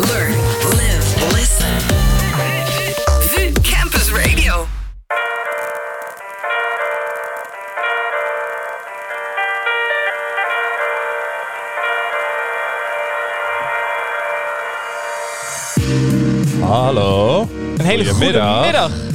Learn, live, listen. VU Campus Radio. Hallo. Een hele goede middag.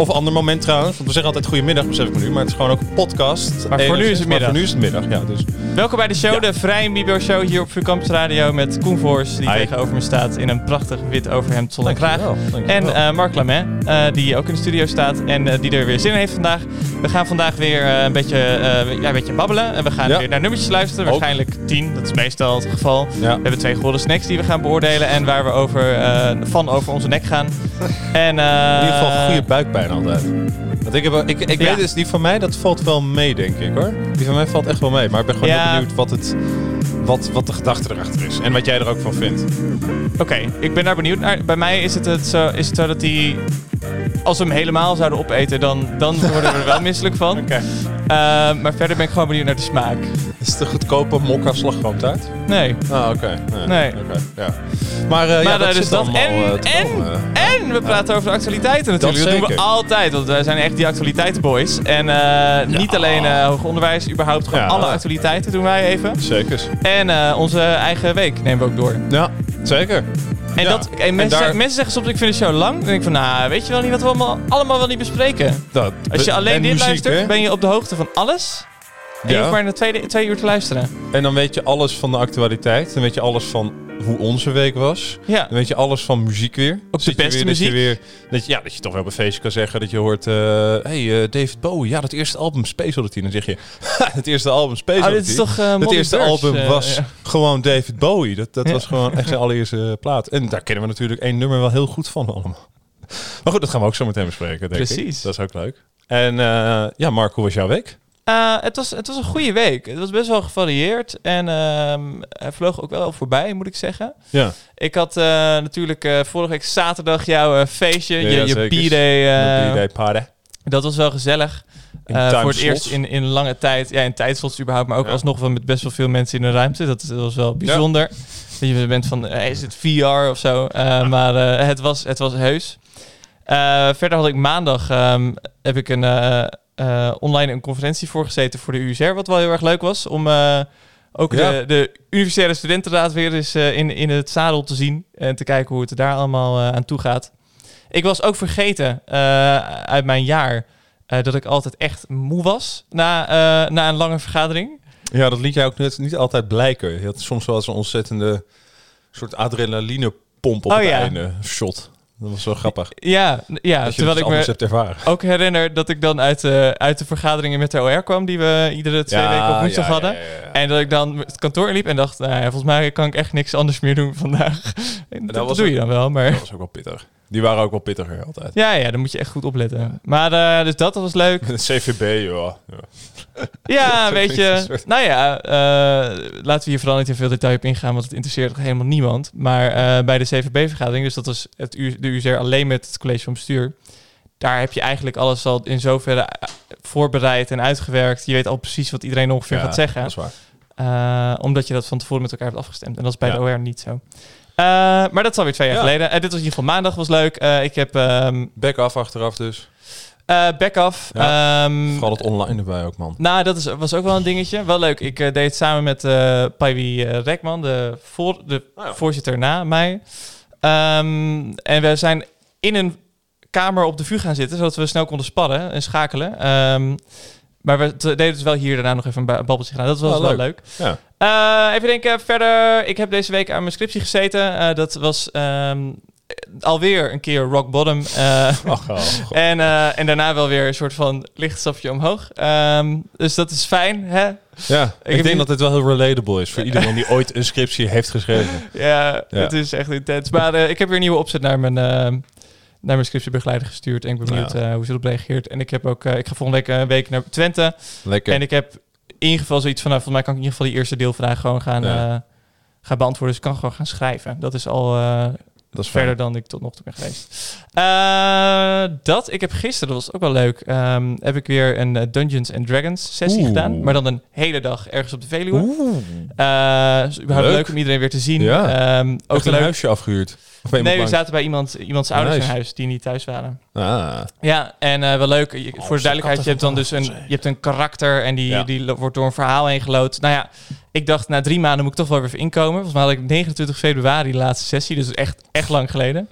Of ander moment trouwens, want we zeggen altijd goedemiddag, besef ik me nu. Maar het is gewoon ook een podcast. Maar voor nu is het middag. voor nu is het middag, ja. Dus Welkom bij de show, Ja. de Vrij Bibo Show hier op VU Campus Radio met Koen Voors, die Hi. tegenover me staat in een prachtig wit overhemd zonder kraag. En eh, Mark Lamet, die ook in de studio staat en eh, die er weer zin in heeft vandaag. We gaan vandaag weer eh, een, beetje, eh, ja, een beetje babbelen en we gaan Ja. weer naar nummertjes luisteren. Ook. Waarschijnlijk tien, dat is meestal het geval. Ja. We hebben twee golden snacks die we gaan beoordelen en waar we over, eh, van over onze nek gaan. En, eh, in ieder geval goede buikpijn altijd. Want ik, heb, ik, ik Ja. weet dus, die van mij, dat valt wel mee, denk ik hoor. Die van mij valt echt wel mee. Maar ik ben gewoon heel benieuwd wat, het, wat, wat de gedachte erachter is. En wat jij er ook van vindt. Oké, ik ben daar benieuwd naar. Bij mij is het, het, zo, is het zo dat die... Als we hem helemaal zouden opeten, dan, dan worden we er wel misselijk van. Oké. Eh, maar verder ben ik gewoon benieuwd naar de smaak. Is het de goedkope mokka slagroomtaart? Nee. Ah, oké. Nee. Oké, ja. Maar, eh, ja, dat dus zit dat. allemaal, En, te en, komen. en we praten over de actualiteiten natuurlijk. Dat, doen we altijd, want wij zijn echt die actualiteitenboys. En eh, niet alleen eh, hoger onderwijs, überhaupt gewoon Ja. alle actualiteiten doen wij even. Zeker. En eh, onze eigen week nemen we ook door. Ja, zeker. En, Ja. dat, en mensen, daar- zeggen, mensen zeggen soms, ik vind de show lang. Dan denk ik van, nou, weet je wel niet wat we allemaal, allemaal wel niet bespreken. Dat, Als je alleen en dit muziek, luistert, hè? ben je op de hoogte van alles. En je hoeft maar naar twee, twee uur te luisteren. En dan weet je alles van de actualiteit. Dan weet je alles van hoe onze week was. Ja. Dan weet je alles van muziek weer. Ook de beste weer, Dat je, muziek. weer, dat, je, ja, dat je toch wel op een feestje kan zeggen dat je hoort... eh hey, eh, David Bowie, ja, dat eerste album Space Oddity. Dan zeg je, "Ha, het eerste album Space Oh, Oddity. dit is toch uh, het eerste album was ja. gewoon David Bowie. Dat, dat Ja. was gewoon echt zijn allereerste plaat. En daar kennen we natuurlijk één nummer wel heel goed van allemaal. Maar goed, dat gaan we ook zo meteen bespreken, denk ik. Precies. Dat is ook leuk. En eh, ja, Mark, hoe was jouw week? Eh, het, was, het was een goede week. Het was best wel gevarieerd. En hij vloog ook wel voorbij, moet ik zeggen. Ja, Ik had eh, natuurlijk eh, vorige week zaterdag jouw feestje, Ja, je, je. B-day. uh, party. dat was wel gezellig. Voor het eerst in, in lange tijd. Ja, in tijdslots überhaupt. Maar ook Ja. alsnog wel met best wel veel mensen in de ruimte. Dat, dat was wel bijzonder. Dat je bent van, is het VR of zo? Maar het, was, het was heus. Verder had ik maandag ehm, heb ik een, eh, online een conferentie voorgezeten voor de USR. Wat wel heel erg leuk was. Om eh, ook Ja. de, de Universitaire Studentenraad weer eens eh, in, in het zadel te zien. En te kijken hoe het er daar allemaal aan toe gaat. Ik was ook vergeten uit mijn jaar dat ik altijd echt moe was na, na een lange vergadering. Ja, dat liet jij ook net niet altijd blijken. Je had soms wel eens een ontzettende soort adrenalinepomp op Oh, het ja. einde shot. Dat was zo grappig. Ja, ja dat terwijl ik me hebt ervaren. ook herinner dat ik dan uit, de uit de vergaderingen met de OR kwam, die we iedere twee weken op woensdag ja, hadden. ja. En dat ik dan het kantoor inliep en dacht, nou ja, volgens mij kan ik echt niks anders meer doen vandaag. En dat, was doe ook- je dan wel, maar... Dat was ook wel pittig. Die waren ook wel pittiger altijd. Ja, ja, dan moet je echt goed opletten. Maar eh, dus dat was leuk. CVB, joh. Ja. Ja, weet je. soort- Nou ja, eh, laten we hier vooral niet in veel detail op ingaan, want het interesseert toch helemaal niemand. Maar eh, bij de CVB-vergadering, dus dat was het, U- de UZR alleen met het college van bestuur, daar heb je eigenlijk alles al in zoverre voorbereid en uitgewerkt. Je weet al precies wat iedereen ongeveer Ja, gaat zeggen. Dat is waar. Omdat je dat van tevoren met elkaar hebt afgestemd. En dat is bij Ja. de OR niet zo. Eh, maar dat is alweer twee jaar Ja. geleden. Eh, dit was in ieder geval maandag, was leuk. Eh, ik heb ehm Back af achteraf dus. eh back off. Ja, Ehm, Vooral het online erbij ook, man. nou, dat is, was ook wel een dingetje. Wel leuk. Ik deed het samen met eh Paiwi Rekman, de, voor, de Oh ja. voorzitter na mij. Ehm, en we zijn in een kamer op de vuur gaan zitten, zodat we snel konden sparren en schakelen. Ehm, maar we deden dus wel hier daarna nog even een ba- babbeltje gedaan. Dat was Oh, wel leuk. leuk. Ja. Eh, even denken, verder. Ik heb deze week aan mijn scriptie gezeten. Eh, dat was ehm, alweer een keer rock bottom. Ach, oh, en, en daarna wel weer een soort van licht stapje omhoog. Ehm, dus dat is fijn, hè? Ja, ik, denk niet- dat dit wel heel relatable is voor iedereen die ooit een scriptie heeft geschreven. Ja, Ja. het is echt intens. Maar ik heb weer een nieuwe opzet naar mijn, eh, naar mijn scriptiebegeleider gestuurd. En ik ben benieuwd Ja. eh, hoe ze erop reageert. En ik heb ook, eh, ik ga volgende week een week naar Twente. Lekker. En ik heb in ieder geval zoiets van, nou, volgens mij kan ik in ieder geval die eerste deelvraag gewoon gaan, Ja. eh, gaan beantwoorden. Dus ik kan gewoon gaan schrijven. Dat is al, eh, Dat is fijn. verder dan ik tot nog toe ben geweest. Eh, dat, ik heb gisteren, dat was ook wel leuk, ehm, heb ik weer een eh, Dungeons and Dragons sessie Oeh. gedaan. Maar dan een hele dag ergens op de Veluwe. Oeh. Eh, dus überhaupt Leuk. leuk om iedereen weer te zien. Ja. Ehm, ook Ook een leuk. huisje afgehuurd? Nee, we zaten bij iemand, iemands ouders in huis die niet thuis waren. Ah. Ja, en eh, wel leuk. Je- voor de duidelijkheid, je hebt dan dus een, je hebt een karakter en die, Ja. die wordt door een verhaal heen gelood. Nou ja, ik dacht na drie maanden moet ik toch wel weer even inkomen. Volgens mij had ik 29 februari de laatste sessie, dus echt, echt lang geleden.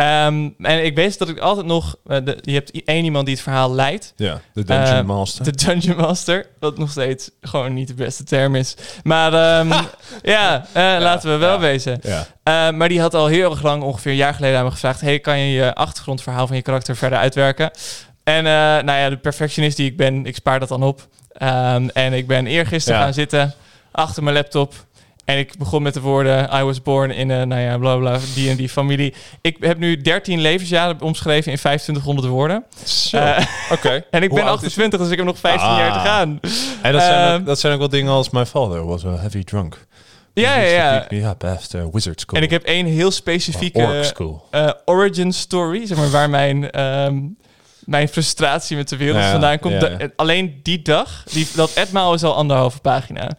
Ehm, en ik weet dat ik altijd nog... eh, de, je hebt één iemand die het verhaal leidt. Ja, de Dungeon Eh, Master. De Dungeon Master. Wat nog steeds gewoon niet de beste term is. Maar ehm, ja, eh, laten we wel ja. wezen. Ja. Uh, maar die had al heel erg lang, ongeveer een jaar geleden, aan me gevraagd: Hey, kan je je achtergrondverhaal van je karakter verder uitwerken? En nou ja, de perfectionist die ik ben, ik spaar dat dan op. Ehm, en ik ben eergisteren Ja. gaan zitten achter mijn laptop. En ik begon met de woorden: I was born in een, nou ja, bla bla, die en die familie. Ik heb nu 13 levensjaren omschreven in 2500 woorden. Zo. Eh, Oké. en ik Hoe ben oud is- 28, dus ik heb nog 15 jaar te Ah. gaan. En dat zijn, ook, Ehm, dat zijn ook wel dingen als my father was a heavy drunk. Ja, ja, ja. Ja, best uh, wizard school. En ik heb één heel specifieke. eh, origin story, zeg maar, waar mijn, ehm, mijn frustratie met de wereld Ja, vandaan komt. ja, Da- ja. alleen die dag, die, dat etmaal is al anderhalve pagina.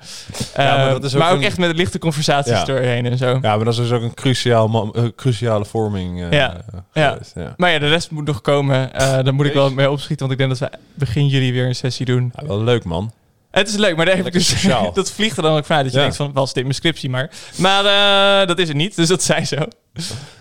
Ja, maar dat is ook maar ook een- echt met lichte conversaties doorheen en zo. Ja, maar dat is dus ook een cruciaal, eh, cruciale vorming eh, Ja. Ja. geweest. Ja. Maar ja, de rest moet nog komen. Eh daar moet ik wel mee opschieten, want ik denk dat we begin juli weer een sessie doen. Ja, wel leuk, man. Het is leuk, maar daar heb ik Lekker dus, dat vliegt er dan ook vanuit. Dat je denkt van, was dit mijn scriptie maar. Maar eh, dat is het niet, dus dat zei zo.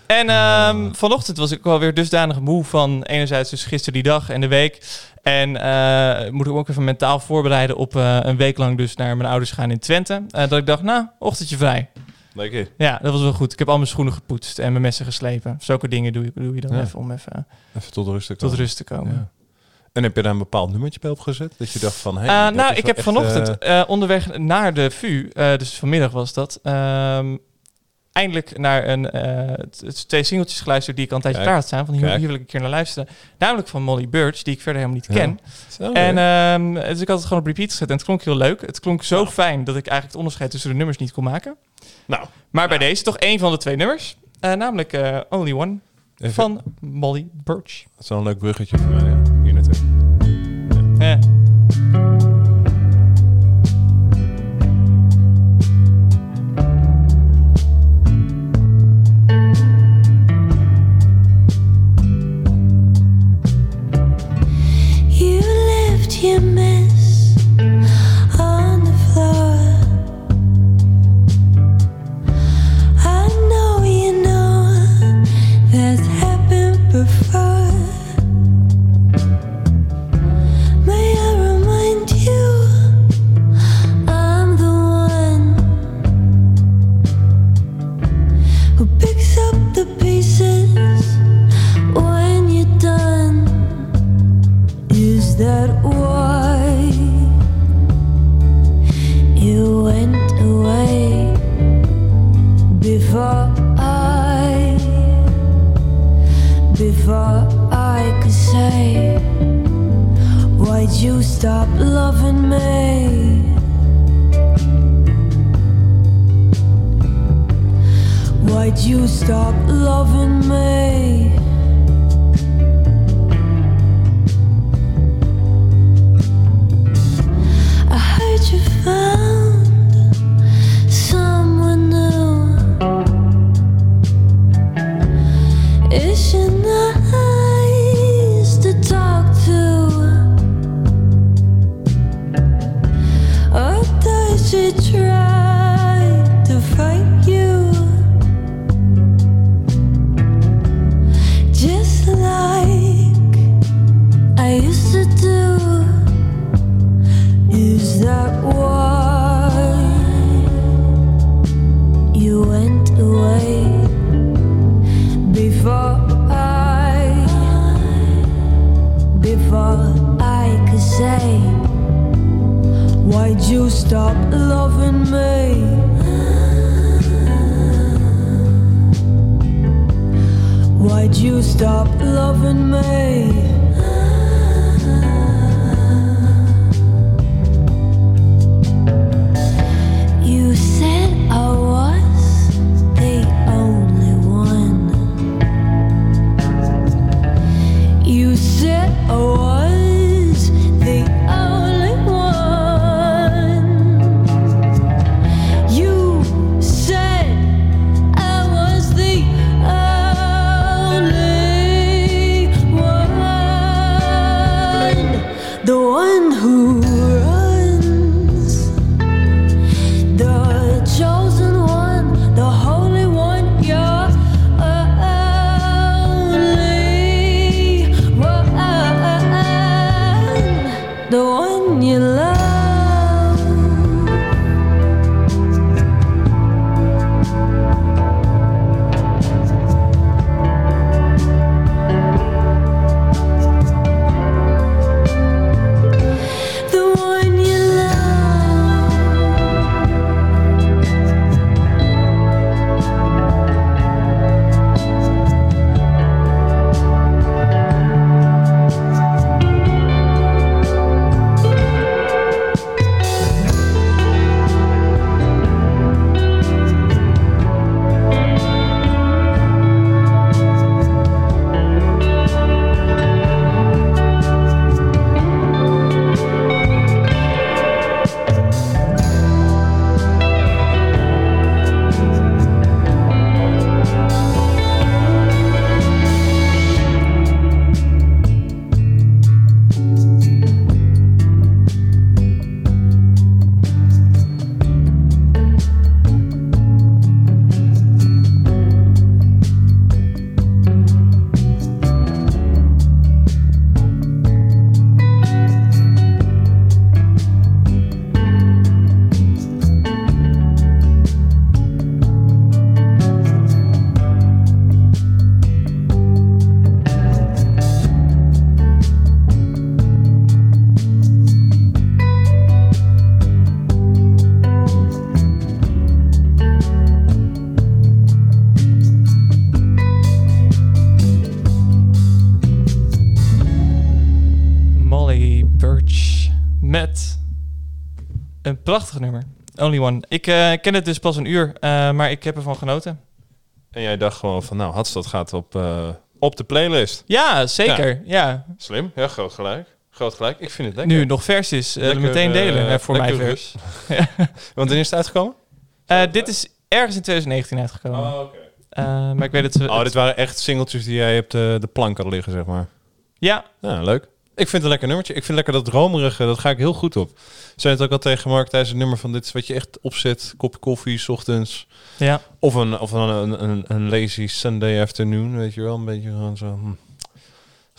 En ehm, vanochtend was ik alweer dusdanig moe van enerzijds dus gisteren die dag en de week. En eh, moet ik ook even mentaal voorbereiden op eh, een week lang dus naar mijn ouders gaan in Twente. Eh, dat ik dacht, nou, ochtendje vrij. Lekker. Ja, dat was wel goed. Ik heb al mijn schoenen gepoetst en mijn messen geslepen. Zulke dingen doe je, doe je dan Ja. even om even Even tot rust te tot komen. rust te komen. Ja. En heb je daar een bepaald nummertje bij opgezet? Dat je dacht van, hey, Eh, nou, ik heb echt, vanochtend eh, eh, onderweg naar de VU, dus vanmiddag was dat, ehm, eindelijk naar een, twee singeltjes geluisterd die ik al een tijdje klaar had staan. Van hier, hier wil ik een keer naar luisteren. Namelijk van Molly Birch, die ik verder helemaal niet ken. En ehm, dus ik had het gewoon op repeat gezet en het klonk heel leuk. Het klonk zo fijn dat ik eigenlijk het onderscheid tussen de nummers niet kon maken. nou, Maar bij deze toch één van de twee nummers. Namelijk Only One even, van Molly Birch. dat is wel een leuk bruggetje voor mij. Ja. Hier Only One. Ik eh, ken het dus pas een uur, eh, maar ik heb ervan genoten. En jij dacht gewoon van, nou, Hadstad gaat op, eh, op de playlist. Ja, zeker. Ja. Slim, ja, groot gelijk. Groot gelijk. Ik vind het lekker. Nu nog vers is, eh, Lekker, meteen delen eh, voor mij vers. Want wanneer is het uitgekomen? Eh, dit is ergens in 2019 uitgekomen. oké. Eh, maar ik weet het... Oh, dit waren echt singeltjes die jij op de, de plank had liggen, zeg maar. Ja, Ja, leuk. Ik vind het een lekker nummertje. Ik vind lekker dat romerige, dat ga ik heel goed op. Zei het ook al tegen Mark tijdens het nummer van dit is wat je echt opzet. Kopje koffie, 's ochtends. ja. Of een, of een, een, een, een lazy Sunday afternoon, weet je wel. Een beetje gewoon zo... hm.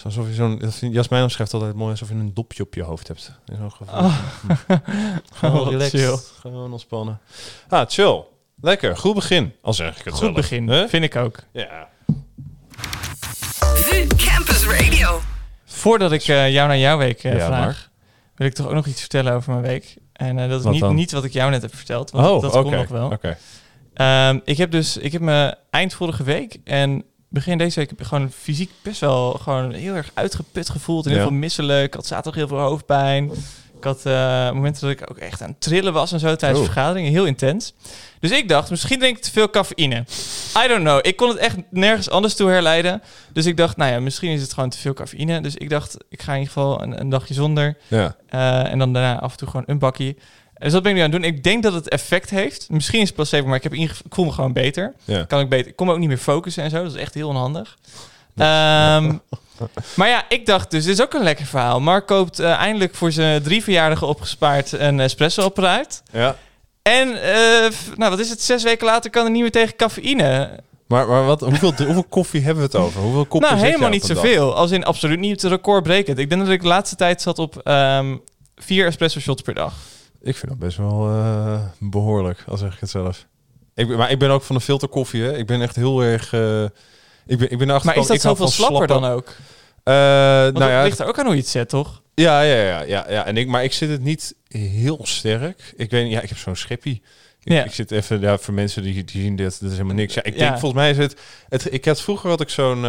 Alsof je zo'n... Jasmijn omschrijft altijd mooi alsof je een dopje op je hoofd hebt. In zo'n gevoel. Oh. Gewoon Oh, relaxed. chill. Gewoon ontspannen. Ah, chill. Lekker. Goed begin. Al zeg ik het Goed zelf. begin, Hè? vind ik ook. Ja. Campus Radio. Voordat ik eh, jou naar jouw week eh, Ja, vraag, Mark. wil ik toch ook nog iets vertellen over mijn week. En eh, dat is niet, wat ik jou net heb verteld, want Oh, dat komt nog wel. Oké. Ehm, ik heb dus, ik heb me eind vorige week en begin deze week gewoon fysiek best wel gewoon heel erg uitgeput gevoeld en heel Ja. veel misselijk. Ik had zaterdag heel veel hoofdpijn. Ik had eh, momenten dat ik ook echt aan het trillen was en zo tijdens Oh. vergaderingen, heel intens. Dus ik dacht, misschien drink ik te veel cafeïne. I don't know. Ik kon het echt nergens anders toe herleiden. Dus ik dacht, nou ja, misschien is het gewoon te veel cafeïne. Dus ik dacht, ik ga in ieder geval een, een dagje zonder. Ja. Eh, en dan daarna af en toe gewoon een bakje. Dus dat ben ik nu aan het doen. Ik denk dat het effect heeft. Misschien is het placebo, maar ik, heb ik voel me gewoon beter. Ja. Kan ik beter. Ik kon me ook niet meer focussen en zo. Dat is echt heel onhandig. Ehm, maar ja, ik dacht dus, dit is ook een lekker verhaal. Mark koopt eh, eindelijk voor zijn drie verjaardagen opgespaard een espresso-apparaat. Ja. En, eh, f- nou wat is het, zes weken later kan er niet meer tegen cafeïne. Maar, maar wat, hoeveel, hoeveel koffie hebben we het over? Hoeveel koppen nou, helemaal niet dag? zoveel. Als in absoluut niet recordbrekend. Ik denk dat ik de laatste tijd zat op ehm, vier espresso shots per dag. Ik vind dat best wel eh, behoorlijk, al zeg ik het zelf. Ik maar ik ben ook van de filterkoffie, hè. Ik ben echt heel erg... ik ben, ik ben Maar is dat zoveel slapper dan ook? Uh, Want nou het ja, ligt er ook aan hoe je het zet, toch? ja, ja, ja, ja, ja. En ik, maar ik zit het niet heel sterk. Ik weet niet, ja, ik heb zo'n scheppie. Ik, Ja. ik zit even, ja, voor mensen die, die zien dit, dat is helemaal niks. Ja, ik Ja. denk, volgens mij is het, het ik had vroeger had ik zo'n,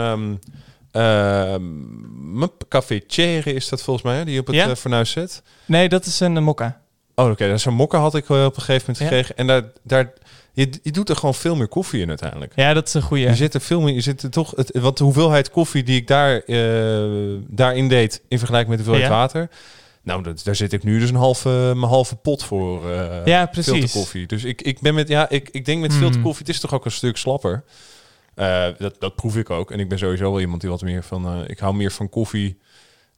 mijn cafetière is dat volgens mij, die je op het Ja? eh, fornuis zet. Nee, dat is een mokka. Oh, oké. dus Zo'n mokka had ik eh, op een gegeven moment gekregen. En daar, daar, je, je doet er gewoon veel meer koffie in uiteindelijk. Ja, dat is een goeie. Je zit er veel meer, je zit er toch, het, wat de hoeveelheid koffie die ik daar, eh, daarin deed in vergelijking met de hoeveelheid Ja. water. Nou, dat, daar zit ik nu dus een halve, mijn halve pot voor. eh Ja, precies. Filterkoffie. Dus ik, ik ben met, ja, ik, ik denk met Hmm. filterkoffie, het is toch ook een stuk slapper. Eh, dat, dat proef ik ook. En ik ben sowieso wel iemand die wat meer van, ik hou meer van koffie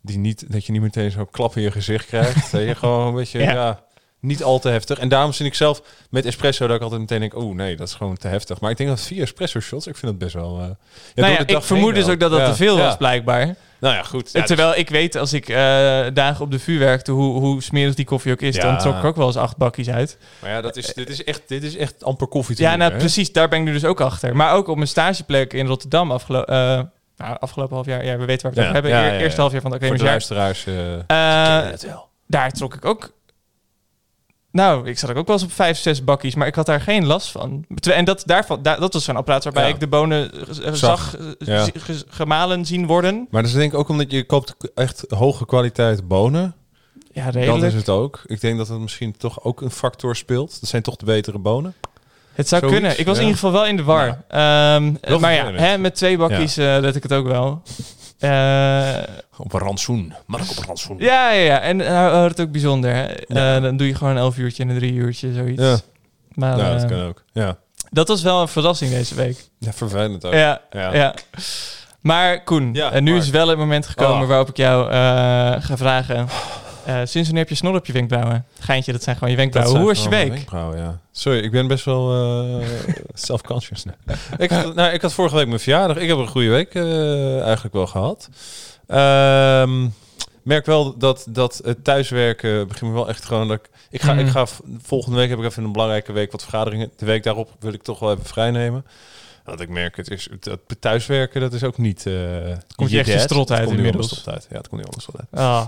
die niet, dat je niet meteen zo'n klap in je gezicht krijgt. dat je gewoon een beetje, Ja. ja. Niet al te heftig. En daarom vind ik zelf met espresso dat ik altijd meteen denk, oh nee, dat is gewoon te heftig. Maar ik denk dat vier espresso shots, ik vind het best wel. eh, ja, nou ja, ik vermoed dus ook dat dat Ja, te veel was, blijkbaar. Nou ja, goed. Ja, Terwijl ik weet, als ik eh, dagen op de vuur werkte, hoe, hoe smerig die koffie ook is, Ja. dan trok ik ook wel eens acht bakjes uit. dus- maar ja, dat is, dit, is echt, dit is echt amper koffie te Ja, nou hè? precies, daar ben ik nu dus ook achter. Maar ook op mijn stageplek in Rotterdam afgelopen... nou, afgelopen half jaar, ja, we weten waar we het over hebben. Eerste half jaar van de academisch jaar. luisteraars. daar trok ik ook... Nou, ik zat ook wel eens op vijf, zes bakjes, maar ik had daar geen last van. En dat, daarvan, daar, dat was zo'n apparaat waarbij Ja. ik de bonen Zag, zag, eh, ja. gemalen zien worden. Maar dat is denk ik ook omdat je koopt echt hoge kwaliteit bonen. Ja, Dat redelijk. is het ook. Ik denk dat het misschien toch ook een factor speelt. Dat zijn toch de betere bonen. Het zou Zoiets, kunnen. Ik was ja. in ieder geval wel in de war. Ehm, maar ja, hè, met twee bakjes eh let ik het ook wel. Eh, Op een rantsoen. Mark op een rantsoen. ja, ja, ja. En nou wordt het ook bijzonder. Hè? Ja. Eh, dan doe je gewoon een elf uurtje en een drie uurtje, zoiets. Ja. Maar Ja, dat eh, kan ook. Ja. dat was wel een verrassing deze week. ja, vervelend ook. Ja, Ja. ja. Maar Koen, Ja, en nu Mark. is wel het moment gekomen Oh. waarop ik jou eh, ga vragen. Eh, sinds wanneer heb je snor op je wenkbrauwen? Geintje, dat zijn gewoon je wenkbrauwen. Hoe was je week? ja. Sorry, ik ben best wel eh, self-conscious. ik, had, nou, ik had vorige week mijn verjaardag. Ik heb een goede week eh, eigenlijk wel gehad. Ehm, merk wel dat, dat het thuiswerken begint me wel echt gewoon... Dat ik, ik, ga, Mhm. ik ga v- volgende week heb ik even een belangrijke week wat vergaderingen. De week daarop wil ik toch wel even vrij nemen. Want ik merk, het is, dat thuiswerken, dat is ook niet... eh komt je echt strot Het uit inmiddels. strot uit. Ja, het komt niet anders strot uit. Ah,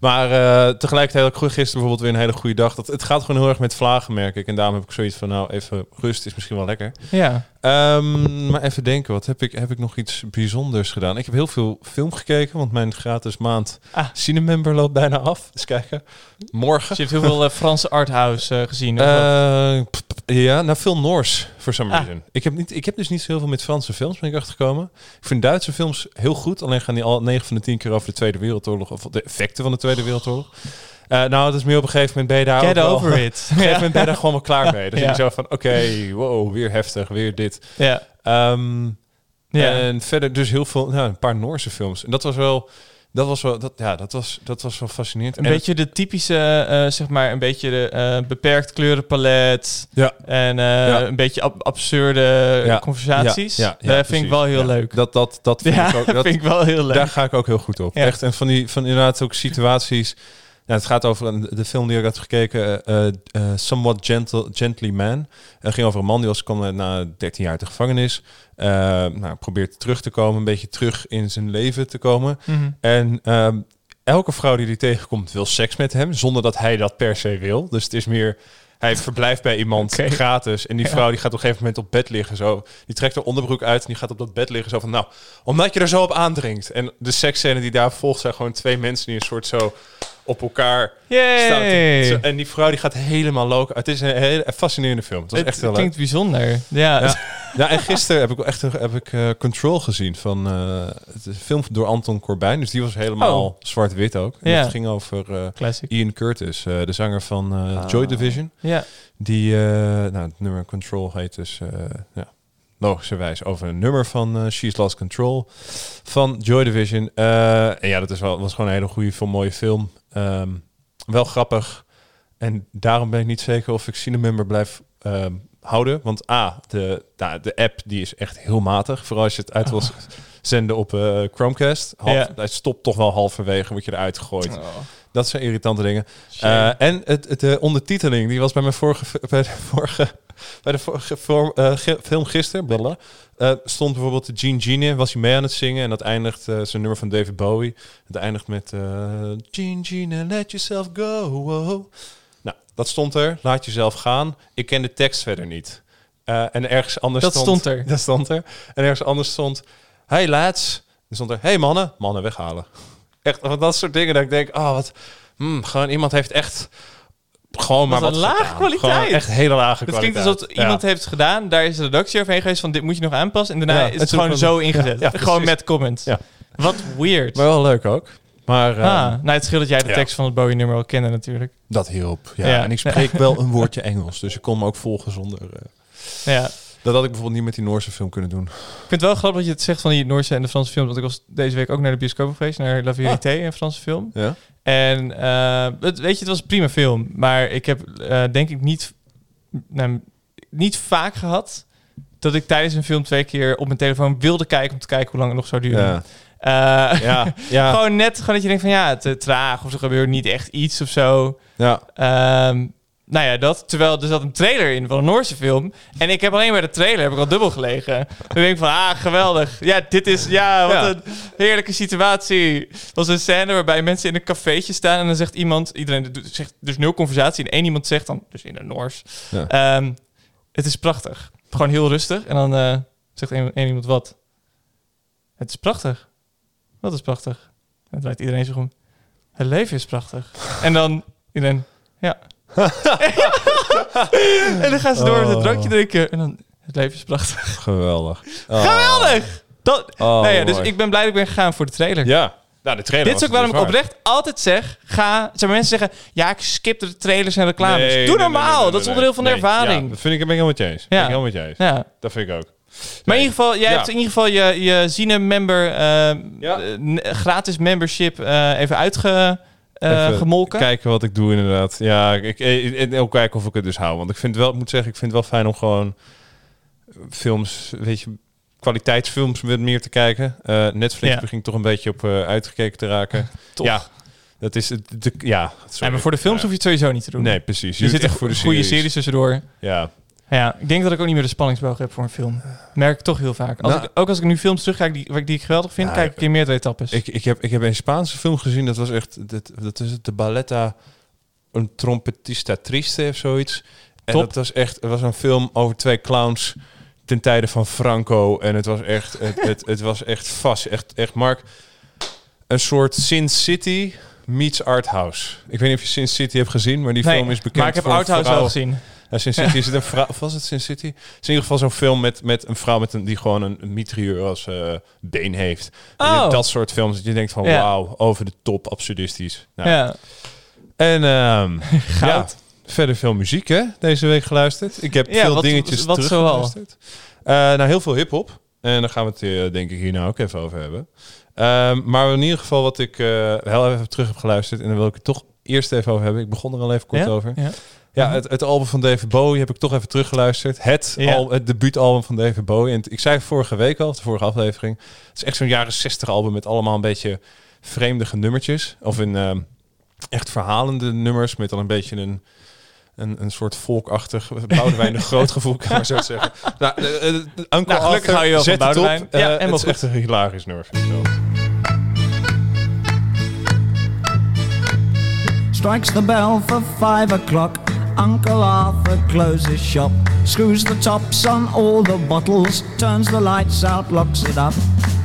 Maar eh, tegelijkertijd ik gisteren bijvoorbeeld weer een hele goede dag. Dat, het gaat gewoon heel erg met vlagen, merk ik. En daarom heb ik zoiets van, nou, even rust is misschien wel lekker. ja. Ehm, maar even denken, wat heb ik, heb ik nog iets bijzonders gedaan? Ik heb heel veel film gekeken, want mijn gratis maand Ah. Cinemember loopt bijna af. Eens kijken. Morgen. Dus je hebt heel veel eh, Franse arthouse eh, gezien. Eh, ja, nou veel Noors, for some Ah. reason. Ik heb, niet, ik heb dus niet zo heel veel met Franse films, ben ik achtergekomen. Ik vind Duitse films heel goed, alleen gaan die al 9 van de 10 keer over de Tweede Wereldoorlog, of de effecten van de Tweede Wereldoorlog. Eh, nou, het is meer op een gegeven moment ben je daar Get ook wel- over it. Op een gegeven moment ben je daar gewoon wel klaar mee. Dus Ja. ik zo van, oké, wow, weer heftig, weer dit. Ja. Ehm, Ja. En verder dus heel veel, nou, een paar Noorse films. En dat was wel, dat was wel, dat, ja, dat was, dat was wel fascinerend. Een En beetje de typische, eh, zeg maar, een beetje de eh, beperkt kleurenpalet. Ja. En Ja. een beetje ab- absurde Ja. conversaties. Ja, dat vind precies. ik wel heel leuk. Dat, dat, dat vind ja, ik ook. Dat, vind ik wel heel leuk. Daar ga ik ook heel goed op. Echt. En van die, van inderdaad ook situaties. Het gaat over een, de film die ik had gekeken, eh, eh, Somewhat Gentle, Gently Man. Het ging over een man die was kwam na 13 jaar uit de gevangenis. Eh, nou, probeert terug te komen, een beetje terug in zijn leven te komen. Mhm. En ehm, elke vrouw die hij tegenkomt wil seks met hem, zonder dat hij dat per se wil. Dus het is meer, hij verblijft bij iemand gratis. En die vrouw die gaat op een gegeven moment op bed liggen. Zo. Die trekt haar onderbroek uit en die gaat op dat bed liggen. Zo van, nou, omdat je er zo op aandringt. En de seksscène die daar volgt zijn gewoon twee mensen die een soort zo op elkaar staan. En die vrouw die gaat helemaal loco. Het is een hele fascinerende film. Het was Het echt heel leuk. klinkt bijzonder. Ja. Ja. Ja, en gisteren heb ik wel echt heb ik, eh, Control gezien van eh het is een film door Anton Corbijn. Dus die was helemaal Oh. zwart-wit ook. En Ja. Het ging over eh, Classic. Ian Curtis, eh, de zanger van eh, Ah. Joy Division. Ja. Die, eh, nou, het nummer Control heet dus, eh, ja, logischerwijs over een nummer van eh, She's Lost Control van Joy Division. Eh, en ja, dat is wel, was gewoon een hele goede film, mooie film. Ehm, wel grappig. En daarom ben ik niet zeker of ik Cinemember blijf ehm, houden. Want A, de, nou, de app die is echt heel matig. Vooral als je het uit wil zenden op eh, Chromecast. Half, Ja. Hij stopt toch wel halverwege, word je eruit gegooid. Oh, Dat zijn irritante dingen. Eh, en het, het, de ondertiteling, die was bij mijn vorige, fi- bij de vorige, bij de vorm, eh, film gisteren, eh, stond bijvoorbeeld de Gene Gene, was hij mee aan het zingen en dat eindigt, eh zijn nummer van David Bowie, het eindigt met Gene Gene, let yourself go. wow. Nou, dat stond er, laat jezelf gaan. Ik ken de tekst verder niet. En ergens anders Dat stond er. Dat stond er. En ergens anders stond, hey lads. En stond er, hey mannen, mannen weghalen. Echt, dat soort dingen dat ik denk, oh wat, hmm, gewoon iemand heeft echt gewoon maar Wat gedaan. kwaliteit. Gewoon echt hele lage Het kwaliteit. klinkt alsof Ja. iemand heeft gedaan, daar is de redactie overheen geweest van dit moet je nog aanpassen. En daarna Ja, is het het gewoon zo ingezet. Ja, ja, gewoon met comments. Ja. Wat weird. Maar wel leuk ook. Maar eh, ah, nou, het scheelt dat jij de ja. tekst van het Bowie-nummer al kende natuurlijk. dat hielp. Ja. Ja. En ik spreek wel een woordje Engels, dus ik kon me ook volgen zonder... eh, Ja. Dat had ik bijvoorbeeld niet met die Noorse film kunnen doen. Ik vind het wel grappig dat je het zegt van die Noorse en de Franse films. Want ik was deze week ook naar de bioscoop geweest, naar La Vérité, een Franse film. Ja? En eh, het, weet je, het was een prima film. Maar ik heb eh, denk ik niet, nou, niet vaak gehad dat ik tijdens een film twee keer op mijn telefoon wilde kijken om te kijken hoe lang het nog zou duren. Ja. Eh, Ja. Ja. gewoon net gewoon dat je denkt van ja, te traag of er gebeurt niet echt iets of zo. ja. Ehm, nou ja, dat. Terwijl er zat een trailer in van een Noorse film. En ik heb alleen bij de trailer heb ik al dubbel gelegen. Dan denk ik van, ah, geweldig. Ja, dit is, ja, wat Ja. een heerlijke situatie. Er was een scène waarbij mensen in een cafeetje staan. En dan zegt iemand, iedereen doet- zegt, dus nul conversatie. En één iemand zegt dan, dus in het Noors. Ja. ehm, het is prachtig. Gewoon heel rustig. En dan eh, zegt één, één iemand wat. Het is prachtig. Wat is prachtig? En dan draait iedereen zich om. Het leven is prachtig. en dan iedereen, ja. En dan gaan ze door met het Oh. drankje drinken. En dan, het leven is prachtig. Geweldig. Oh. Geweldig! Dat, Oh, nou ja, dus mooi. ik ben blij dat ik ben gegaan voor de trailer. Ja. Nou, de trailer Dit is ook waarom ik oprecht altijd zeg, ga... Mensen zeggen, ja, ik skip de trailers en reclames. Nee, Doe nee, normaal, nee, dat is onderdeel van de ervaring. Ja, dat vind ik, ben ik helemaal met je eens. Ben Ja. ik helemaal met je eens. Ja. Dat vind ik ook. Maar in ieder geval, jij Ja. hebt in ieder geval je, je Zine-member eh, Ja. eh, n- gratis membership eh, even uitgemolken. Even gemolken. Kijken wat ik doe inderdaad. Ja, ik, ik, en ook kijken of ik het dus hou. Want ik vind wel, ik moet zeggen, ik vind het wel fijn om gewoon films, weet je, kwaliteitsfilms met meer te kijken. Eh, Netflix Ja. begint toch een beetje op eh, uitgekeken te raken. Toch. Ja, dat is het. De, ja, sorry. Ja, maar voor de films hoef je het sowieso niet te doen. Nee, precies. Je zitten echt voor de goede series. series tussendoor. Ja. Ja, ik denk dat ik ook niet meer de spanningsboog heb voor een film. Merk ik toch heel vaak. Als Nou- ik, ook als ik nu films terugkijk die, die ik geweldig vind, kijk ik in meerdere etappes. Ik, ik, heb, ik heb een Spaanse film gezien, dat was echt, dat, dat is het, de Balletta, een trompetista triste of zoiets. En Top. dat was echt, het was een film over twee clowns ten tijde van Franco. En het was echt, het, het, het was echt vast, echt, echt Mark, een soort Sin City meets Art House. Ik weet niet of je Sin City hebt gezien, maar die Nee, film is bekend maar ik heb vrouw- wel gezien. ja, Sin City is het een vrouw. Of was het Sin City? Het is in ieder geval zo'n film met, met een vrouw met een, die gewoon een, een mitrailleur als eh, been heeft. Oh. Dat soort films dat je denkt van Ja. wauw, over de top, absurdistisch. Nou, Ja. En ehm, ja, verder veel muziek hè, deze week geluisterd. Ik heb Ja, veel wat- dingetjes wat teruggeluisterd. Eh nou, heel veel hip-hop. En daar gaan we het eh, denk ik hier nou ook even over hebben. Ehm, maar in ieder geval wat ik eh heel even terug heb geluisterd. En dan wil ik het toch eerst even over hebben. Ik begon er al even kort Ja? over. Ja. Ja, het, het album van David Bowie heb ik toch even teruggeluisterd. Het, Ja. al, het debuutalbum van David Bowie. En ik zei vorige week al, de vorige aflevering... Het is echt zo'n jaren 60 album met allemaal een beetje vreemdige nummertjes. Of in ehm, echt verhalende nummers met dan een beetje een... Een, een soort volkachtig, Boudewijn de Groot gevoel, kan ik maar zo zeggen. Nou, de, de, Nou, gelukkig Arthur, hou je wel zet van het op. Boudewijn. Ja, Eh, het is echt een hilarisch nummer, vind ik zo. Strikes the bell for five o'clock. Uncle Arthur closes shop, screws the tops on all the bottles, turns the lights out, locks it up,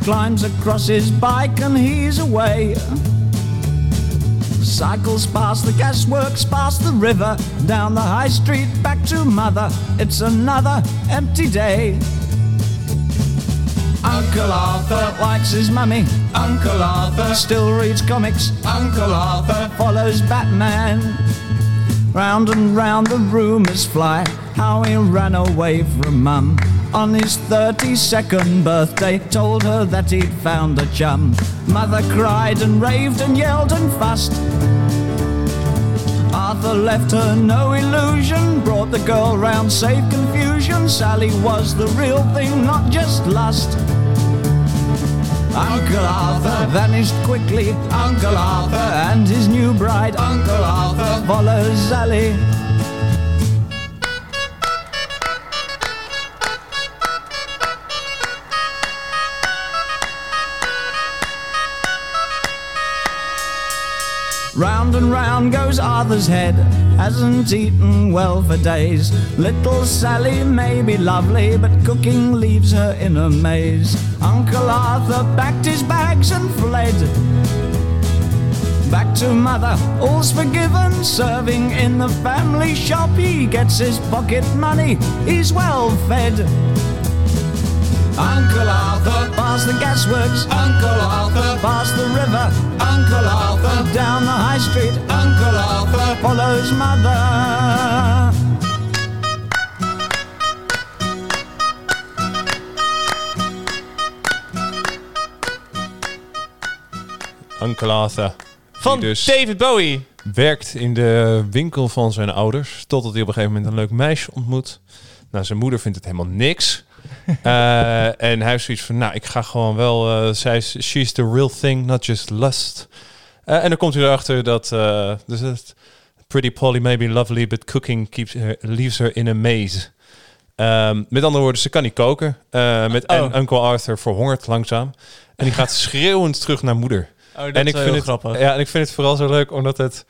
climbs across his bike and he's away. Cycles past the gasworks, past the river, down the high street, back to mother. It's another empty day. Uncle Arthur likes his mummy. Uncle Arthur still reads comics. Uncle Arthur follows Batman. Round and round the rumours fly how he ran away from mum. On his 32nd birthday, told her that he'd found a chum. Mother cried and raved and yelled and fussed. Arthur left her no illusion, brought the girl round, saved confusion. Sally was the real thing, not just lust. Uncle Arthur vanished quickly. Uncle Arthur and his new bride, Uncle Arthur, follows Sally. Round and round goes Arthur's head, hasn't eaten well for days. Little Sally may be lovely, but cooking leaves her in a maze. Uncle Arthur packed his bags and fled. Back to mother, all's forgiven. Serving in the family shop, he gets his pocket money, he's well fed. Uncle Arthur, past the gasworks. Uncle Arthur, past the river. Uncle Arthur, down the high street. Uncle Arthur follows mother. Uncle Arthur. Van dus David Bowie. werkt in de winkel van zijn ouders. Totdat hij op een gegeven moment een leuk meisje ontmoet. Nou, zijn moeder vindt het helemaal niks. Eh, en hij heeft zoiets van, nou, ik ga gewoon wel... eh, zij is, she's the real thing, not just lust. Eh, en dan komt hij erachter dat... dus het, Pretty Polly may be lovely, but cooking keeps her, leaves her in a maze. Ehm, met andere woorden, ze kan niet koken. Eh, met, Oh. Uncle Arthur verhongert langzaam. En die gaat schreeuwend terug naar moeder Oh, dat en is ik vind het grappig. Ja, en ik vind het vooral zo leuk omdat het.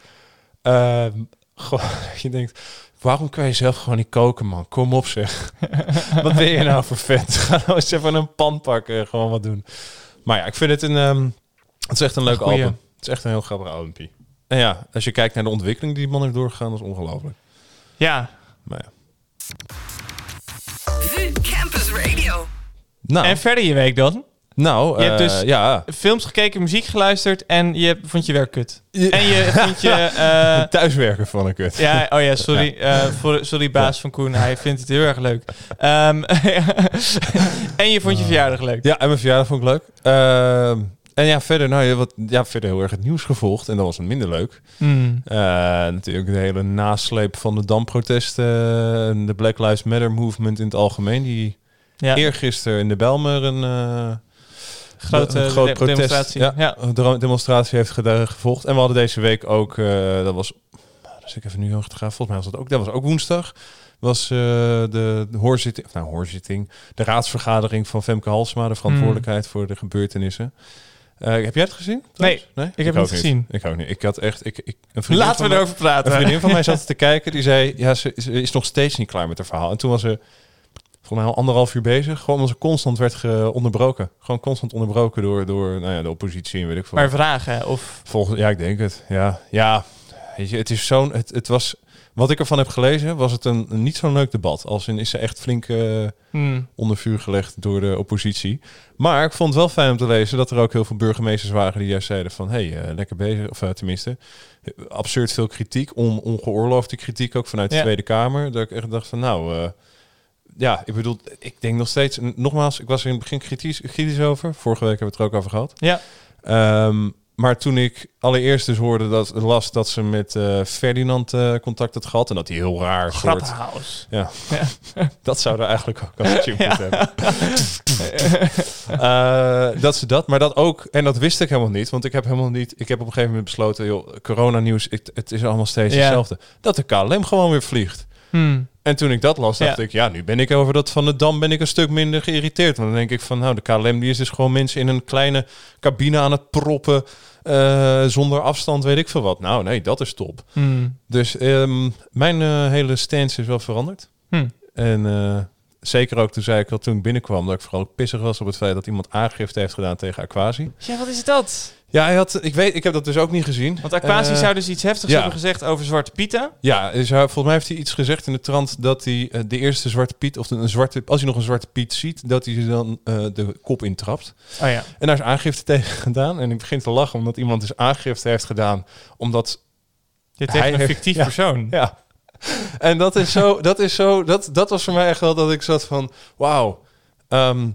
ehm, gewoon, je denkt, waarom kan je zelf gewoon niet koken, man? Kom op, zeg. wat ben je nou voor vet? Ga nou eens even een pan pakken, en gewoon wat doen. Maar ja, ik vind het een. ehm, het is echt een leuk album. Het is echt een heel grappig albumpie. En ja, als je kijkt naar de ontwikkeling die die man heeft doorgegaan, dat is ongelooflijk. Ja. Maar ja. Campus Radio. Nou, En verder je week dan? Nou je hebt eh, dus- ja, Films gekeken, muziek geluisterd en je vond je werk kut. En je vond je... eh, thuiswerken van een kut. ja, oh ja, sorry. eh, voor, sorry, baas van Koen. Hij vindt het heel erg leuk. Ehm, en je vond je verjaardag leuk. Ja, en mijn verjaardag vond ik leuk. Ehm, en ja, verder, nou, ja, wat, ja, verder heel erg het nieuws gevolgd. En dat was het minder leuk. Eh, natuurlijk de hele nasleep van de Dam-protesten. en de Black Lives Matter movement in het algemeen. Die Ja, eergisteren in de Belmer een, grote een groot de- protest, demonstratie. Ja, Ja. een demo- demonstratie heeft gevolgd. En we hadden deze week ook, eh, dat was, dus ik even nu heel te gaan, volgens mij was dat ook, dat was ook woensdag. was eh, de, de hoorzitting, nou hoorzitting, de raadsvergadering van Femke Halsma, de verantwoordelijkheid voor de gebeurtenissen. Eh, heb jij het gezien? trouwens? ik heb het niet gezien. Ik ook niet. Ik had echt, ik, ik, een vriendin Laten van we mij- erover praten. Een vriendin van mij zat te kijken, die zei, ja, ze, ze is nog steeds niet klaar met haar verhaal. En toen was ze volgens mij al anderhalf uur bezig, gewoon omdat ze constant werd onderbroken. Gewoon constant onderbroken door, door nou ja, de oppositie en weet ik veel. Maar vragen of... Volgens, ja, ik denk het. Ja, ja. Weet je, het is zo'n. Het, het was. Wat ik ervan heb gelezen, was het een, een niet zo'n leuk debat. Als in is ze echt flink eh, Hmm. onder vuur gelegd door de oppositie. Maar ik vond het wel fijn om te lezen dat er ook heel veel burgemeesters waren die juist zeiden van hé, hey, eh, lekker bezig. Of eh, tenminste, absurd veel kritiek, on, ongeoorloofde kritiek ook vanuit de Ja. Tweede Kamer. Dat ik echt dacht van nou. Ja, ik bedoel, ik denk nog steeds. Nogmaals, ik was er in het begin kritisch, kritisch over. Vorige week hebben we het er ook over gehad. Ja. Ehm, maar toen ik allereerst dus hoorde dat las dat ze met eh, Ferdinand eh, contact had gehad en dat hij heel raar soort, Grappenhaus. ja, dat zou er eigenlijk ook als je hebben. Eh, dat ze dat, maar dat ook en dat wist ik helemaal niet, want ik heb helemaal niet. Ik heb op een gegeven moment besloten, joh, coronanieuws, het, het is allemaal steeds Ja. hetzelfde. Dat de KLM gewoon weer vliegt. Hmm. En toen ik dat las, dacht Ja. ik, ja, nu ben ik over dat van de Dam ben ik een stuk minder geïrriteerd. Want dan denk ik van, nou, de KLM die is dus gewoon mensen in een kleine cabine aan het proppen eh, zonder afstand, weet ik veel wat. Nou, nee, dat is top. Hmm. Dus ehm, mijn eh, hele stance is wel veranderd. Hmm. En eh, zeker ook toen zei ik al toen ik binnenkwam dat ik vooral pissig was op het feit dat iemand aangifte heeft gedaan tegen Aquasi. Ja, wat is dat? Ja, hij had, ik weet, ik heb dat dus ook niet gezien. Want Aquasi Eh, zou dus iets heftigs ja. hebben gezegd over Zwarte Pieten. Ja, dus hij- volgens mij heeft hij iets gezegd in de trant dat hij eh, de eerste zwarte Piet, of een zwarte, als hij nog een zwarte Piet ziet, dat hij ze dan eh, de kop intrapt. Oh ja. En daar is aangifte tegen gedaan. En ik begin te lachen omdat iemand dus aangifte heeft gedaan, omdat Je tegen Hij een fictief persoon. Ja. En dat is zo, dat is zo, dat, dat was voor mij echt wel dat ik zat van, wauw, ehm,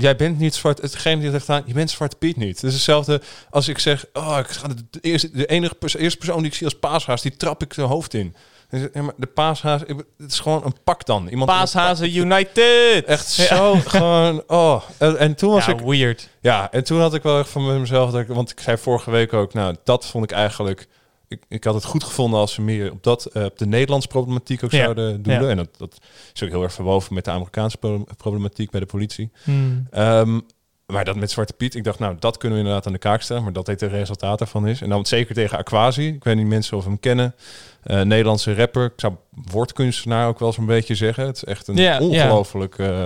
jij bent niet zwart, hetgeen die heeft gedaan, je bent zwart Piet niet. Het is hetzelfde als ik zeg, oh, ik ga de, eerste, de enige eerste persoon die ik zie als paashaas, die trap ik zijn hoofd in. Maar de paashaas, het is gewoon een pak dan. Iemand Paashazen United! Echt zo, gewoon, oh. En, en toen was ja, ik, weird. ja, en toen had ik wel echt van mezelf, dat ik, want ik zei vorige week ook, nou, dat vond ik eigenlijk. Ik, ik had het goed gevonden als ze meer op, dat, eh, op de Nederlandse problematiek ook Ja. zouden doen. Ja. En dat, dat is ook heel erg verwoven met de Amerikaanse pro- problematiek bij de politie. Hmm. Ehm, maar dat met Zwarte Piet, ik dacht, nou, dat kunnen we inderdaad aan de kaak stellen. Maar dat dit de resultaat ervan is. En dan zeker tegen Aquasi. Ik weet niet mensen of hem kennen. Eh, Nederlandse rapper. Ik zou woordkunstenaar ook wel zo'n beetje zeggen. Het is echt een ongelooflijk eh,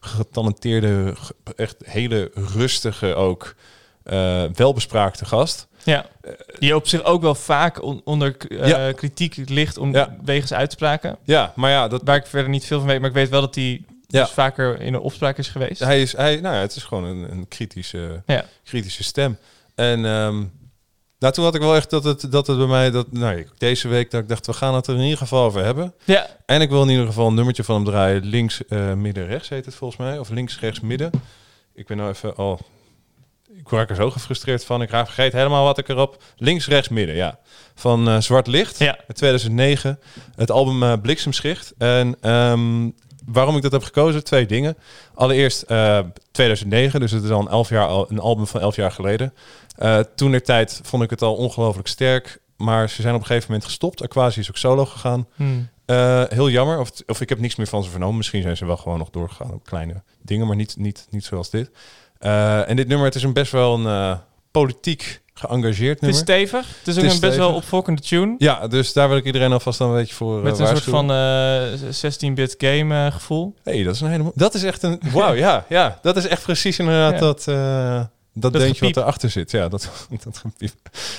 getalenteerde, ge- echt hele rustige ook, eh, welbespraakte gast. Ja. Die op zich ook wel vaak on- onder eh, Ja. kritiek ligt om Ja. wegens uitspraken. Ja, maar ja, dat, Waar ik verder niet veel van weet, maar ik weet wel dat hij Ja. dus vaker in een opspraak is geweest. hij is, hij, nou ja, het is gewoon een, een kritische, kritische stem. En ehm, nou, toen had ik wel echt dat het, dat het bij mij, dat, nou, deze week, dat ik dacht, we gaan het er in ieder geval over hebben. Ja. En ik wil in ieder geval een nummertje van hem draaien. Links, eh, midden, rechts heet het volgens mij. Of links, rechts, midden. Ik ben nou even al... Ik raak er zo gefrustreerd van. Ik raak- vergeet helemaal wat ik erop... Links, rechts, midden, ja. Van eh, Zwart Licht. Ja. uit 2009. Het album eh, Bliksemschicht. En ehm, waarom ik dat heb gekozen? Twee dingen. Allereerst eh 2009. Dus het is al een, elf jaar, al, een album van elf jaar geleden. Eh toen der tijd vond ik het al ongelooflijk sterk. Maar ze zijn op een gegeven moment gestopt. Aquasi is ook solo gegaan. Hmm. Eh, heel jammer. Of, of ik heb niks meer van ze vernomen. Misschien zijn ze wel gewoon nog doorgegaan op kleine dingen, maar niet, niet, niet zoals dit. Eh, en dit nummer, het is een best wel een eh, politiek geëngageerd Het is nummer. stevig. Het is ook is een best wel opvolkende tune. Ja, dus daar wil ik iedereen alvast dan een beetje voor eh, Met een soort van eh 16-bit game eh, gevoel. hey, dat is een hele... Dat is echt een... Wauw, ja, ja. Dat is echt precies inderdaad dat... eh, dat, Dat deuntje wat erachter zit. Ja, dat, dat gepiep.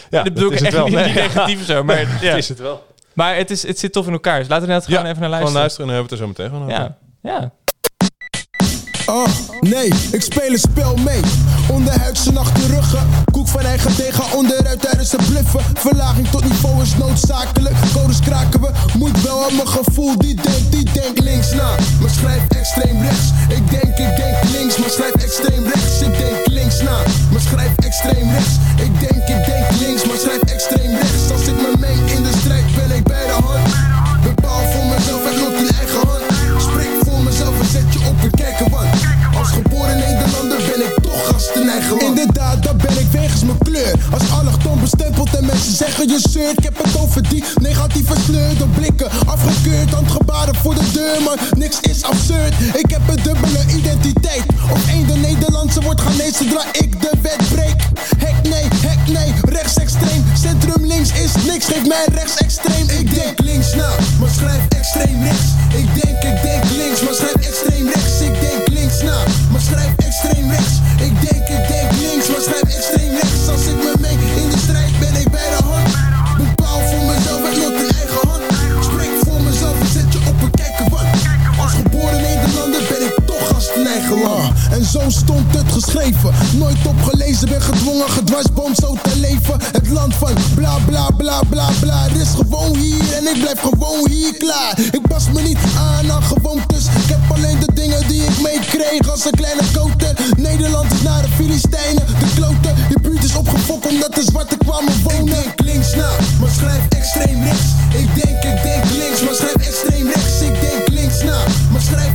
Ja, dat bedoel is ik het echt wel. niet, Nee, negatief zo. Maar, ja. Dat is het wel. maar het, is, het zit tof in elkaar. Dus laten we net gewoon even naar Gewoon luisteren. luisteren en dan hebben we het er zo meteen van over. Ja, ja. Oh, nee, ik speel een spel mee. Onderhuidse ruggen. Koek van eigen tegen onderuit tijdens het bluffen. Verlaging tot niveau is noodzakelijk. Codes kraken we. Moet wel aan mijn gevoel. Die denkt, die denkt links na. Maar schrijf extreem rechts. Ik denk, ik denk links. Maar schrijf extreem rechts. Ik denk links na. Maar schrijf extreem rechts. Ik denk, ik denk links. Maar schrijf extreem rechts. Als Inderdaad, dat ben ik wegens mijn kleur. Als allochton bestempeld en mensen zeggen je zeurt. Ik heb het over die negatieve sleur door blikken. Afgekeurd, handgebaren voor de kleur, maar niks is absurd. Ik heb een dubbele identiteit. Op één de Nederlandse wordt Ghanese zodra ik de wet breek. Hek nee, hek nee, rechtsextreem. Centrum links is niks, geef mij rechtsextreem. Ik denk links na, maar schrijf extreem rechts. Ik denk, ik denk links, maar schrijf extreem rechts. Ik denk links na, maar schrijf extreem rechts. Ik denk, En zo stond het geschreven. Nooit opgelezen, ben gedwongen, gedwarsboomd zo te leven. Het land van bla bla bla bla bla. Is gewoon hier en ik blijf gewoon hier klaar. Ik pas me niet aan aan gewoontes. Ik heb alleen de dingen die ik meekreeg als een kleine koter. Nederland is naar de Filistijnen, de kloten. Je buurt is opgefokt omdat de zwarte kwamen wonen. Ik denk links na, maar schrijf extreem rechts. Ik denk, ik denk links, maar schrijf extreem rechts. Ik denk links na, maar schrijf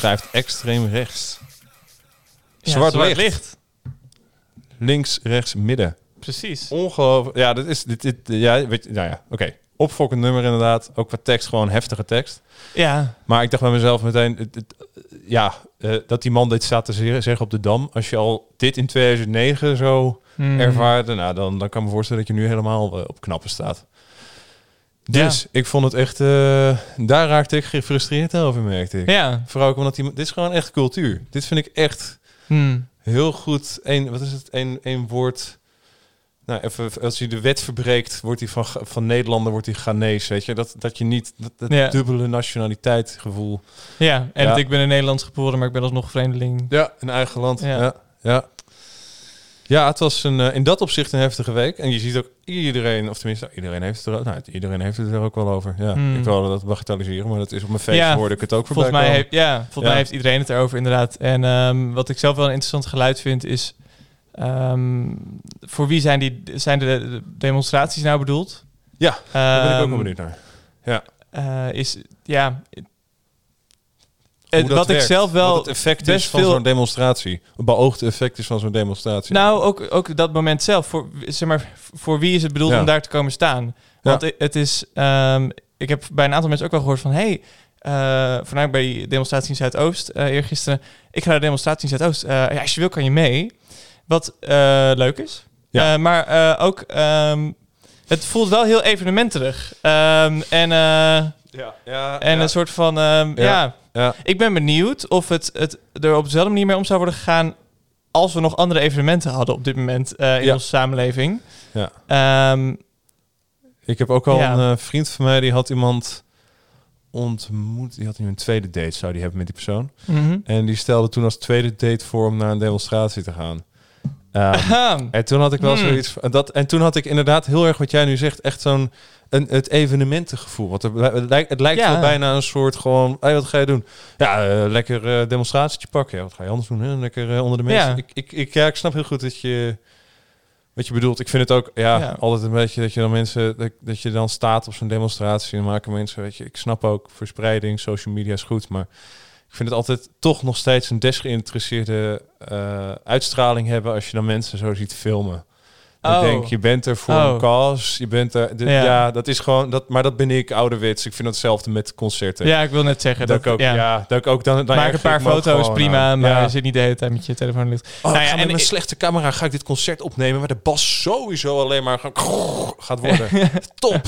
schrijft extreem rechts. Ja, Zwart, zwart licht. licht. Links, rechts, midden. Precies. Ongelooflijk. Ja, dit is dit, dit ja, weet je, nou ja, oké. Opfokkend nummer inderdaad. Ook qua tekst gewoon heftige tekst. Ja, Maar ik dacht bij mezelf meteen, het- het- ja, eh, dat die man dit staat te ze- zeggen op de dam. Als je al dit in 2009 zo Hmm. ervaarde, nou dan, dan kan ik me voorstellen dat je nu helemaal eh, op knappen staat. Dus ik vond het echt, eh, daar raakte ik gefrustreerd over, merkte ik. Ja. Vooral ook omdat die, dit is gewoon echt cultuur. Dit vind ik echt Hmm. heel goed. Een, wat is het? Een, een woord. Nou, even, als je de wet verbreekt, wordt hij van, van Nederlander wordt hij Ghanese. Weet je, dat, dat je niet dat, dat Ja. dubbele nationaliteit gevoel. Ja, en Ja. ik ben in Nederland geboren, maar ik ben alsnog vreemdeling. Ja, in eigen land. Ja. Ja, ja. het was een, eh, in dat opzicht een heftige week. En je ziet ook iedereen, of tenminste, iedereen heeft het er, nou, iedereen heeft het er ook wel over. Ja, Hmm. ik wil dat bagatelliseren, maar dat is op mijn feest Ja, hoorde ik het ook voorbij Volgens mij, heeft, ja, volgens Ja. mij heeft iedereen het erover, inderdaad. En ehm, wat ik zelf wel een interessant geluid vind, is... ehm, voor wie zijn, die, zijn de, de demonstraties nou bedoeld? Ja, Daar ben ik ook Ehm, wel benieuwd naar. Ja. eh, is, ja... Hoe Het, dat wat ik zelf wel Wat het effect best is van veel- zo'n demonstratie. Het beoogde effect is van zo'n demonstratie. Nou, ook, ook dat moment zelf. Voor, zeg maar, voor wie is het bedoeld Ja. om daar te komen staan? Want het is... ehm, ik heb bij een aantal mensen ook wel gehoord van... Hey, eh vanuit bij die demonstratie in Zuidoost eh eergisteren... Ik ga naar de demonstratie in Zuidoost. Eh, ja, als je wil kan je mee. Wat eh, leuk is. Ja. Eh, maar eh, ook... ehm, het voelt wel heel evenementerig. Ehm, en eh, ja, ja, en ja. een soort van... ehm, Ja. ja. Ja. Ik ben benieuwd of het, het er op dezelfde manier mee om zou worden gegaan... als we nog andere evenementen hadden op dit moment eh, in Ja. onze samenleving. Ja. Ehm, Ik heb ook al Ja. een eh, vriend van mij, die had iemand ontmoet. Die had nu een tweede date, zou die hebben met die persoon. mhm. En die stelde toen als tweede date voor om naar een demonstratie te gaan. Ehm, en toen had ik wel Hmm. zoiets van dat. En toen had ik inderdaad heel erg wat jij nu zegt, echt zo'n een, het evenementengevoel. Want er, het lijkt, het lijkt Ja. wel bijna een soort gewoon. Hey, wat ga je doen? Ja, eh, lekker eh, demonstratietje pakken. Ja, wat ga je anders doen? Hè? Lekker eh, onder de mensen. Ja. Ik, ik, ik, ja, ik snap heel goed dat je. Wat je bedoelt, ik vind het ook ja, altijd een beetje dat je dan mensen dat, dat je dan staat op zo'n demonstratie en dan maken mensen, weet je, ik snap ook verspreiding, social media is goed, maar ik vind het altijd toch nog steeds een desgeïnteresseerde eh, uitstraling hebben als je dan mensen zo ziet filmen. Ik Oh. denk, je bent er voor Oh. een cause, je bent er, de- Ja. ja. dat is gewoon, dat, maar dat ben ik ouderwets. Ik vind hetzelfde met concerten. Ja, ik wil net zeggen. dat, ik ook, ja. dat ik ook dan, dan Maak een paar ik foto's, gewoon prima, maar Ja. je zit niet de hele tijd met je telefoon lucht. Oh, Nou ik ja, en met ik- slechte camera ga ik dit concert opnemen, waar de bas sowieso alleen maar gaat worden. Top.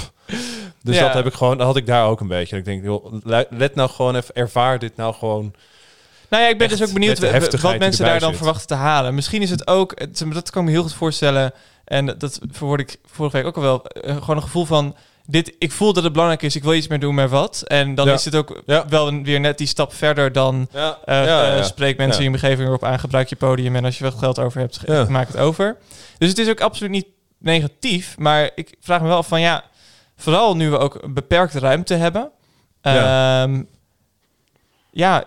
Dus dat heb ik gewoon, dat had ik daar ook een beetje. Ik denk, joh, le- let nou gewoon even, ervaar dit nou gewoon. Nou ja, ik ben Echt dus ook benieuwd wat mensen daar dan zit. verwachten te halen. Misschien is het ook, het- dat kan ik me heel goed voorstellen. En dat- verwoord ik vorige week ook al wel. eh, gewoon een gevoel van, dit, ik voel dat het belangrijk is, ik wil iets meer doen met wat. En dan Ja. is het ook Ja. wel een- weer net die stap verder dan... Ja, eh, eh, spreek mensen in je omgeving erop aan, gebruik je podium en als je wel geld over hebt, maak het over. Dus het is ook absoluut niet negatief, maar ik vraag me wel af van ja, vooral nu we ook een beperkte ruimte hebben. Ja. Ja,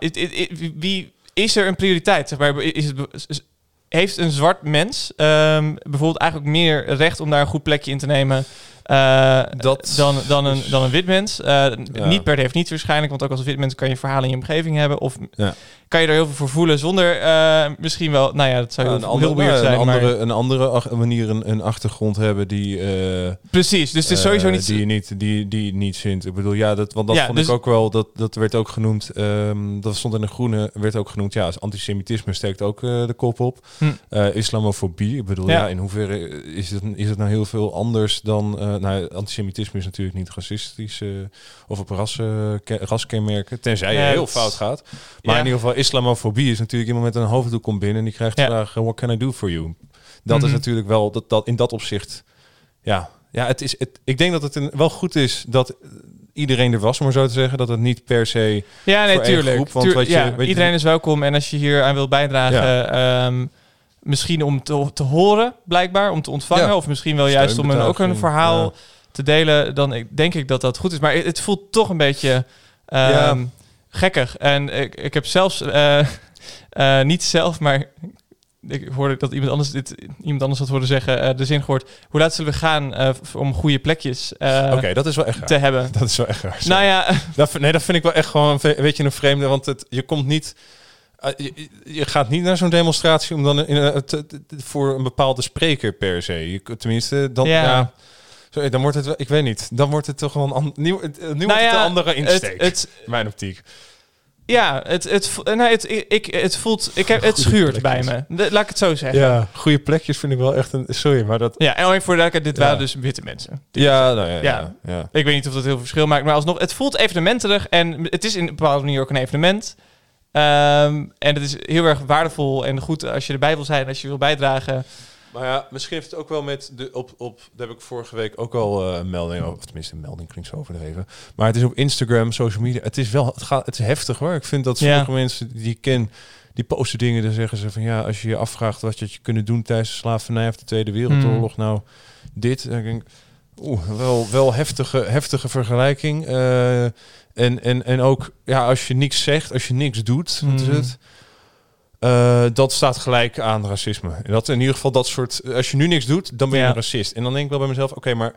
wie is er een prioriteit? Zeg maar, is het, heeft een zwart mens ehm, bijvoorbeeld eigenlijk meer recht om daar een goed plekje in te nemen? Eh, Dat dan, dan, een, dan een wit mens. Eh, Ja. Niet per definitie waarschijnlijk, want ook als wit mens kan je verhalen in je omgeving hebben. Of Ja. kan je er heel veel voor voelen zonder eh, misschien wel... Nou ja, dat zou heel, een, heel andere, weird zijn. een maar- andere, een andere manier een, een achtergrond hebben die, eh, Precies, dus het is sowieso eh, niet... die je niet die, die niet vindt. Ik bedoel, ja, dat, want dat Ja, vond dus- ik ook wel. Dat, dat werd ook genoemd. ehm, dat stond in de groene. Werd ook genoemd. Ja, antisemitisme steekt ook eh, de kop op. Hm. Eh, islamofobie. Ik bedoel, ja. in hoeverre is het is het nou heel veel anders dan. Eh nou, antisemitisme is natuurlijk niet racistisch eh, of op rassen, ke- raskenmerken, tenzij je heel fout gaat. Maar in ieder geval, islamofobie is natuurlijk iemand met een hoofddoek komt binnen en die krijgt de vraag: What can I do for you? Dat Mhm. is natuurlijk wel dat, dat in dat opzicht. Ja, ja het is, het, ik denk dat het een, wel goed is dat iedereen er was, om maar zo te zeggen. Dat het niet per se. Ja, nee, tuurlijk. groep, want Tuur- wat je- ja, weet je- iedereen is welkom. En als je hier aan wil bijdragen, ehm, misschien om te, te horen, blijkbaar, om te ontvangen. Ja. Of misschien wel juist om een, ook een verhaal ja. te delen. Dan denk ik dat dat goed is. Maar het, voelt toch een beetje Ja. gekkig. En ik, ik heb zelfs, eh, eh, niet zelf, maar ik hoorde dat iemand anders dit iemand anders had horen zeggen, eh, de zin gehoord. Hoe laat zullen we gaan om goede plekjes eh, Oké, dat is wel echt raar. te hebben? Dat is wel echt raar. Nou ja, Dat, nee, dat vind ik wel echt gewoon een ve- weet je, een vreemde. Want het, je komt niet. Eh, je, je gaat niet naar zo'n demonstratie om dan in, te- te- voor een bepaalde spreker per se. Je, kunt- tenminste, dan, Ja. ja. sorry, dan wordt het wel, ik weet niet, dan wordt het toch wel een an- nieuw, het- nu wordt het ja, een andere insteek. Het, het, in mijn optiek. Ja, het, het, nee, het, ik, het voelt, ik heb, het schuurt bij me. De- laat ik het zo zeggen. Ja, Ja, goede plekjes vind ik wel echt een. Sorry, maar dat. en alleen voor de dit Ja. waren dus witte mensen. Ja, nou ja, Ja. ja. ja. Ik weet niet of dat heel veel verschil maakt, maar alsnog, het voelt evenementerig en het is in een bepaalde manier ook een evenement. Ehm, en het is heel erg waardevol en goed als je erbij wil zijn, als je wil bijdragen. Maar ja, misschien heeft het ook wel met de op, op daar heb ik vorige week ook al eh, een melding over, of tenminste een melding klinkt zo overdreven. Maar het is op Instagram, social media. Het is wel, het gaat, het is heftig hoor. Ik vind dat Ja. sommige mensen die ik ken, die posten dingen, dan zeggen ze van ja, als je je afvraagt wat je had je kunnen doen tijdens de slavernij of de Tweede Wereldoorlog, nou dit. Denk ik, oeh, wel, wel heftige, heftige vergelijking. Eh, en, en, en ook, ja, als je niks zegt, als je niks doet, is Hmm. het? Eh, dat staat gelijk aan racisme. En dat in ieder geval dat soort. Als je nu niks doet, dan ben je Ja. een racist. En dan denk ik wel bij mezelf: oké, maar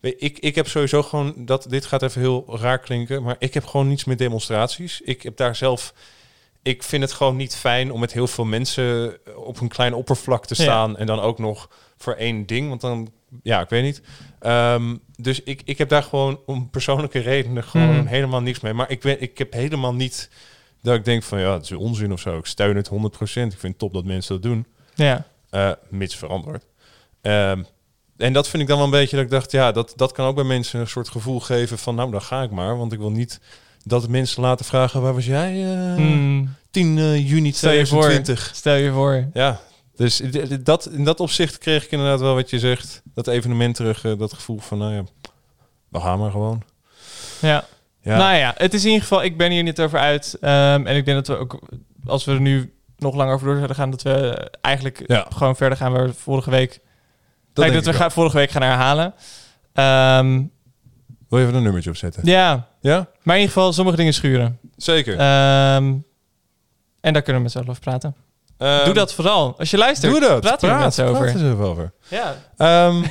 ik, ik heb sowieso gewoon dat. Dit gaat even heel raar klinken, maar ik heb gewoon niets met demonstraties. Ik heb daar zelf. Ik vind het gewoon niet fijn om met heel veel mensen op een klein oppervlak te Ja. staan en dan ook nog voor één ding, want dan ja, ik weet niet. Ehm, dus ik, ik heb daar gewoon om persoonlijke redenen gewoon Mhm. helemaal niks mee. Maar ik, ben, ik heb helemaal niet dat ik denk van ja, het is onzin of zo. Ik steun het 100%. Ik vind het top dat mensen dat doen, Ja, eh, mits veranderd. Ehm, en dat vind ik dan wel een beetje dat ik dacht, ja, dat, dat kan ook bij mensen een soort gevoel geven van nou, dan ga ik maar. Want ik wil niet dat mensen laten vragen, waar was jij eh, Hmm. 10 eh, juni Stel je voor. 2020? stel je voor. Ja, dus dat, in dat opzicht kreeg ik inderdaad wel wat je zegt. Dat evenement terug, eh, dat gevoel van, nou ja, we gaan maar gewoon. Ja. Ja, Nou ja, het is in ieder geval, ik ben hier niet over uit. Ehm, en ik denk dat we ook, als we er nu nog langer over door zouden gaan, dat we eigenlijk Ja. gewoon verder gaan waar we vorige week... Dat Kijk, denk dat we gaan, vorige week gaan herhalen. Ehm. Wil je even een nummertje opzetten? ja, Ja? maar in ieder geval sommige dingen schuren. Zeker. Ehm, en daar kunnen we met z'n allen over praten. Ehm, Doe dat vooral. Als je luistert, Doe dat. praat er met mensen praat over. er over. Ja. Ehm,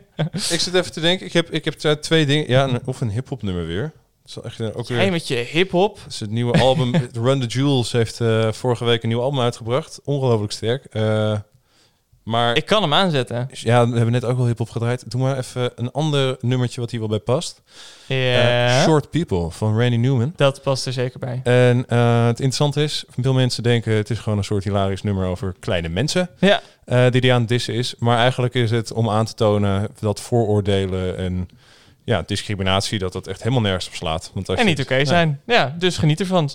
ik zit even te denken. Ik heb, ik heb twee- twee dingen. Ja, een- of een hip-hop nummer weer. Dat is wel echt eh, ook weer. Jij met je hip-hop. Is het nieuwe album. Run the Jewels heeft eh, vorige week een nieuw album uitgebracht. Ongelooflijk sterk. Eh, maar Ik kan hem aanzetten. ja, we hebben net ook wel hip-hop gedraaid. Doe maar even een ander nummertje wat hier wel bij past. Eh, Short People van Randy Newman. Dat past er zeker bij. En eh, het interessante is, veel mensen denken het is gewoon een soort hilarisch nummer over kleine mensen. Ja. eh, die die aan het dissen is. Maar eigenlijk is het om aan te tonen dat vooroordelen en ja, discriminatie, dat dat echt helemaal nergens op slaat. Want als En niet oké zijn. Ja, dus geniet ervan.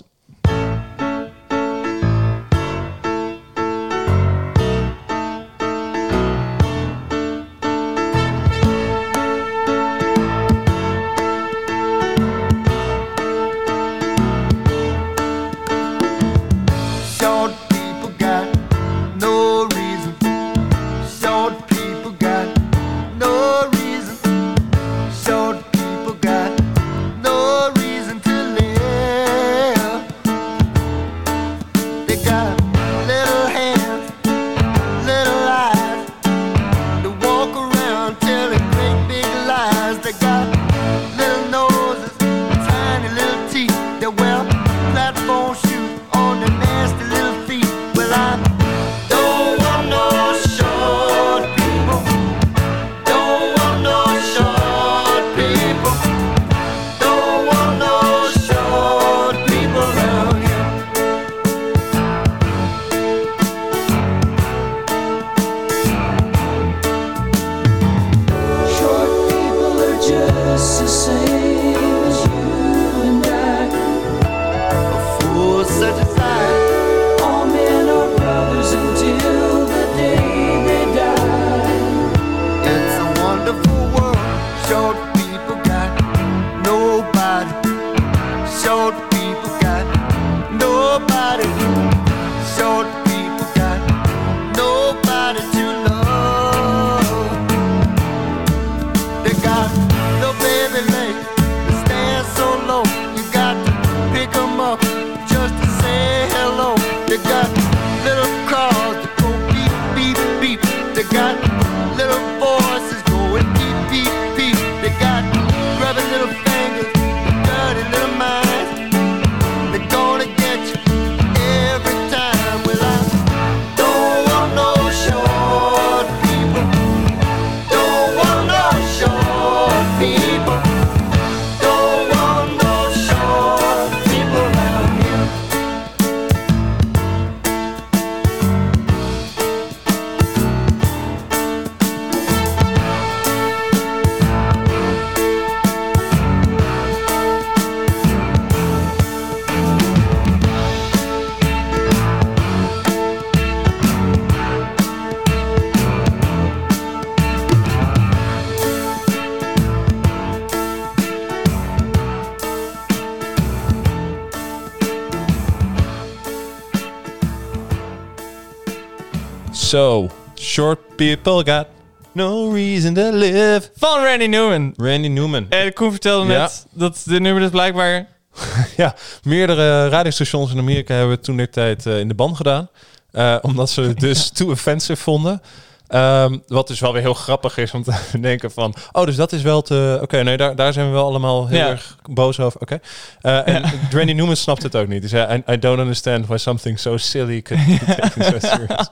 So, short people got no reason to live. Van Randy Newman. Randy Newman. En Koen vertelde Ja. net dat de nummer dus blijkbaar... Ja, meerdere radiostations in Amerika hebben het toen de tijd eh, in de ban gedaan. Eh, omdat ze het dus too offensive vonden. Ehm, wat dus wel weer heel grappig is om te denken van... Oh, dus dat is wel te... Oké, nee, daar, daar zijn we wel allemaal heel Ja. erg boos over. Oké. Eh, en Randy Newman snapt het ook niet. Hij zei, I, I don't understand why something so silly could be taken so serious.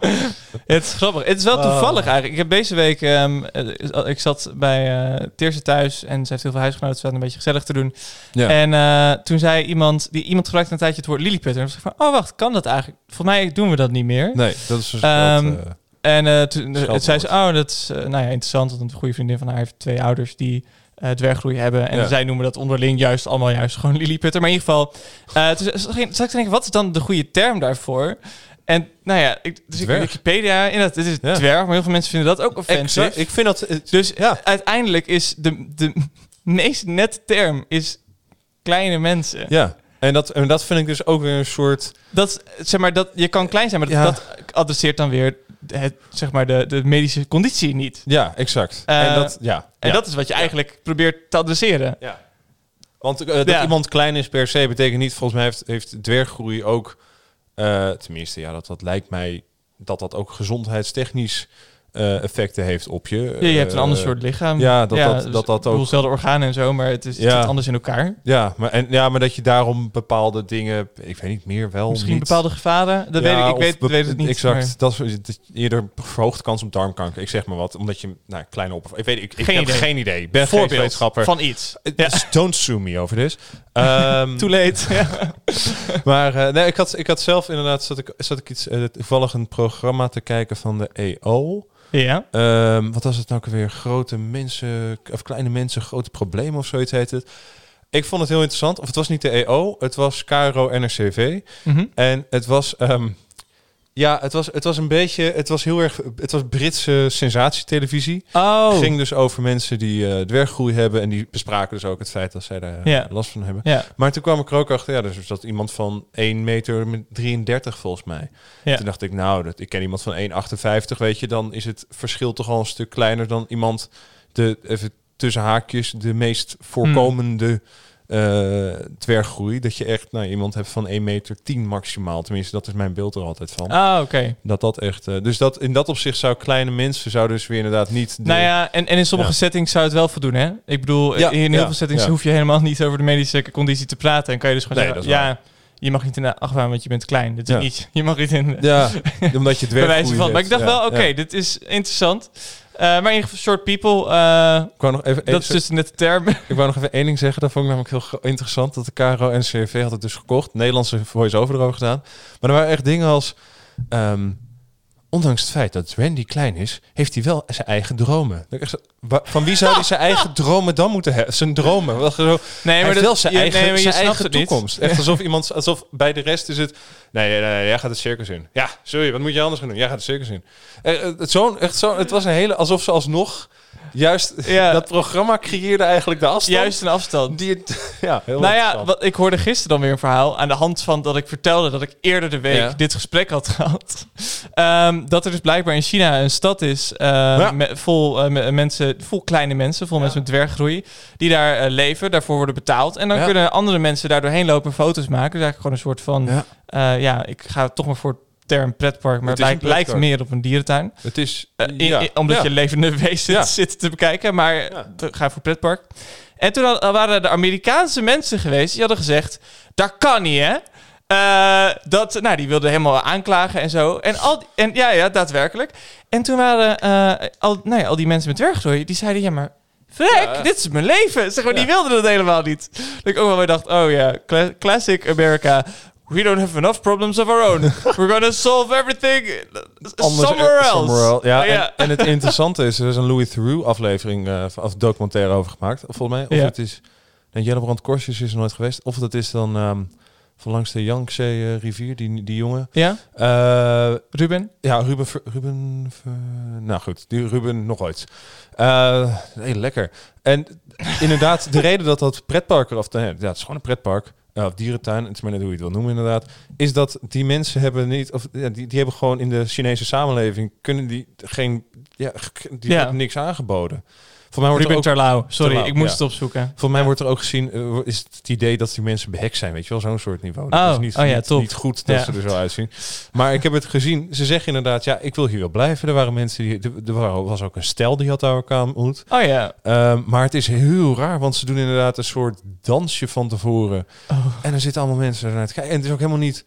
Het is grappig. Het is wel Oh. toevallig eigenlijk. Ik heb deze week... ehm, eh, ik zat bij eh Teerse thuis en ze heeft heel veel huisgenoten. Ze een beetje gezellig te doen. Ja. En toen zei iemand... Die, iemand gebruikte een tijdje het woord lilliputter. En toen ik van... Oh, wacht, kan dat eigenlijk? Volgens mij doen we dat niet meer. nee, dat is dus wat, eh, En eh, toen zei ze, oh, dat is eh, nou ja, interessant. Want een goede vriendin van haar heeft twee ouders die eh dwerggroei hebben. En Ja. zij noemen dat onderling juist allemaal juist gewoon lilliputter. Maar in ieder geval, eh toen zat ik te denken, wat is dan de goede term daarvoor? En nou ja, ik, dus ik. Wikipedia, inderdaad, dit is Ja. dwerg, maar heel veel mensen vinden dat ook offensief. exact. Ik vind dat... Dus ja. uiteindelijk is de, de meest nette term is kleine mensen. Ja. En dat, en dat vind ik dus ook weer een soort... Dat, zeg maar, dat, je kan klein zijn, maar Ja. dat adresseert dan weer het, zeg maar, de, de medische conditie niet. Ja, exact. Eh, en dat, ja. En ja. dat is wat je eigenlijk probeert te adresseren. Ja. Want eh, dat Ja. iemand klein is per se betekent niet, volgens mij heeft, heeft dwerggroei ook, eh, tenminste, ja, dat, dat lijkt mij dat dat ook gezondheidstechnisch eh, effecten heeft op je. Ja, je hebt een Eh, ander soort lichaam. ja, dat dat- dus dat dat ook- Zelfde organen en zo, maar het, is, het Ja. zit anders in elkaar. Ja, maar, en, ja, maar dat je daarom bepaalde dingen, ik weet niet meer wel. Misschien niet. bepaalde gevaren. Dat Ja, weet ik, ik weet, be- weet het niet. Exact. maar- Dat is eerder verhoogde kans op darmkanker. Ik zeg maar wat, omdat je nou, kleine op. Ik weet, ik, ik Geen heb idee. geen idee. Ben geen wetenschapper. van iets. Eh, dus Don't sue me over this. Ehm, Too late. Maar eh, nee, ik had, ik had zelf inderdaad zat ik, zat ik iets eh, toevallig een programma te kijken van de EO. Ja. Ehm, wat was het nou weer? Grote mensen of kleine mensen, grote problemen of zoiets heet het. Ik vond het heel interessant. Of het was niet de EO, het was KRO NRCV. Mhm. En het was, ehm, ja, het was, het was een beetje, het was heel erg, het was Britse sensatietelevisie. Oh. Het ging dus over mensen die eh dwerggroei hebben en die bespraken dus ook het feit dat zij daar Ja. last van hebben. Ja. Maar toen kwam ik er ook achter, ja, dus dat iemand van 1 meter met 33 volgens mij. Ja. Toen dacht ik, nou, dat, ik ken iemand van 1,58, weet je, dan is het verschil toch al een stuk kleiner dan iemand, de, even tussen haakjes, de meest voorkomende dwerggroei. Dat je echt, nou, iemand hebt van 1 meter 10 maximaal. Tenminste, dat is mijn beeld er altijd van. Ah, oké. Dat dat echt, eh, dus dat in dat opzicht zou kleine mensen zouden dus weer inderdaad niet. De, Nou ja, en, en in sommige Ja. settings zou het wel voldoen, hè? Ik bedoel, Ja, in heel veel settings hoef je helemaal niet over de medische conditie te praten. En kan je dus gewoon Nee, zeggen, dat ja, je mag niet in de achtbaan, want je bent klein. Dit is Ja. niet, je mag niet in Ja, omdat je dwerggroei van. Maar ik dacht wel, oké, ja. dit is interessant. Eh, maar in ieder geval, short people, eh, Ik wou nog even, dat is dus net de term. Ik wou nog even één ding zeggen. Dat vond ik namelijk heel interessant. Dat de KRO en CV had het dus gekocht. Nederlandse voice-over erover gedaan. Maar er waren echt dingen als... ehm, ondanks het feit dat Randy klein is, heeft hij wel zijn eigen dromen. Van wie zou hij zijn eigen dromen dan moeten hebben? Zijn dromen. Nee, hij heeft dat- wel zijn je- eigen, nee, maar je zijn eigen toekomst. Echt alsof iemand, alsof bij de rest is het. Nee, nee, nee, jij gaat het circus in. Ja, sorry, wat moet je anders gaan doen? Jij gaat het circus in. Eh, eh, het, zo, echt zo, het was een hele, alsof ze alsnog juist Ja. dat programma creëerde eigenlijk de afstand. Juist een afstand. Die het, ja, heel Nou ja, wat, ik hoorde gisteren dan weer een verhaal aan de hand van dat ik vertelde dat ik eerder de week Ja. dit gesprek had gehad. Ehm, dat er dus blijkbaar in China een stad is eh, Ja. met, vol me- mensen, vol kleine mensen, vol mensen met dwerggroei, die daar eh, leven, daarvoor worden betaald. En dan Ja. kunnen andere mensen daar doorheen lopen en foto's maken. Dus eigenlijk gewoon een soort van, Ja. ja, ja ik ga toch maar voor term pretpark, maar Het lijkt, lijkt meer op een dierentuin. Het is... Eh, in- ja. in- omdat je levende wezens zit te bekijken. Maar ga voor pretpark. En toen had- waren de Amerikaanse mensen geweest. Die hadden gezegd, dat kan niet hè. Eh, dat, nou, die wilden helemaal aanklagen en zo. En, al, en ja, ja, daadwerkelijk. En toen waren eh, al, nou ja, al die mensen met dwerggroei, die zeiden, ja, maar vrek, Ja. dit is mijn leven. Zeg maar, die wilden dat helemaal niet. Dat ik ook wel weer dacht, oh ja, cla- classic America. We don't have enough problems of our own. We're gonna solve everything Anders- somewhere else. somewhere else. Ja, Oh, ja. En, en het interessante is, er is een Louis Theroux aflevering eh, of documentaire over gemaakt, volgens mij. Of het is, nee, Jellebrand Korsjes is er nooit geweest. Of dat is dan ehm, van langs de Yangtze rivier, die, die jongen. Ja, Eh, Ruben? ja, Ruben, Ruben, nou goed, die Ruben nog ooit. Heel lekker. En inderdaad, de reden dat dat pretpark of nee, ja, het is gewoon een pretpark, eh, of dierentuin, het is maar net hoe je het wil noemen inderdaad, is dat die mensen hebben niet, of ja, die, die hebben gewoon in de Chinese samenleving kunnen die geen, ja, die Ja. wordt niks aangeboden. Voor mij wordt er Ruben ook, Terlouw. Sorry, Terlouw, ik moest ja. het opzoeken. voor mij wordt er ook gezien, eh, is het idee dat die mensen behekt zijn, weet je wel, zo'n soort niveau. Oh, dat is niet, oh ja, niet, top. niet goed dat ze er zo uitzien. Maar ik heb het gezien, ze zeggen inderdaad, ja, ik wil hier wel blijven. Er waren mensen die, er- was ook een stel die had daar elkaar ontmoet. Oh ja. Ehm, maar het is heel raar, want ze doen inderdaad een soort dansje van tevoren. Oh. En er zitten allemaal mensen te kijken. En het is ook helemaal niet...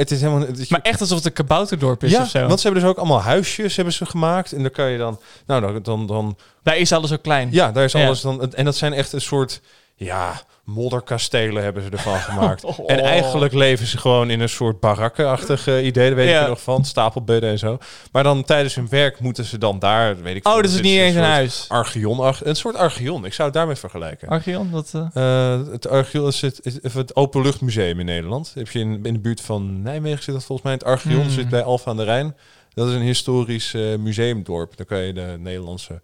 Het is helemaal... Het is, Maar echt alsof het een kabouterdorp is ja, of zo. want ze hebben dus ook allemaal huisjes hebben ze gemaakt. En dan kan je dan... Nou, dan... dan, dan Daar is alles zo klein. ja, daar is Ja. alles dan... En dat zijn echt een soort... Ja, modderkastelen hebben ze ervan gemaakt. Oh. En eigenlijk leven ze gewoon in een soort barakkenachtig idee. Daar weet ik Ja. er nog van. Stapelbedden en zo. Maar dan tijdens hun werk moeten ze dan daar... Weet ik Oh, het is niet eens een huis. Archeon, een soort archeon. Ik zou het daarmee vergelijken. Archeon, dat... eh, Eh, het Archeon is het, is het Openluchtmuseum in Nederland. Heb je in, in de buurt van Nijmegen zit dat volgens mij. Het Archeon Hmm. zit bij Alphen aan de Rijn. Dat is een historisch eh, museumdorp. Daar kan je de Nederlandse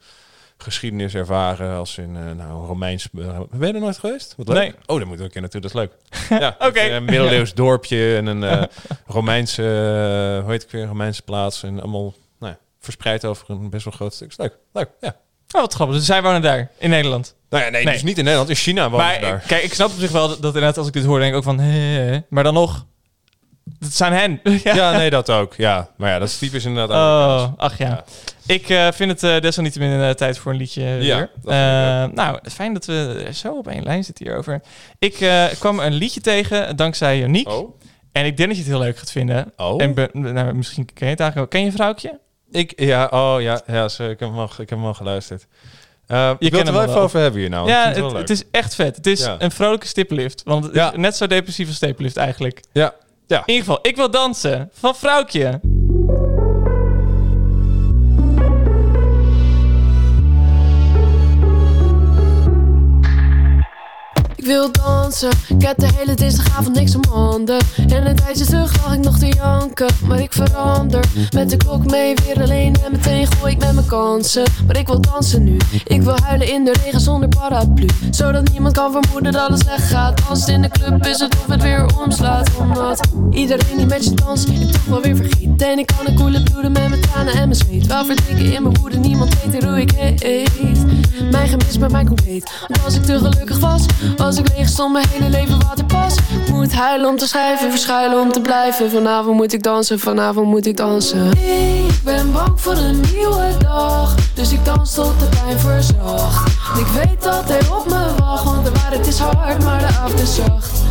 geschiedenis ervaren als in eh, nou, Romeins... eh, ben je er nooit geweest? Wat leuk. Nee. Oh, moeten we een keer naartoe, dat is leuk. ja, Oké. Een middeleeuws dorpje en een eh, Romeinse, eh, hoe heet ik weer, Romeinse plaats. En allemaal nou, ja, verspreid over een best wel groot stuk. Is leuk, leuk, ja. Oh, wat grappig. Dus zij wonen daar, in Nederland. Nou ja, nee, Nee. dus niet in Nederland, in China wonen Maar daar. kijk, ik snap op zich wel dat, dat inderdaad als ik dit hoor, denk ik ook van... hè. Maar dan nog, het zijn hen. ja. Ja, nee, dat ook. Ja, maar ja, dat is typisch inderdaad. Oh, ach ja. Ja. Ik eh, vind het eh, desalniettemin uh, tijd voor een liedje weer. Eh, nou, fijn dat we zo op één lijn zitten hierover. Ik eh, kwam een liedje tegen dankzij Joniek. Oh, En ik denk dat je het heel leuk gaat vinden. oh. En be- nou, misschien ken je het eigenlijk wel. Ken je Vrouwtje? Ik, ja, oh ja, ja zo, ik, heb hem al, ik heb hem al geluisterd. Uh, je kent wil het er wel even wel. over hebben hier nou. ja, het, is echt vet. Het is Ja. een vrolijke stippenlift. Want het Ja. is net zo depressief als stippenlift eigenlijk. Ja, ja. In ieder geval, ik wil dansen. Van Vrouwtje. Wil dansen, ik heb de hele dinsdagavond niks om handen. En een tijdje terug lag ik nog te janken Maar ik verander, met de klok mee weer alleen En meteen gooi ik met mijn kansen. Maar ik wil dansen nu, ik wil huilen in de regen zonder paraplu. Zodat niemand kan vermoeden dat het slecht gaat. Als in de club is het of het weer omslaat. Omdat iedereen die met je danst, ik toch wel weer vergeet En ik kan een koele bloeden met mijn tranen en mijn zweet. Wel verdrinken in mijn woede, niemand weet hoe ik heet. Mijn gemis met mij compleet. Als ik te gelukkig was, ik leeg stond mijn hele leven waterpas moet huilen om te schrijven, verschuilen om te blijven. Vanavond moet ik dansen, vanavond moet ik dansen. Ik ben bang voor een nieuwe dag Dus ik dans tot de pijn verzacht. Ik weet dat hij op me wacht Want de waarheid is hard, maar de avond is zacht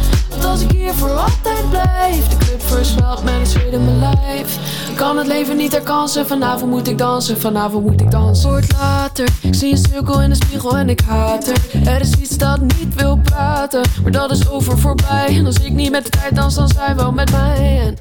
als ik hier voor altijd blijf. De club versmelt een zweet in mijn lijf. Ik kan het leven niet herkansen? Vanavond moet ik dansen, vanavond moet ik dansen. Wordt later, ik zie een cirkel in de spiegel en ik haat er. Er is iets dat niet wil praten Maar dat is over voorbij. En als ik niet met de tijd dans, dan zij wel met mij. En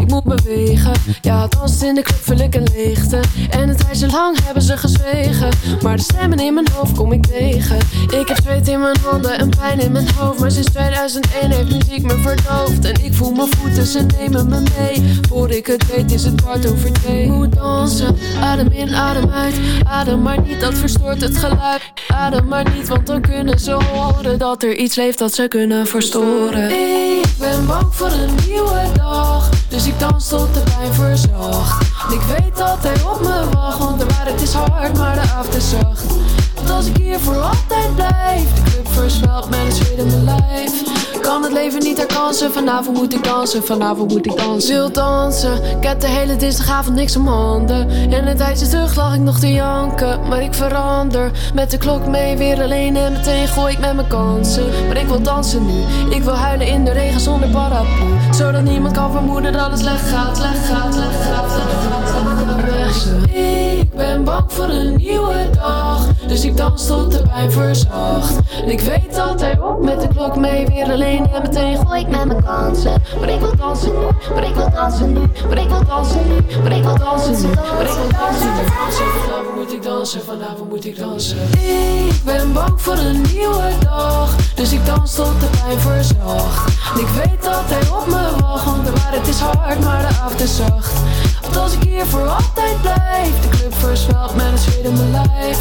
ik moet bewegen. Ja, dansen in de club vul ik een leegte En een tijdje lang hebben ze gezwegen. Maar de stemmen in mijn hoofd kom ik tegen. Ik heb zweet in mijn handen en pijn in mijn hoofd Maar sinds 2001 heeft muziek me verdoofd. En ik voel mijn voeten, ze nemen me mee. Voor ik het weet is het kwart over twee. Moet dansen, adem in, adem uit. Adem maar niet, dat verstoort het geluid. Adem maar niet, want dan kunnen ze horen Dat er iets leeft dat ze kunnen verstoren. Ik ben bang voor een nieuwe dag. Dus ik dans tot de pijn verzacht ik weet dat hij op me wacht Want de waarheid is hard, maar de avond is zacht. Want als ik hier voor altijd blijf De club versmelt zweet in mijn lijf. Kan het leven niet herkansen? Vanavond moet ik dansen, vanavond moet ik dansen. Wil dansen, ik heb de hele dinsdagavond niks om handen. En een tijdje terug lag ik nog te janken. Maar ik verander, met de klok mee weer alleen En meteen gooi ik met mijn kansen. Maar ik wil dansen nu, ik wil huilen in de regen zonder paraplu. Zodat niemand kan vermoeden dat het slecht gaat, slecht gaat, slecht gaat, slecht gaat, Ik ben bang voor een nieuwe dag Dus ik dans tot de pijn verzacht. En ik weet dat hij op met de klok mee weer alleen En meteen gooi ik met mijn kansen. Maar ik wil dansen nu, maar ik wil dansen nu Maar ik wil dansen nu, maar ik wil dansen nu Maar ik wil dansen nu. Vanavond moet ik dansen, vanavond moet ik dansen. Ik ben bang voor een nieuwe dag Dus ik dans tot de pijn verzacht. En ik weet dat hij op me wacht Want de waarheid is hard, maar de avond is zacht als ik hier voor altijd blijf De club versmelt met een zweet in mijn lijf.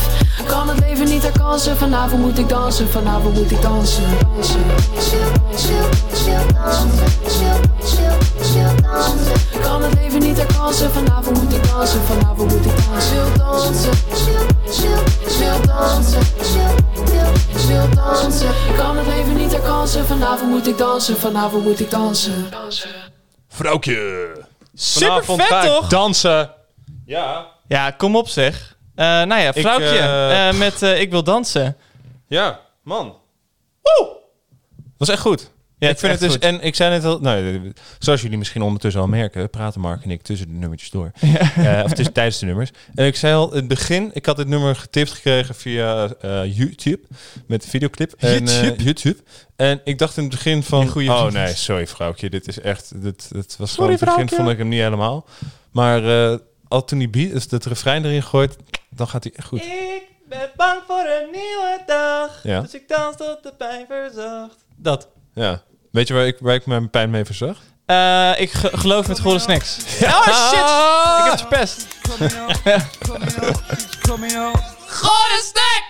Kan het leven niet herkansen Vanavond moet ik dansen, vanavond moet ik dansen Dansen, dansen, dansen, dansen, kan het leven niet herkansen Vanavond moet ik dansen, vanavond moet ik dansen dansen, dansen, dansen. Kan het leven niet herkansen Vanavond moet ik dansen, vanavond moet ik dansen. Vrouwtje. Super vet, ga ik toch? dansen. Ja. Ja, kom op zeg. Eh, nou ja, Ik, Vrouwtje eh, eh, met eh, Ik wil dansen. Ja, man. Woe! Was echt goed. Ja, ik vind het dus, goed. en ik zei net al, nou, zoals jullie misschien ondertussen al merken, praten Mark en ik tussen de nummertjes door. Eh, of tussen tijdens de nummers. En ik zei al, in het begin, ik had dit nummer getipt gekregen via eh, YouTube, met videoclip. En, eh, YouTube? En ik dacht in het begin van, oh video's. nee, sorry vrouwtje, dit is echt, dit, dit was Sorry, gewoon, in het begin vond ik hem niet helemaal. Maar al toen die beat, dus het refrein erin gooit, dan gaat hij echt goed. Ik ben bang voor een nieuwe dag. Ja. Dus ik dans tot de pijn verzacht. Dat. Ja. Weet je waar ik, waar ik mijn pijn mee verzacht? Eh, ik ge- geloof met gore snacks. Oh shit! Ik heb het verpest. Gore snack!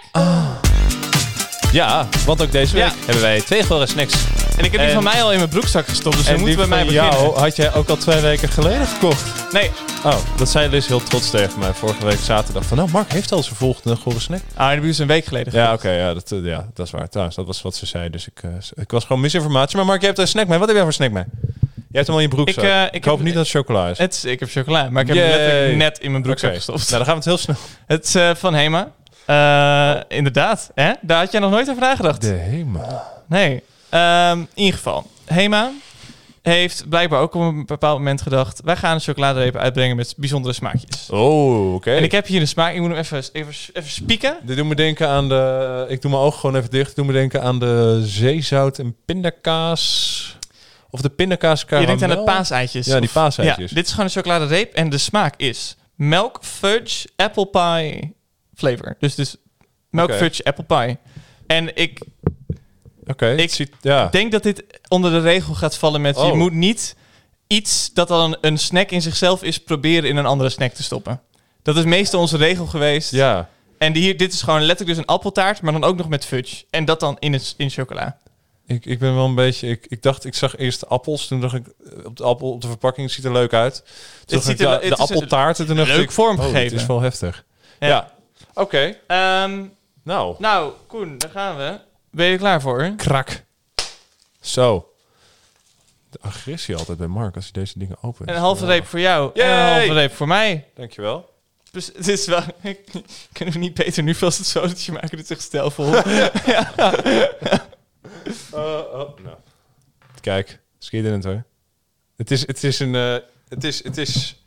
Ja, want ook deze week hebben wij twee gore snacks. En ik heb die En- van mij al in mijn broekzak gestopt, dus dan en moeten die we bij mij beginnen. jou had jij ook al twee weken geleden gekocht. Nee, Oh, dat zei Liz heel trots tegen mij vorige week zaterdag. Van, nou, Mark heeft al zijn volgende gore snack. ah, die heb dus een week geleden Ja, oké, ja, dat, eh, ja, dat is waar. Trouwens, dat was wat ze zei. Dus ik, eh, ik was gewoon misinformatie. Maar Mark, jij hebt een snack mee. Wat heb jij voor snack mee? Jij hebt hem al in je broekzak. Ik, Ik, eh, ik hoop heb- niet dat het chocola is. Het is, ik heb chocola, maar ik heb hem Yay. letterlijk net in mijn broekzak gestopt. Nou, dan gaan we het heel snel. Het is van Hema. Eh, Inderdaad, hè? daar had jij nog nooit over nagedacht. De Hema. Nee. Ehm, in ieder geval, Hema heeft blijkbaar ook op een bepaald moment gedacht... wij gaan een chocoladereep uitbrengen met bijzondere smaakjes. Oh, oké. En ik heb hier een smaak, ik moet hem even, even, even spieken. Dit doet me denken aan de... Ik doe mijn ogen gewoon even dicht. Dit doet me denken aan de zeezout en pindakaas. Of de pindakaas Je denkt aan de paaseitjes. Ja, die paaseitjes. Ja, dit is gewoon een chocoladereep en de smaak is melk fudge apple pie flavor. Dus dus melk fudge apple pie. En ik Oké, Ik ik zie... Ja. denk dat dit onder de regel gaat vallen met... je Oh. moet niet iets dat dan een snack in zichzelf is... proberen in een andere snack te stoppen. Dat is meestal onze regel geweest. ja. En die hier, dit is gewoon letterlijk dus een appeltaart... maar dan ook nog met fudge. En dat dan in, het, in chocola. Ik, ik ben wel een beetje... Ik, ik dacht, ik zag eerst de appels. Toen dacht ik, eh, op de appel, op de verpakking het ziet er leuk uit. Toen dacht ziet ik, er- de, het een appeltaart. En toen dacht leuk ik, vormgegeven. Oh, het is wel heftig. Ja. Ja. Oké. Ehm, Nou. nou, Koen, daar gaan we. Ben je er klaar voor? Krak. Zo. De agressie altijd bij Mark als hij deze dingen opent. Een halve reep voor jou en een halve reep voor mij. Dankjewel. Dus het is wel... Kunnen we niet beter nu vast het zootje maken? Dit is echt stijlvol. oh, nou. Kijk, schitterend hoor. Het is, het is een... eh, het is... Het is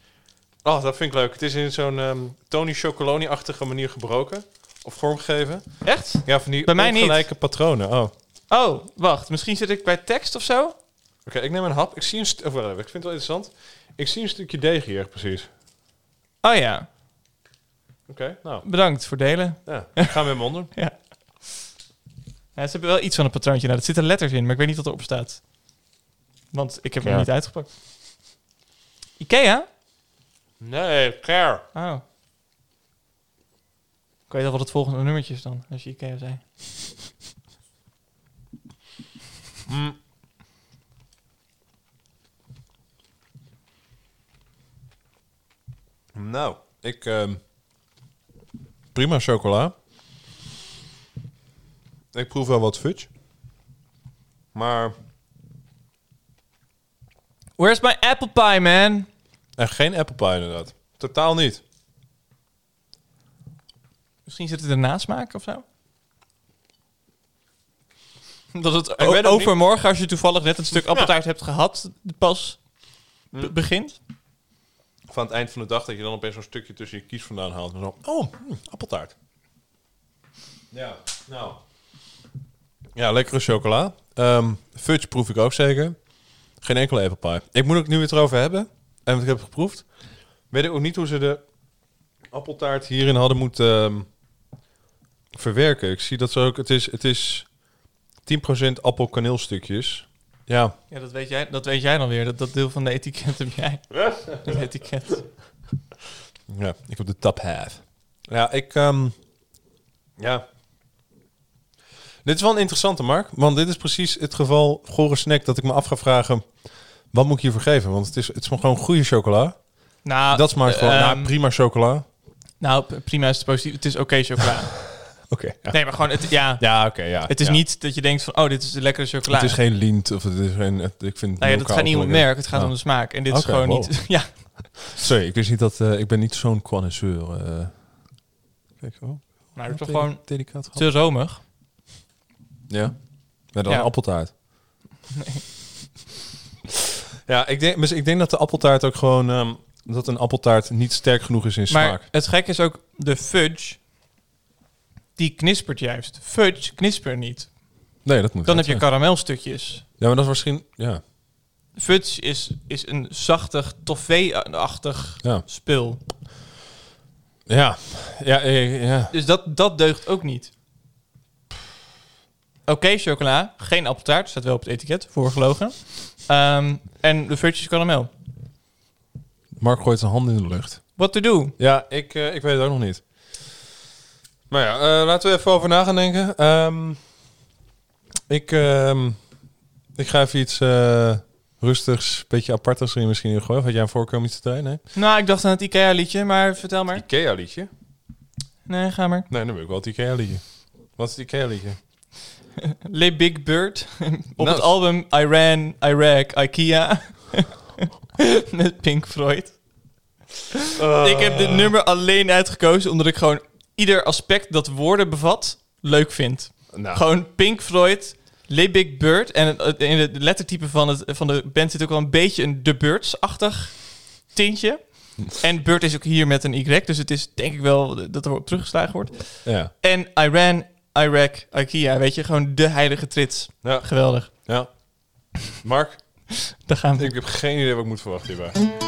oh, dat vind ik leuk. Het is in zo'n ehm, Tony Chocoloni-achtige manier gebroken. Of vormgegeven. Echt? Ja, van die Bij mij niet. patronen. Oh. Oké, Oh, wacht. Misschien zit ik bij tekst of zo? ik neem een hap. Ik zie een... st- Oh, ik vind het wel interessant. Ik zie een stukje deeg hier, precies. Oh ja. Oké, nou. Bedankt voor delen. Ja, ik ga mond doen. Ja. ja. Ze hebben wel iets van een patroontje. Nou, er zitten letters in, maar ik weet niet wat erop staat. Want ik heb hem Ja. niet uitgepakt. Ikea? Nee, care. Oh. Ik weet al wat het volgende nummertje is dan, als je Ikea zei. Mm. Nou, ik... ehm, prima chocola. Ik proef wel wat fudge. Maar Where's my apple pie, man? Echt geen apple pie inderdaad. Totaal niet. Misschien zit het een nasmaak of zo? Dat het o- ook overmorgen, als je toevallig net een stuk appeltaart hebt gehad, pas be- begint. Van het eind van de dag dat je dan opeens zo'n stukje tussen je kies vandaan haalt. En zo, oh, hm, appeltaart. Ja, nou. Ja, lekkere chocola. Ehm fudge proef ik ook zeker. Geen enkele apple pie. Ik moet ook nu weer erover hebben. En wat ik heb geproefd. Weet ik ook niet hoe ze de appeltaart hierin hadden moeten ehm, verwerken. Ik zie dat ze ook... Het is, het is 10% appelkaneelstukjes. Ja, Ja, dat weet jij, dat weet jij dan weer. Dat, dat deel van de etiket heb jij. Het etiket. Ja, ik heb de top half. Ja, ik... ehm, ja. Dit is wel een interessante, Mark. Want dit is precies het geval gore snack dat ik me af ga vragen... Wat moet ik hiervoor geven? Want het is, het is gewoon goede chocola. Nou, dat smaakt gewoon nou, prima chocola. Nou, prima is het positief. Het is oké chocola. Oké. ja. Nee, maar gewoon, het, ja, Ja, oké, ja. het is ja. niet dat je denkt van, oh, dit is de lekkere chocola. Het is geen lint of het is geen... het- ik vind nou ja, dat gaat niet om het merk, het gaat Oh. om de smaak. En dit is gewoon wow. niet... Ja, Sorry, ik wist niet dat... eh, ik ben niet zo'n connoisseur. eh. kijk, oh. maar het is toch gewoon te romig. Ja. Met een appeltaart. Ja, ik denk, ik denk dat de appeltaart ook gewoon... ehm, dat een appeltaart niet sterk genoeg is in Maar smaak. het gekke is ook, de fudge, die knispert juist. Fudge knispert niet. Nee, dat moet Dan heb je karamelstukjes. Ja, maar dat is misschien... Ja. Fudge is, is een zachtig, toffee-achtig Ja. spul. Ja. Ja, eh, ja. Dus dat, dat deugt ook niet. Oké, chocola. Geen appeltaart. Staat wel op het etiket. Voorgelogen. Ehm, en de fudge is karamel. Mark gooit zijn handen in de lucht. What to do? Ja, ik, eh, ik weet het ook nog niet. Maar ja, eh, laten we even over na gaan denken. Ehm, ik, ehm, ik ga even iets eh, rustigs, beetje aparters erin misschien in gooien. Of had jij een voorkeur om iets te draaien? Nee? Nou, ik dacht aan het IKEA-liedje, maar vertel maar. Ikea-liedje? Nee, ga maar. Nee, dan wil ik wel het Ikea-liedje. Wat is het Ikea-liedje? Le Big Bird. Op het album Iran, Iraq, IKEA. Met Pink Floyd. Ik heb dit nummer alleen uitgekozen omdat ik gewoon ieder aspect dat woorden bevat leuk vind. Nou, Gewoon Pink Floyd, Le Big Bird. En het- in het lettertype van, het, van de band zit ook wel een beetje een The Birds-achtig tintje. En Bird is ook hier met een Y, dus het is denk ik wel dat er op teruggeslagen wordt. ja. En Iran, Iraq, IKEA, weet je, gewoon de heilige trits. Ja, Geweldig. ja. Mark, Daar gaan we. ik heb geen idee wat ik moet verwachten hierbij.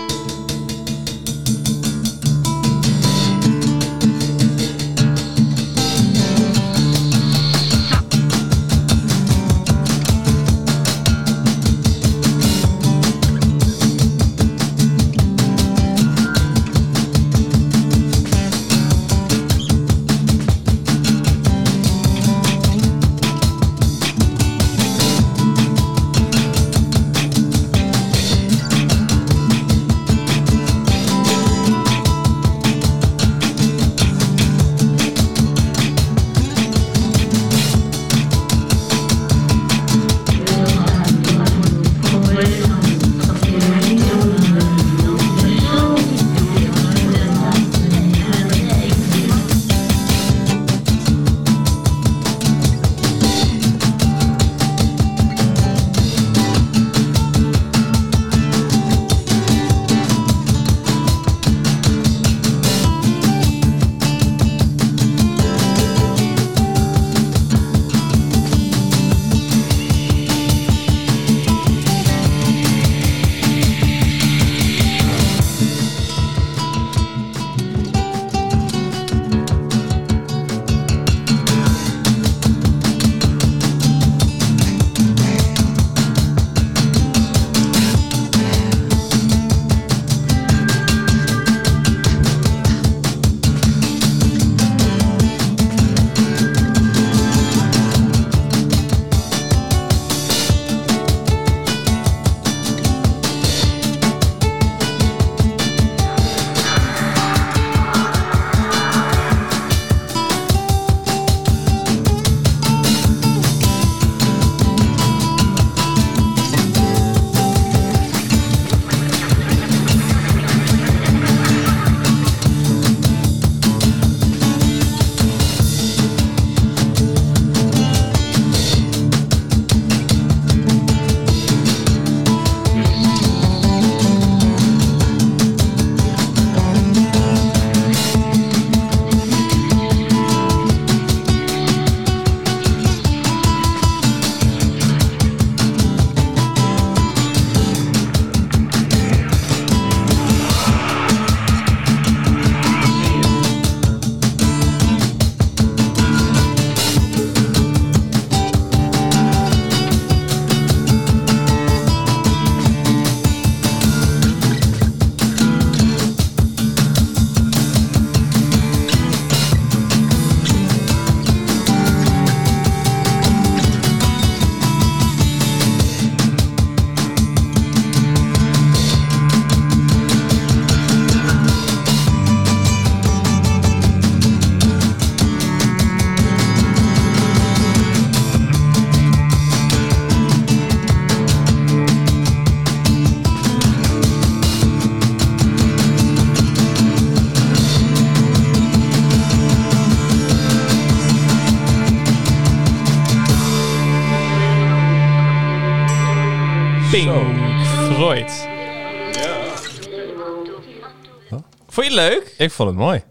Je het leuk? Ik vond het mooi.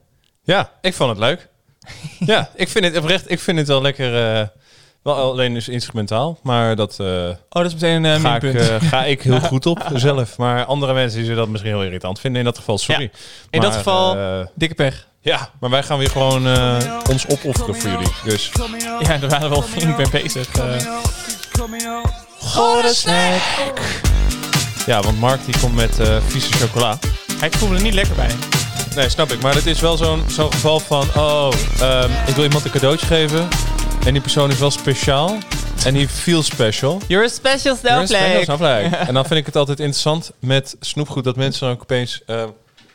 Ja, ik vond het leuk. ja, ik vind het oprecht. Ik vind het wel lekker. eh, wel alleen dus instrumentaal, maar dat eh, Oh, dat is meteen een ga, ik, eh, ga ik heel goed op zelf. Maar andere mensen die zullen dat misschien heel irritant vinden. In dat geval, sorry. In dat geval, dikke pech. ja, maar wij gaan weer gewoon ons opofferen voor jullie. Dus Ja, er waren wel flink mee bezig. ja, want Mark die komt met vieze chocola. Hij voelde er niet lekker bij. Nee, snap ik. Maar het is wel zo'n zo'n geval van... Oh, ehm, ik wil iemand een cadeautje geven. En die persoon is wel speciaal. En die feels special. You're a special snowflake. En dan vind ik het altijd interessant met snoepgoed... dat mensen dan ook opeens... eh,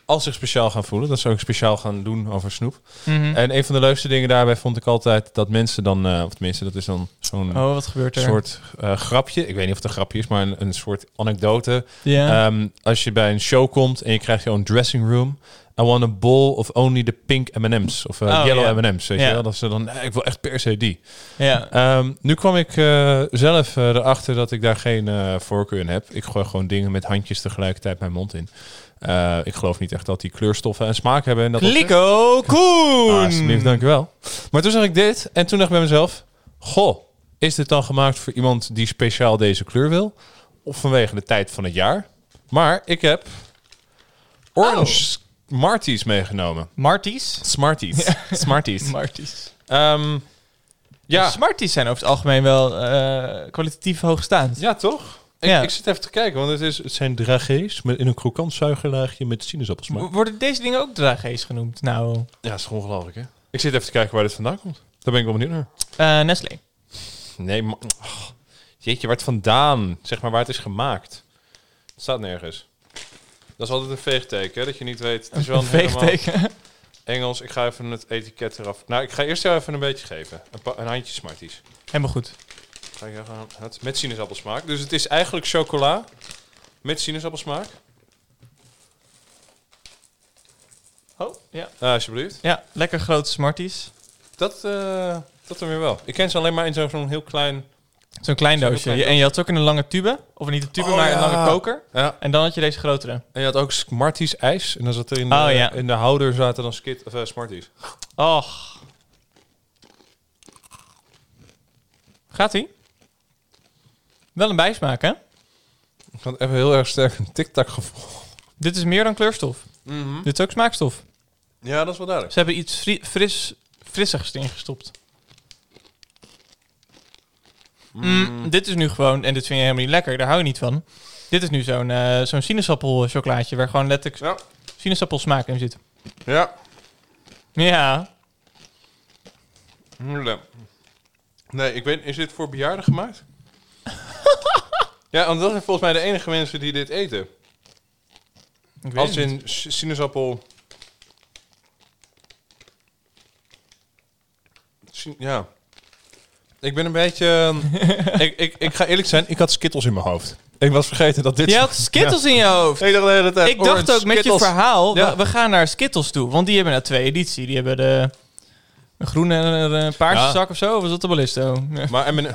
als zich speciaal gaan voelen. Dat ze ook speciaal gaan doen over snoep. Mhm. En een van de leukste dingen daarbij vond ik altijd... dat mensen dan... eh, of tenminste, dat is dan zo'n... Oh, wat gebeurt er? soort eh, grapje. Ik weet niet of het een grapje is, maar een, een soort anekdote. Ehm, als je bij een show komt en je krijgt jouw dressing room. I want a bowl of only the pink M&M's. Of eh, Oh, yellow. M&M's, weet je wel. Dat ze dan, nee, ik wil echt per se die. Ehm, nu kwam ik eh, zelf eh, erachter dat ik daar geen eh, voorkeur in heb. Ik gooi gewoon dingen met handjes tegelijkertijd mijn mond in. Eh, ik geloof niet echt dat die kleurstoffen en smaak hebben. En dat Kliko Koen! Ah, alsjeblieft, dankjewel. Maar toen zag ik dit en toen dacht ik bij mezelf... Goh, is dit dan gemaakt voor iemand die speciaal deze kleur wil? Of vanwege de tijd van het jaar? Maar ik heb Orange Smarties meegenomen. Marties? Smarties. Smarties. Marties. Ehm, ja. Smarties zijn over het algemeen wel eh, kwalitatief hoogstaand. ja, toch? Ik, Ja. ik zit even te kijken, want het, is, het zijn dragés met in een krokant suikerlaagje met sinaasappelsmaak. Worden deze dingen ook draaggeest genoemd? Nou, Ja, dat is ongelooflijk, hè? Ik zit even te kijken waar dit vandaan komt. Daar ben ik wel benieuwd naar. eh Nestlé. Nee, maar... oh, jeetje, waar het vandaan? Zeg maar waar het is gemaakt. Het staat nergens. Dat is altijd een veegteken, hè, dat je niet weet. Het is wel Een veegteken. Engels. Ik ga even het etiket eraf. Nou, ik ga eerst jou even een beetje geven. Een, pa- een handje Smarties. Helemaal goed. Ga ik gaan- het met sinaasappelsmaak. Dus het is eigenlijk chocola met sinaasappelsmaak. Oh, ja. Ah, alsjeblieft. Ja, lekker grote Smarties. Dat, eh dat dan weer wel. Ik ken ze alleen maar in zo'n zo'n heel klein... Zo'n klein Zo'n doosje. klein Je- en je had ook in een lange tube. Of niet een tube, Oh, maar ja. een lange koker. Ja. En dan had je deze grotere. En je had ook Smarties ijs. En dan zat er in de, Oh, ja. in de houder zaten dan skit, of, eh, Smarties. Och. Gaat-ie? Wel een bijsmaak, hè? Ik had even heel erg sterk een tic-tac gevoel. Dit is meer dan kleurstof. Dit is ook smaakstof. Ja, dat is wel duidelijk. Ze hebben iets fri- fris, frissigs erin gestopt. Mm, dit is nu gewoon, en dit vind je helemaal niet lekker, daar hou je niet van. Dit is nu zo'n eh zo'n sinaasappel chocolaatje waar gewoon letterlijk Ja. sinaasappelsmaak in zit. Ja. Ja, Nee. Nee, ik weet, is dit voor bejaarden gemaakt? ja, want dat zijn volgens mij de enige mensen die dit eten. ik Als in sinaasappel... Sin- Ja. Ik ben een beetje... ehm, ik, ik, ik ga eerlijk zijn, ik had skittles in mijn hoofd. Ik was vergeten dat dit... Je had Skittles in je hoofd. Ik dacht de hele tijd, Ik dacht ook met je verhaal, Ja. we, we gaan naar Skittles toe. Want die hebben nou twee editie. Die hebben de een groene en een een paarse Ja. zak of zo. Of was dat de Ballisto? Ja. Maar M&M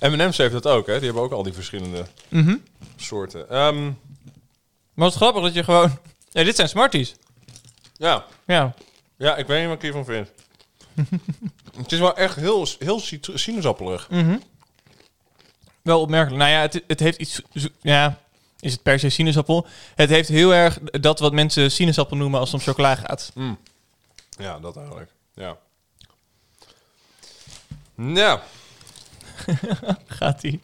M&M's heeft dat ook, hè? Die hebben ook al die verschillende Mhm. soorten. Ehm, Maar wat grappig dat je gewoon... Ja, dit zijn Smarties. ja. Ja. ja, ik weet niet wat ik hiervan vind. het is wel echt heel, heel sinaasappelig. Mhm. Wel opmerkelijk. Nou ja, het, het heeft iets... Ja, is het per se sinaasappel? Het heeft heel erg dat wat mensen sinaasappel noemen als het om chocola gaat. Ja, dat eigenlijk. Ja. Nou, Gaat die?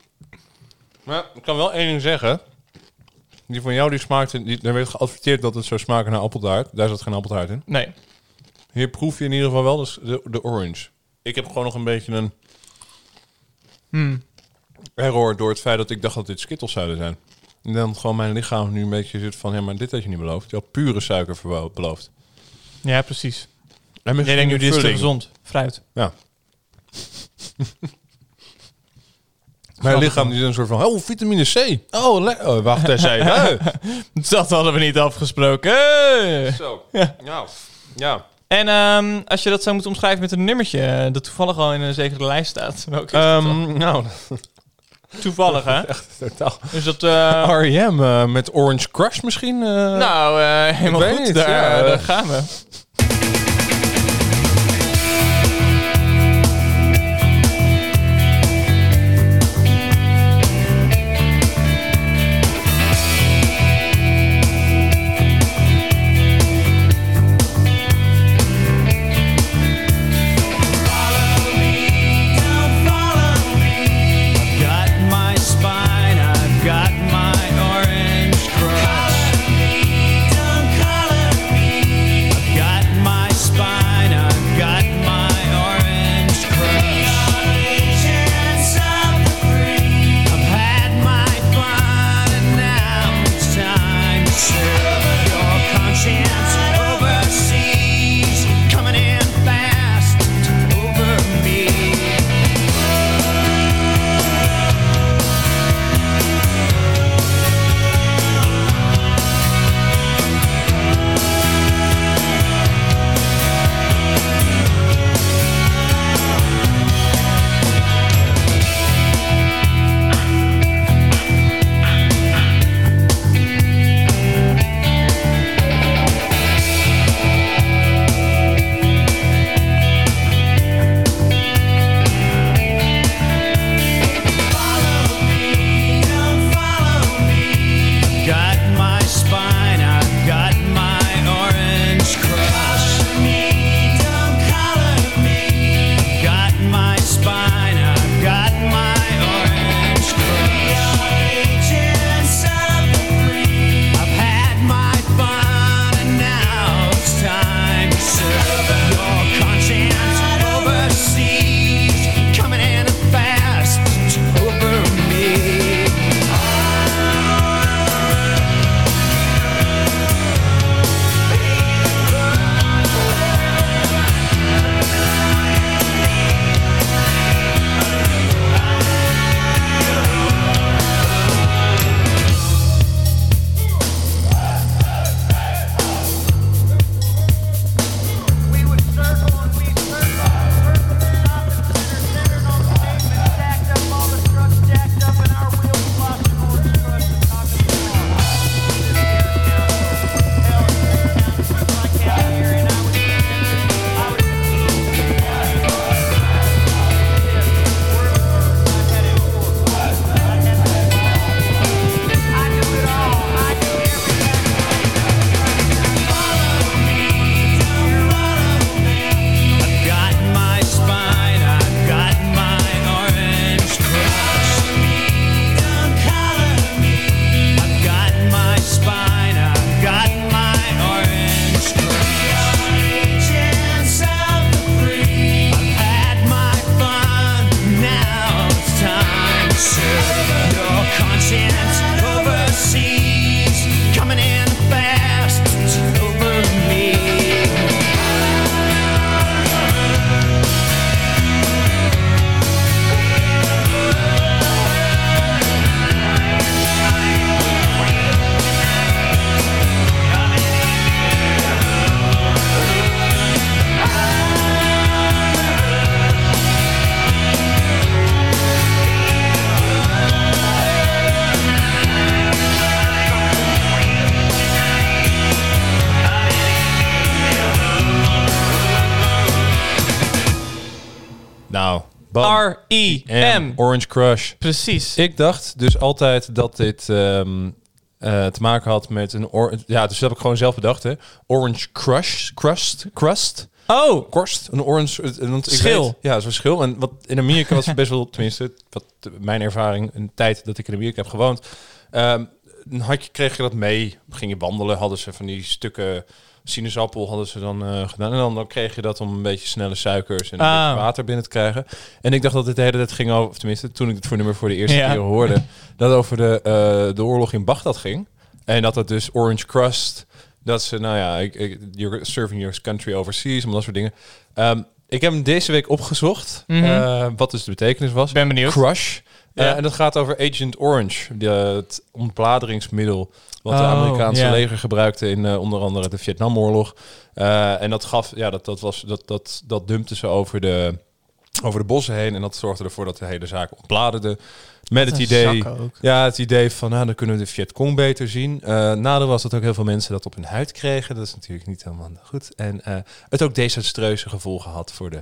maar ik kan wel één ding zeggen. Die van jou die smaakte, die, er werd geadverteerd dat het zou smaken naar appeltaart. Daar zat geen appeltaart in. Nee. Hier proef je in ieder geval wel dus de, de orange. Ik heb gewoon nog een beetje een Hmm. error door het feit dat ik dacht dat dit skittles zouden zijn. En dan gewoon mijn lichaam nu een beetje zit van, ja, maar dit had je niet beloofd. Je had pure suiker beloofd. Ja, precies. En Jij denkt nu, dit is te gezond. Fruit. Ja. Mijn lichaam is een soort van, oh, vitamine C. Oh, oh wacht eens even. Dat hadden we niet afgesproken. Zo. Ja. Ja. Ja. En ehm, als je dat zou moeten omschrijven met een nummertje eh, dat toevallig al in een zekere lijst staat. Welke is dat dan? Ehm, nou, toevallig, hè? echt totaal. Is dat... eh, R.E.M. eh, met Orange Crush misschien? nou, helemaal goed. niet, daar, ja. daar gaan we. R-I-M. Orange Crush. Precies. Ik dacht dus altijd dat dit ehm, eh, te maken had met een... Or ja, dus dat heb ik gewoon zelf bedacht, hè. Orange Crush. Crust. Crust. Oh, Korst. Een orange... Want ik Schil. weet- ja, zo'n schil. En wat in Amerika was best wel... Tenminste, wat mijn ervaring... Een tijd dat ik in Amerika heb gewoond... ehm, had je, kreeg je dat mee. Ging je wandelen, hadden ze van die stukken sinaasappel hadden ze dan eh, gedaan. En dan, dan kreeg je dat om een beetje snelle suikers en Ah. water binnen te krijgen. En ik dacht dat dit de hele tijd ging over, of tenminste, toen ik het voor nummer voor de eerste Ja. keer hoorde, dat het over de, eh, de oorlog in Bagdad ging. En dat het dus Orange Crust, dat ze, nou ja, ik, ik, you're serving your country overseas, om dat soort dingen. Ehm, ik heb hem deze week opgezocht, Mhm. eh, wat dus de betekenis was. ben benieuwd. Crush. Eh, Ja. en dat gaat over Agent Orange, de, het ontbladeringsmiddel wat de Oh, Amerikaanse leger gebruikte in eh, onder andere de Vietnamoorlog. Eh, en dat gaf, ja, dat, dat was, dat, dat, dat dumpte ze over de, over de bossen heen en dat zorgde ervoor dat de hele zaak ontbladerde. Met het idee, ja, het idee van, nou, dan kunnen we de Vietcong beter zien. Eh nadeel was dat ook heel veel mensen dat op hun huid kregen. Dat is natuurlijk niet helemaal goed. En eh, het ook desastreuze gevolgen had voor de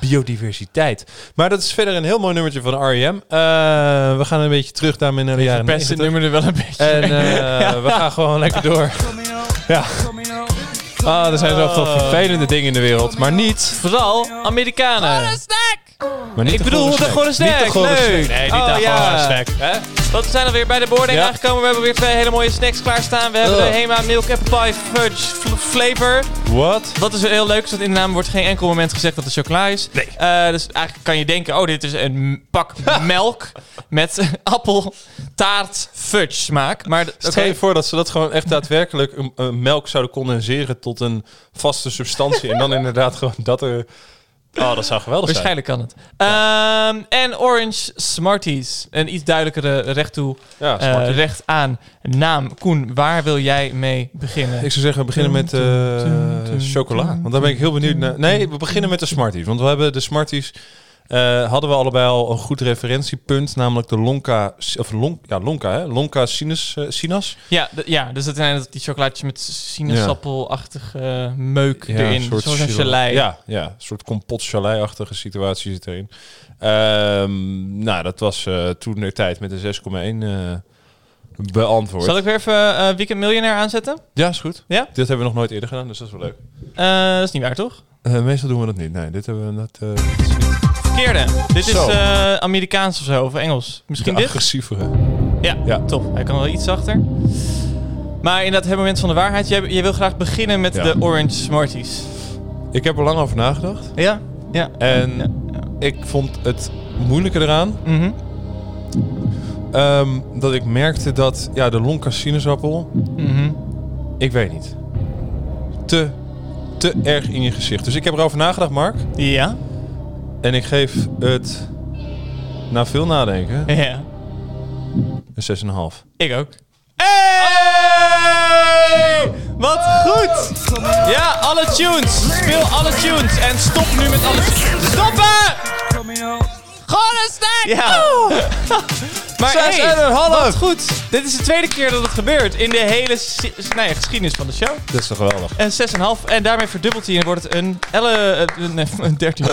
biodiversiteit. Maar dat is verder een heel mooi nummertje van R.E.M. Eh, we gaan een beetje terug daarmee naar de jaren het 90. nummer er wel een beetje. En eh, we gaan gewoon lekker door. Ja. Ah, er zijn zoveel vervelende dingen in de wereld, maar niet. Vooral Amerikanen. Maar niet Ik bedoel, de gore snack. Niet de snack. gore Leuk. snack. Nee, niet Oh, de ja. snack. Hè? Want we zijn alweer bij de boarding Ja. aangekomen. We hebben weer twee hele mooie snacks klaarstaan. We hebben de Hema Milk Apple Pie Fudge fl- Flavor. Wat? Wat is heel leuk dat in de naam wordt geen enkel moment gezegd dat het chocola is. Nee. Eh, dus eigenlijk kan je denken, oh dit is een pak melk met appel taart fudge smaak. Maar Stel je voor dat ze dat gewoon echt daadwerkelijk een, een melk zouden condenseren tot een vaste substantie. en dan inderdaad gewoon dat er... Oh, dat zou geweldig zijn. waarschijnlijk kan het. Ehm, en Orange Smarties. Een iets duidelijkere recht toe, Ja, eh, recht aan naam. Koen, waar wil jij mee beginnen? Ik zou zeggen, we beginnen met eh, chocola. Want daar ben ik heel benieuwd naar. Nee, we beginnen met de Smarties. Want we hebben de Smarties... eh, hadden we allebei al een goed referentiepunt. Namelijk de Lonka... Of Lon, ja, Lonka, hè? Lonka sinus, eh, Sinas. Ja, ja, dus dat zijn dat die chocolaatjes met sinaasappelachtige meuk erin. Zoals een gelei. Ja, ja, een soort kompot chalet-achtige situatie zit erin. Ehm, nou, dat was eh, toen de tijd met de 6,1 eh beantwoord. Zal ik weer even eh, Weekend Miljonair aanzetten? Ja, is goed. Ja? Dit hebben we nog nooit eerder gedaan, dus dat is wel leuk. Eh, dat is niet waar, toch? Eh, meestal doen we dat niet. Nee, dit hebben we dat, Verkeerde. Dit is Zo. eh, Amerikaans of zo, of Engels. Misschien de dit? agressievere. Ja, Ja. top. Hij kan wel iets zachter. Maar inderdaad, het moment van de waarheid. Jij, jij wil graag beginnen met Ja. de Orange Smarties. Ik heb er lang over nagedacht. Ja? Ja. En ja. ik vond het moeilijke eraan Mhm. ehm, dat ik merkte dat ja, de Lonka sinaasappel, Mhm. ik weet niet, te, te erg in je gezicht. Dus ik heb erover nagedacht, Mark. Ja? En ik geef het, na veel nadenken, Ja. een 6,5. Ik ook. Hey! Wat goed! Ja, alle tunes. Speel alle tunes. En stop nu met alle tunes. Stoppen! Gewoon een snack! Ja. maar Zes hey, en een half. wat goed. Dit is de tweede keer dat het gebeurt in de hele si- ja, geschiedenis van de show. Dat is toch geweldig. En 6,5. En daarmee verdubbelt hij en wordt het een, elle, eh, nee, een 13.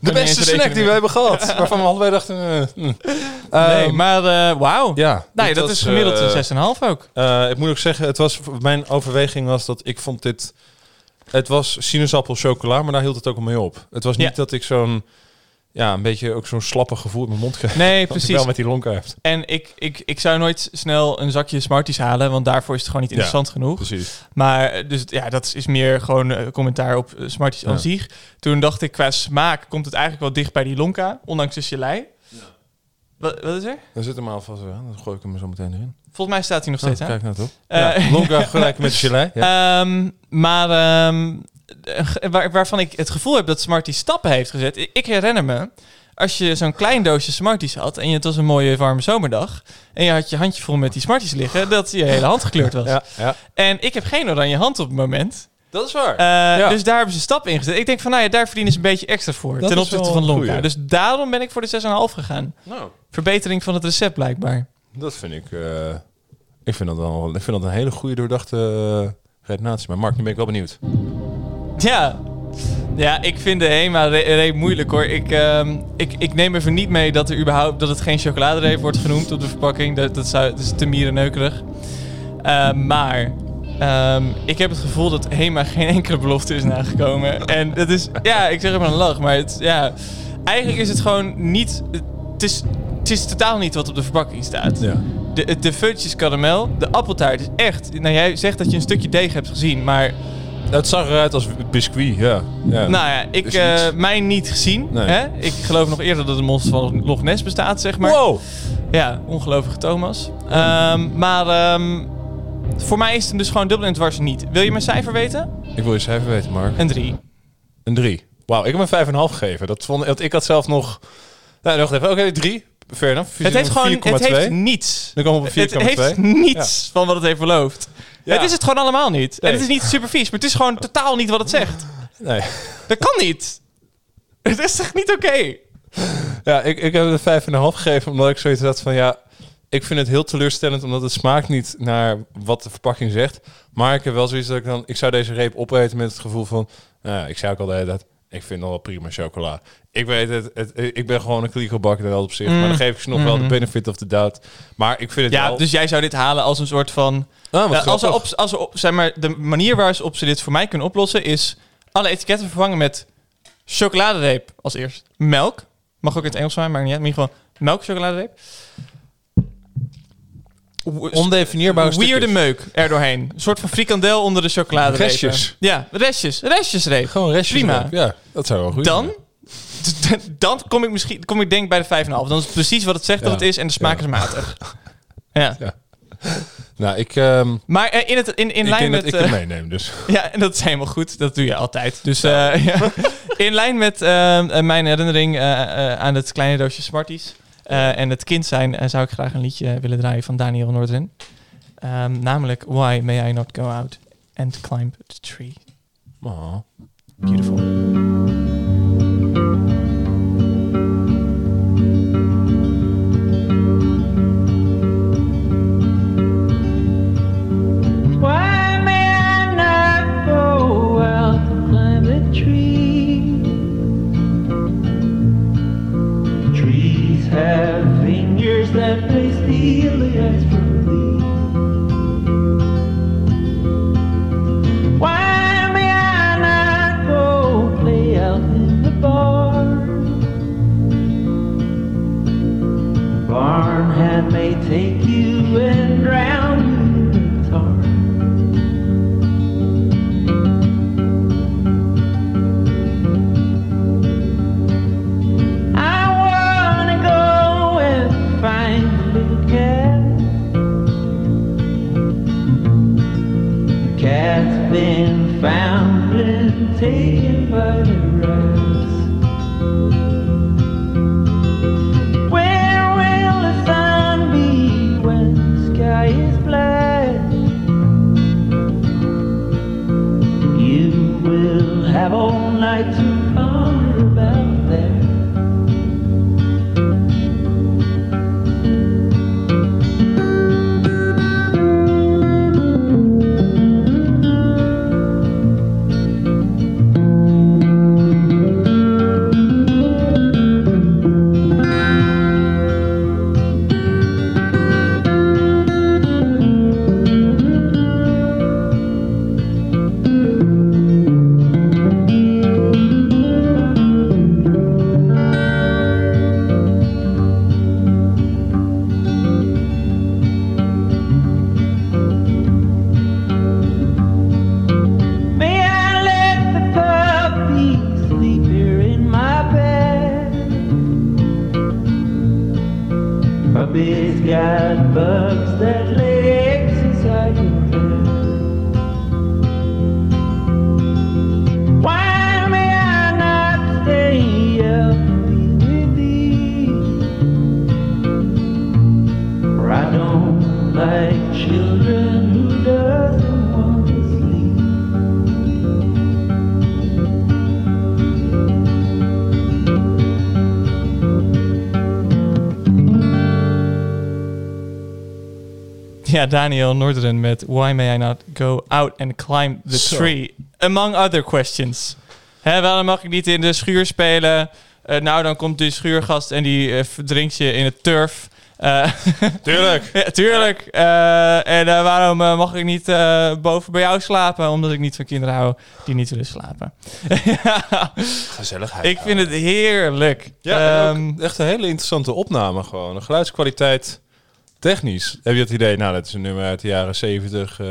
De beste snack die we hebben gehad. Waarvan we allebei dachten... eh, hm. Nee, Ehm, maar eh, wauw. ja, Nee, dit dat was, is gemiddeld eh, een 6,5 ook. Eh, ik moet ook zeggen, het was, mijn overweging was dat ik vond dit... Het was sinaasappel chocola, maar daar hield het ook al mee op. Het was niet Ja. dat ik zo'n... Ja, een beetje ook zo'n slappe gevoel in mijn mond kreeg. Nee, precies. wel met die lonka heeft. En ik, ik, ik zou nooit snel een zakje Smarties halen, want daarvoor is het gewoon niet Ja. interessant genoeg. Precies. Maar eh, dus ja, dat is meer gewoon eh, commentaar op eh, Smarties Ja. aan zich. Toen dacht ik, qua smaak komt het eigenlijk wel dicht bij die Lonka, ondanks de gelei. Wat, wat is er? Dan zit hem alvast aan. Dan gooi ik hem zo meteen erin. Volgens mij staat hij nog steeds Oh, aan. kijk nou toch. Ja, Lonka gelijk met de gelei. Ja. Ehm, maar ehm, eh, waar, waarvan ik het gevoel heb dat Smarties stappen heeft gezet. Ik, herinner me, als je zo'n klein doosje Smarties had en je, het was een mooie warme zomerdag en je had je handje vol met die Smarties liggen, dat je hele hand gekleurd was. ja, ja. En ik heb geen oranje hand op het moment. Dat is waar. Eh, Ja. Dus daar hebben ze stappen in gezet. Ik denk van, nou ja, daar verdienen ze een beetje extra voor. Dat ten opzichte van Lonka. goeie. Dus daarom ben ik voor de 6,5 gegaan. nou, Verbetering van het recept blijkbaar. dat vind ik... eh, ik, vind dat wel, ik vind dat een hele goede doordachte uh, redenatie. Maar Mark, nu ben ik wel benieuwd. Ja. Ja, ik vind de HEMA re- reep moeilijk hoor. Ik, ehm, ik, ik neem even niet mee dat, er überhaupt, dat het geen chocoladereep wordt genoemd op de verpakking. Dat, dat, zou, dat is te mierenneukerig. Uh, maar um, ik heb het gevoel dat HEMA geen enkele belofte is nagekomen. En dat is, ja, ik zeg het maar een lach, maar het, ja, eigenlijk is het gewoon niet... Het is, het is totaal niet wat op de verpakking staat. Ja. De, de fudge is karamel. De appeltaart is echt... Nou, jij zegt dat je een stukje deeg hebt gezien, maar... Het zag eruit als biscuit, ja. ja. Nou ja, ik, uh, niets. mij niet gezien. Nee. Hè? Ik geloof nog eerder dat het monster van Loch Ness bestaat, zeg maar. Wow! Ja, ongelovige Thomas. Um, maar um, voor mij is het hem dus gewoon dubbel en dwars niet. Wil je mijn cijfer weten? Ik wil je cijfer weten, Mark. Een 3. Een 3. Wauw, ik heb een 5,5 gegeven. Dat vond, dat, ik had zelf nog... Nou, nog even. Oké, okay, 3. Fair enough. Het heeft gewoon het heeft niets. Dan komen we op 4,2. Het heeft niets ja. van wat het heeft beloofd. Ja. Het is het gewoon allemaal niet. Nee. En het is niet super vies, maar het is gewoon totaal niet wat het zegt. Nee. Dat kan niet. Het is echt niet oké. Okay. Ja, ik, ik heb het 5,5 gegeven omdat ik zoiets had van ja, ik vind het heel teleurstellend omdat het smaakt niet naar wat de verpakking zegt. Maar ik heb wel zoiets dat ik dan, ik zou deze reep opeten met het gevoel van, nou ja, ik zei ook al de hele tijd, ik vind nog wel prima chocola. Ik weet het, het ik ben gewoon een kliegelbakker op zich, mm. maar dan geef ik ze nog mm. wel de benefit of the doubt. Maar ik vind het ja, wel... dus jij zou dit halen als een soort van... Ah, uh, als, op, als op, zeg maar, de manier waarop ze dit voor mij kunnen oplossen is alle etiketten vervangen met chocoladereep als eerst. Melk. Mag ook in het Engels zijn, maar niet uit. Maar in ieder geval melk, chocoladereep. Ondefinieerbare Weirde meuk er doorheen. Een soort van frikandel onder de chocoladereep. Restjes. Ja, restjes. Restjesreep. Gewoon restjes. Prima. Ja, dat zou wel goed Dan... Dan kom ik misschien, kom ik denk bij de 5,5. Dan is het precies wat het zegt ja. dat het is en de smaak ja. is matig. Ja. ja. Nou, ik. Um, maar uh, in, het, in, in lijn met. ik het meeneem, dus. Ja, en dat is helemaal goed. Dat doe je altijd. Dus uh, ja. in lijn met uh, mijn herinnering aan het kleine doosje Smarties en het kind zijn, zou ik graag een liedje willen draaien van Daniel Noordren. Um, namelijk Why May I Not Go Out and Climb the Tree. Oh. Beautiful. That may steal the ice Daniel Norderen met Why May I Not Go Out and Climb the Zo. Tree? Among other questions. Hè, waarom mag ik niet in de schuur spelen? Eh, nou, dan komt de schuurgast en die verdrinkt je in het turf. Eh, Tuurlijk. ja, tuurlijk. En waarom mag ik niet boven bij jou slapen? Omdat ik niet van kinderen hou die niet willen slapen. Ja, Gezelligheid. ik vind het heerlijk. Ja, Ehm, echt een hele interessante opname gewoon. De geluidskwaliteit, technisch. Heb je het idee, nou, dat is een nummer uit de jaren 70, eh,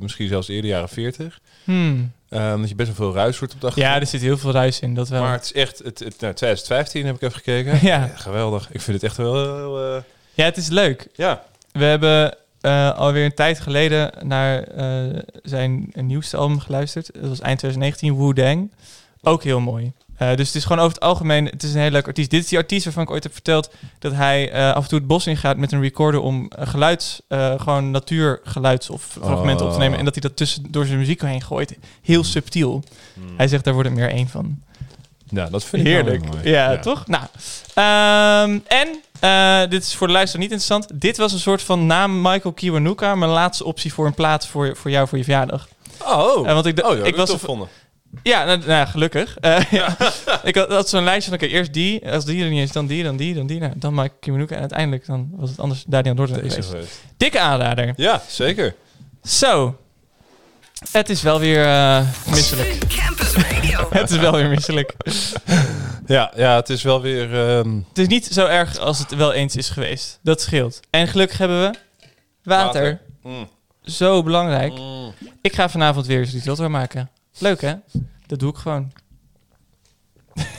misschien zelfs eerder jaren 40. hmm. Ehm, dat je best wel veel ruis wordt op achtergrond. Ja, er zit heel veel ruis in, dat wel. Maar het is echt, het, het, nou, 2015 heb ik even gekeken. Ja. geweldig. Ik vind het echt wel heel... eh, Ja, het is leuk. ja. We hebben eh, alweer een tijd geleden naar zijn nieuwste album geluisterd. Dat was eind 2019, Wu Dang. Ook heel mooi. Eh, dus het is gewoon over het algemeen, het is een hele leuke artiest. Dit is die artiest waarvan ik ooit heb verteld dat hij eh, af en toe het bos ingaat met een recorder om eh, geluids, gewoon natuurgeluids of fragmenten op te nemen. Oh. En dat hij dat tussen door zijn muziek heen gooit. Heel subtiel. Hij zegt, daar wordt het meer één van. ja, dat vind ik Heerlijk. Ja, toch? Nou, ehm, en dit is voor de luisteraar niet interessant. Dit was een soort van naam Michael Kiwanuka, mijn laatste optie voor een plaat voor, voor jou voor je verjaardag. Oh, Eh, want ik, oh, ja, ik was gevonden. Ja, nou, nou ja, gelukkig. Eh, ja. ik had, had zo'n lijstje van, oké, eerst die, als die er niet is, dan die, dan die, dan die, nou, dan Michael Kiwanuka en uiteindelijk dan was het anders Daniel Dordrecht Deze geweest. geweest. Dikke aanrader. Ja, zeker. Zo, het is wel weer eh, misselijk. Campus Radio. het is wel weer misselijk. Ja, ja, het is wel weer... ehm, Het is niet zo erg als het wel eens is geweest. Dat scheelt. En gelukkig hebben we water. Mm. Zo belangrijk. Mm. Ik ga vanavond weer eens risotto maken. Leuk hè? Dat doe ik gewoon.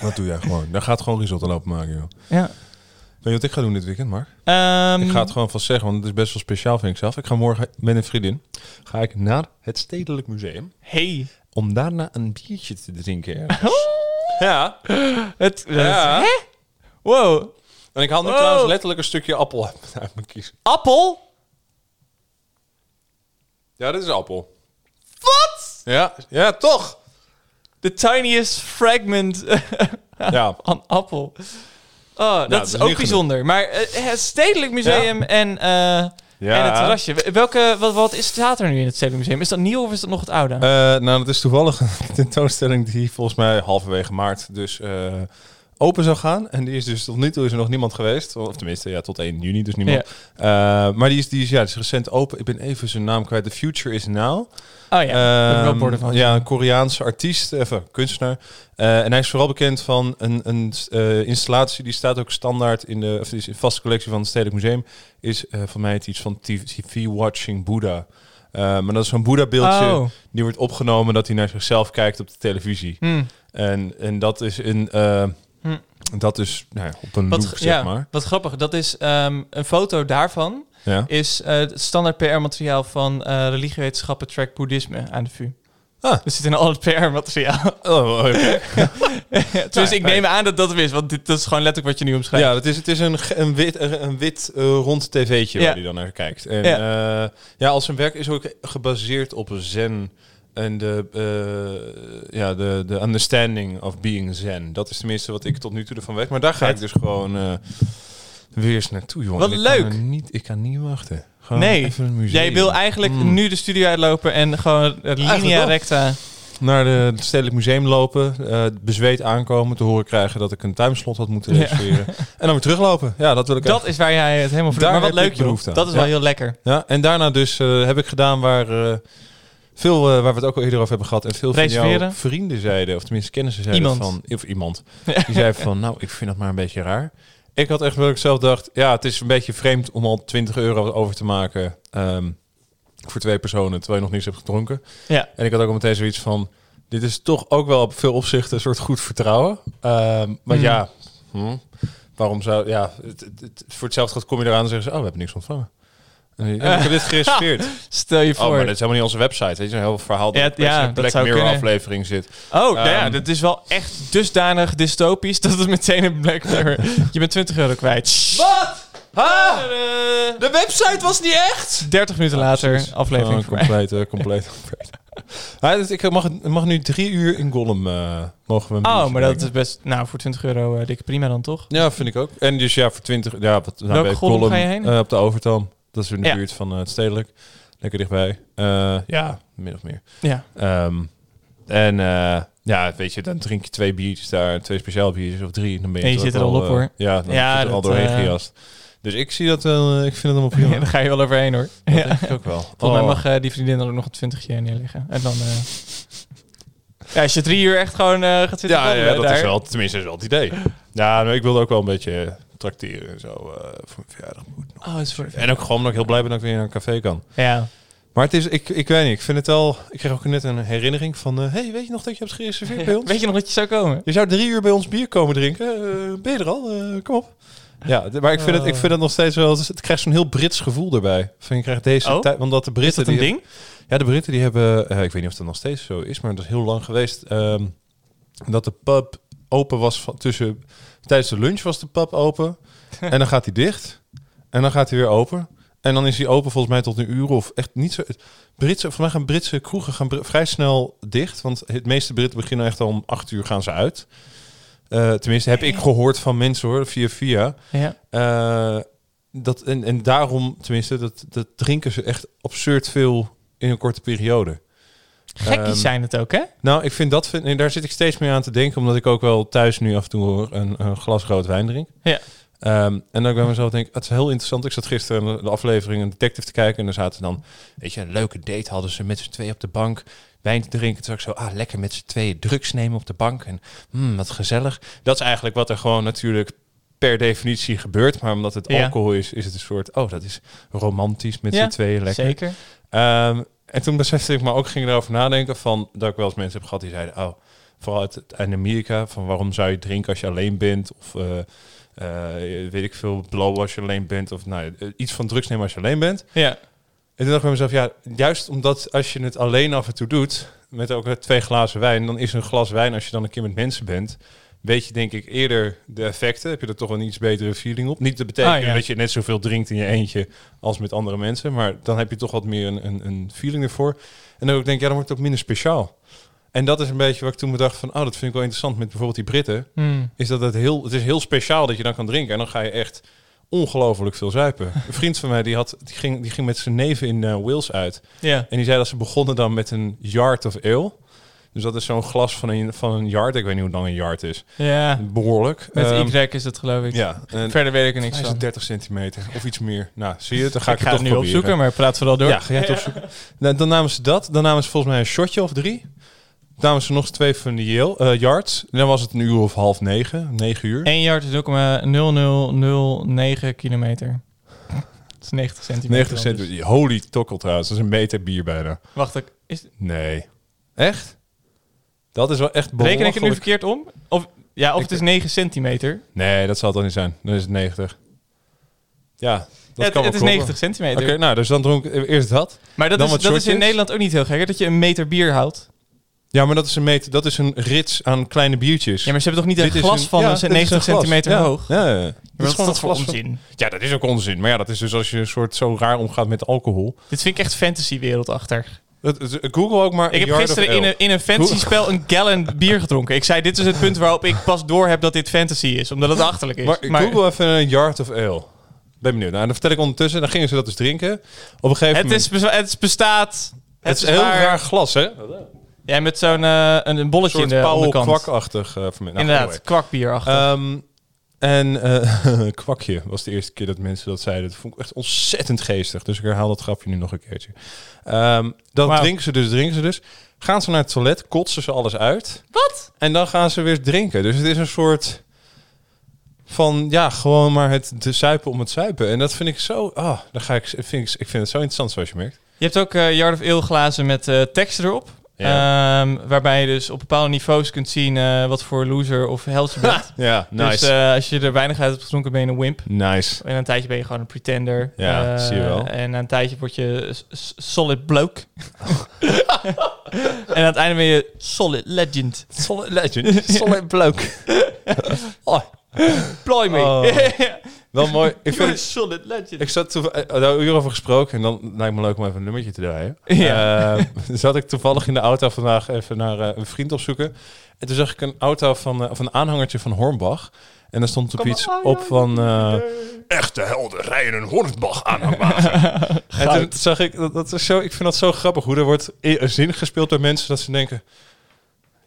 Dat doe jij gewoon. Daar gaat gewoon risotto lopen maken, joh. Ja. Weet je wat ik ga doen dit weekend, Mark? Ehm, Ik ga het gewoon vast zeggen, want het is best wel speciaal, vind ik zelf. Ik ga morgen met een vriendin ga ik naar het Stedelijk Museum Hey. om daarna een biertje te drinken. ergens. Ja. Het, Ja. Hè? Wow. En ik haal nu Wow. trouwens letterlijk een stukje appel uit mijn kies. Appel? Ja, dit is appel. Ja, ja toch? The tiniest fragment Ja. van appel. Oh, dat dat is is ook bijzonder. Maar eh, het Stedelijk Museum en, eh, Ja. en het terrasje. Welke, wat, wat is, staat er nu in het Stedelijk Museum? Is dat nieuw of is dat nog het oude? Eh, nou, dat is toevallig een tentoonstelling die volgens mij halverwege maart dus open zou gaan. En die is dus tot nu toe is er nog niemand geweest. Of tenminste, ja, tot 1 juni dus niemand. Eh, maar die is, die, is, ja, die is recent open. Ik ben even zijn naam kwijt. The Future is Now. oh ja, borden van. ja, een Koreaanse artiest, even kunstenaar. Eh, en hij is vooral bekend van een, een eh, installatie die staat ook standaard in de, of is in vaste collectie van het Stedelijk Museum. Is van mij het iets van TV Watching Buddha. Maar dat is zo'n Boeddha-beeldje. Oh. Die wordt opgenomen dat hij naar zichzelf kijkt op de televisie. Hm. En, en dat is een. Hm. Dat is nou ja, op een Wat, loop, zeg ja, maar. wat grappig. Dat is ehm, een foto daarvan. Ja. Is eh, het standaard PR-materiaal van eh religiewetenschappen track boeddhisme aan de VU. Ah. Er zit in al het PR-materiaal. Oh, oké. dus ik neem aan dat dat is, want dit dat is gewoon letterlijk wat je nu omschrijft. Ja, het is, het is een, een wit, een, een wit eh, rond tv'tje waar hij dan naar kijkt. En Ja. ja, als zijn werk is ook gebaseerd op zen en de, eh, ja, de, de understanding of being zen. Dat is tenminste wat ik tot nu toe ervan weet. Maar daar ga ik dus gewoon eh, weer eens naartoe, jongen. Wat Ik leuk. Kan niet, ik kan niet wachten. Gewoon Nee, even een museum. Jij wil eigenlijk Mm. nu de studio uitlopen en gewoon linea recta. naar de, het Stedelijk Museum lopen, eh, bezweet aankomen, te horen krijgen dat ik een timeslot had moeten Ja. reserveren. En dan weer teruglopen. Ja, dat wil ik Dat is waar jij het helemaal voor Daar Maar wat leuk, aan. Dat is Ja. wel heel lekker. Ja, en daarna dus heb ik gedaan waar veel, eh, waar we het ook al eerder over hebben gehad. En veel van jouw vrienden zeiden, of tenminste kennissen zeiden Iemand. van, of iemand, die zei van, nou, ik vind dat maar een beetje raar. Ik had echt wel, ik zelf dacht, ja, het is een beetje vreemd om al 20 euro over te maken ehm, voor twee personen, terwijl je nog niets hebt gedronken. Ja. En ik had ook al meteen zoiets van, dit is toch ook wel op veel opzichten een soort goed vertrouwen. Ehm, maar Mm. ja, hm, waarom zou... Ja, het, het- het- voor hetzelfde geld kom je eraan en zeggen ze... Oh, we hebben niks ontvangen. Ik heb dit gereserveerd. Stel je Oh, voor. maar dat is helemaal niet onze website. Weet je, een heel verhaal dat Ja, ja, ja, dat Black Mirror kunnen. aflevering zit. Oh, nou ja, Ehm, dat is wel echt dusdanig dystopisch dat het meteen een Black Mirror... je bent 20 euro kwijt. Wat? Ah, Eh, de website was niet echt? 30 minuten later, aflevering Oh, compleet, eh, compleet. compleet. Ja, dus ik mag, mag nu drie uur in Gollum eh, mogen we een Oh, maar dat is best... Nou, voor 20 euro eh, dikke prima dan, toch? Ja, vind ik ook. En dus ja, voor 20... Ja, wat, nou, Welke bij Gollum Gollum, ga je heen? op de Overtoom. Dat is in de Ja. buurt van eh, het Stedelijk. Lekker dichtbij. Eh, ja, min of meer. Ja. Ehm, en eh, ja, weet je, dan drink je twee biertjes daar, twee speciaal biertjes of drie. Dan ben je, En je zit er al op, hoor. Ja, dan Ja, zit er al doorheen gejast. Dus ik zie dat wel, ik vind het allemaal prima. Ja, daar ga je wel overheen, hoor. Dat Ja. denk ik ook wel. Volgens mij Oh. mag die vriendin dan ook nog een twintigje neerleggen. En dan... Ja, als je drie uur echt gewoon gaat zitten Ja, ja, dat daar. is wel, tenminste, is wel het idee. Ja, ik wilde ook wel een beetje trakteren en zo eh, voor verjaardag. Oh, het is voor... En ook gewoon omdat ik heel blij ben dat ik weer naar een café kan. Ja. Maar het is, ik, ik weet niet, ik vind het wel... Ik kreeg ook net een herinnering van... eh, hey, weet je nog dat je hebt gereserveerd bij ons? Weet je nog dat je zou komen? Je zou drie uur bij ons bier komen drinken. Eh, ben je er al? Kom op. Ja, maar ik vind, het, ik vind het nog steeds wel... Het, krijgt zo'n heel Brits gevoel erbij. Van je krijgt deze Oh? tijd... Omdat de Britten... Is dat een die- ding? Ja, de Britten die hebben... ik weet niet of dat nog steeds zo is, maar dat is heel lang geweest. ehm, dat de pub open was van, tussen... Tijdens de lunch was de pub open. en dan gaat hij dicht. En dan gaat hij weer open. En dan is hij open volgens mij tot een uur of echt niet zo... Britse, voor mij gaan Britse kroegen gaan vrij snel dicht. Want het meeste Britten beginnen echt al om acht uur gaan ze uit. Eh, tenminste, heb ik gehoord van mensen hoor, via via. Ja. Eh, dat, en, en daarom, tenminste, dat, dat drinken ze echt absurd veel in een korte periode. Gekkies Ehm, zijn het ook, hè? Nou, ik vind dat, vind, daar zit ik steeds meer aan te denken, omdat ik ook wel thuis nu af en toe een, een glas rood wijn drink. Ja. Ehm, en dan ik bij mezelf denk, het is heel interessant. Ik zat gisteren de, aflevering een detective te kijken en daar zaten dan, weet je, een leuke date hadden ze met z'n tweeën op de bank wijn te drinken. Toen ik zo, ah, lekker met z'n tweeën drugs nemen op de bank en hmm, wat gezellig. Dat is eigenlijk wat er gewoon natuurlijk per definitie gebeurt, maar omdat het Ja. alcohol is, is het een soort, oh, dat is romantisch met Ja, z'n tweeën lekker. Zeker. Ehm, en toen besefte ik, maar ook ging erover nadenken van dat ik wel eens mensen heb gehad die zeiden, oh, vooral uit, uit Amerika, van waarom zou je drinken als je alleen bent of eh, eh, weet ik veel, blow als je alleen bent of nou, eh, iets van drugs nemen als je alleen bent. Ja. En toen dacht ik bij mezelf, ja, juist omdat als je het alleen af en toe doet, met ook twee glazen wijn, dan is een glas wijn als je dan een keer met mensen bent. Weet je denk ik eerder de effecten, heb je er toch een iets betere feeling op. Niet te betekenen Ah, ja. dat je net zoveel drinkt in je eentje als met andere mensen, maar dan heb je toch wat meer een, een, een feeling ervoor. En dan ook denk ik, ja, dan wordt het ook minder speciaal. En dat is een beetje wat ik toen bedacht van, oh, dat vind ik wel interessant met bijvoorbeeld die Britten. Hmm. Is dat het heel, het is heel speciaal dat je dan kan drinken en dan ga je echt ongelooflijk veel zuipen. Een vriend van mij die had, die ging, die ging met zijn neven in eh, Wales uit. Ja. En die zei dat ze begonnen dan met een yard of ale. Dus dat is zo'n glas van een, van een yard. Ik weet niet hoe lang een yard is. Ja. Behoorlijk. Met Ehm, Y is het, geloof ik. Ja. En Verder weet ik er niks van. het 30 centimeter of iets meer. Nou, zie je, dan ga ik, ik het ga toch het nu proberen. opzoeken, maar praat vooral door. Ja, ga jij het opzoeken. Nou, dan namen ze dat. Dan namen ze volgens mij een shotje of drie. Dan namen ze nog twee van die Yale, eh, yards. En dan was het een uur of half negen, negen uur. 1 yard is 0,0009 kilometer. Dat is 90 centimeter. 90 dan centimeter. Holy tokkel trouwens. Dat is een meter bier bijna. Wacht, ik- is, Nee. Echt? Dat is wel echt reken ik het nu belachelijk. verkeerd om? Of, ja, of Ik- het is 9 centimeter. Nee, dat zal het dan niet zijn. Dan is het 90. Ja, dat Ja, het, kan wel het is kloppen. 90 centimeter. Oké, nou, dus dan dronk ik eerst dat. maar dat, is, dat is in. Nederland ook niet heel gek, hè? dat je een meter bier houdt. Ja, maar dat is een meter, dat is een rits aan kleine biertjes. Ja, maar ze hebben toch niet een glas van ja, een dit is 90 een glas. centimeter Ja, hoog? Ja, ja. Wat is gewoon dat voor van- onzin? Ja, dat is ook onzin. Maar ja, dat is dus als je een soort zo raar omgaat met alcohol. Dit vind ik echt fantasy-wereld achter. Google ook maar. Ik heb gisteren in een, in een fantasy-spel een gallon bier gedronken. Ik zei, dit is het punt waarop ik pas door heb dat dit fantasy is. Omdat het achterlijk is. Maar, Google even een yard of ale. Ben benieuwd. Nou, dan vertel ik ondertussen. Dan gingen ze dat dus drinken. Op een gegeven het, moment. is, het bestaat... het is heel waar- raar glas, hè? Ja, met zo'n eh, een, een Een bolletje in de eh voor mij. Nou, Inderdaad, anyway. kwakbierachtig. Ehm, en eh, kwakje was de eerste keer dat mensen dat zeiden. Dat vond ik echt ontzettend geestig. Dus ik herhaal dat grapje nu nog een keertje. Ehm dat Wauw. drinken ze dus, drinken ze dus. Gaan ze naar het toilet, kotsen ze alles uit. Wat? En dan gaan ze weer drinken. Dus het is een soort van, ja, gewoon maar het de zuipen om het zuipen. En dat vind ik zo, ah, dan ga ik, vind ik, ik vind het zo interessant zoals je merkt. Je hebt ook eh Yard of Ale glazen met eh, tekst erop. Ja. Ehm, waarbij je dus op bepaalde niveaus kunt zien eh, wat voor loser of held je bent. Ja, nice. Dus als je er weinig uit hebt gedronken, ben je een wimp. nice. En een tijdje ben je gewoon een pretender. Ja, Eh, zie je wel. En na een tijdje word je solid bloke. en aan het einde ben je solid legend. Solid legend. Solid bloke. oh, Ploy me. Oh. Wel mooi. Ik vind het, solid legend. Ik zat toen, eh, daar uur over gesproken en dan lijkt me leuk om even een nummertje te draaien. Ja. Eh, zat ik toevallig in de auto vandaag even naar eh, een vriend opzoeken. En toen zag ik een auto van, of een aanhangertje van Hornbach. En daar stond op iets op van... eh, echte helden rijden een Hornbach aanhangwagen. en toen zag ik, dat, dat is zo, ik vind dat zo grappig hoe er wordt een zin gespeeld door mensen dat ze denken...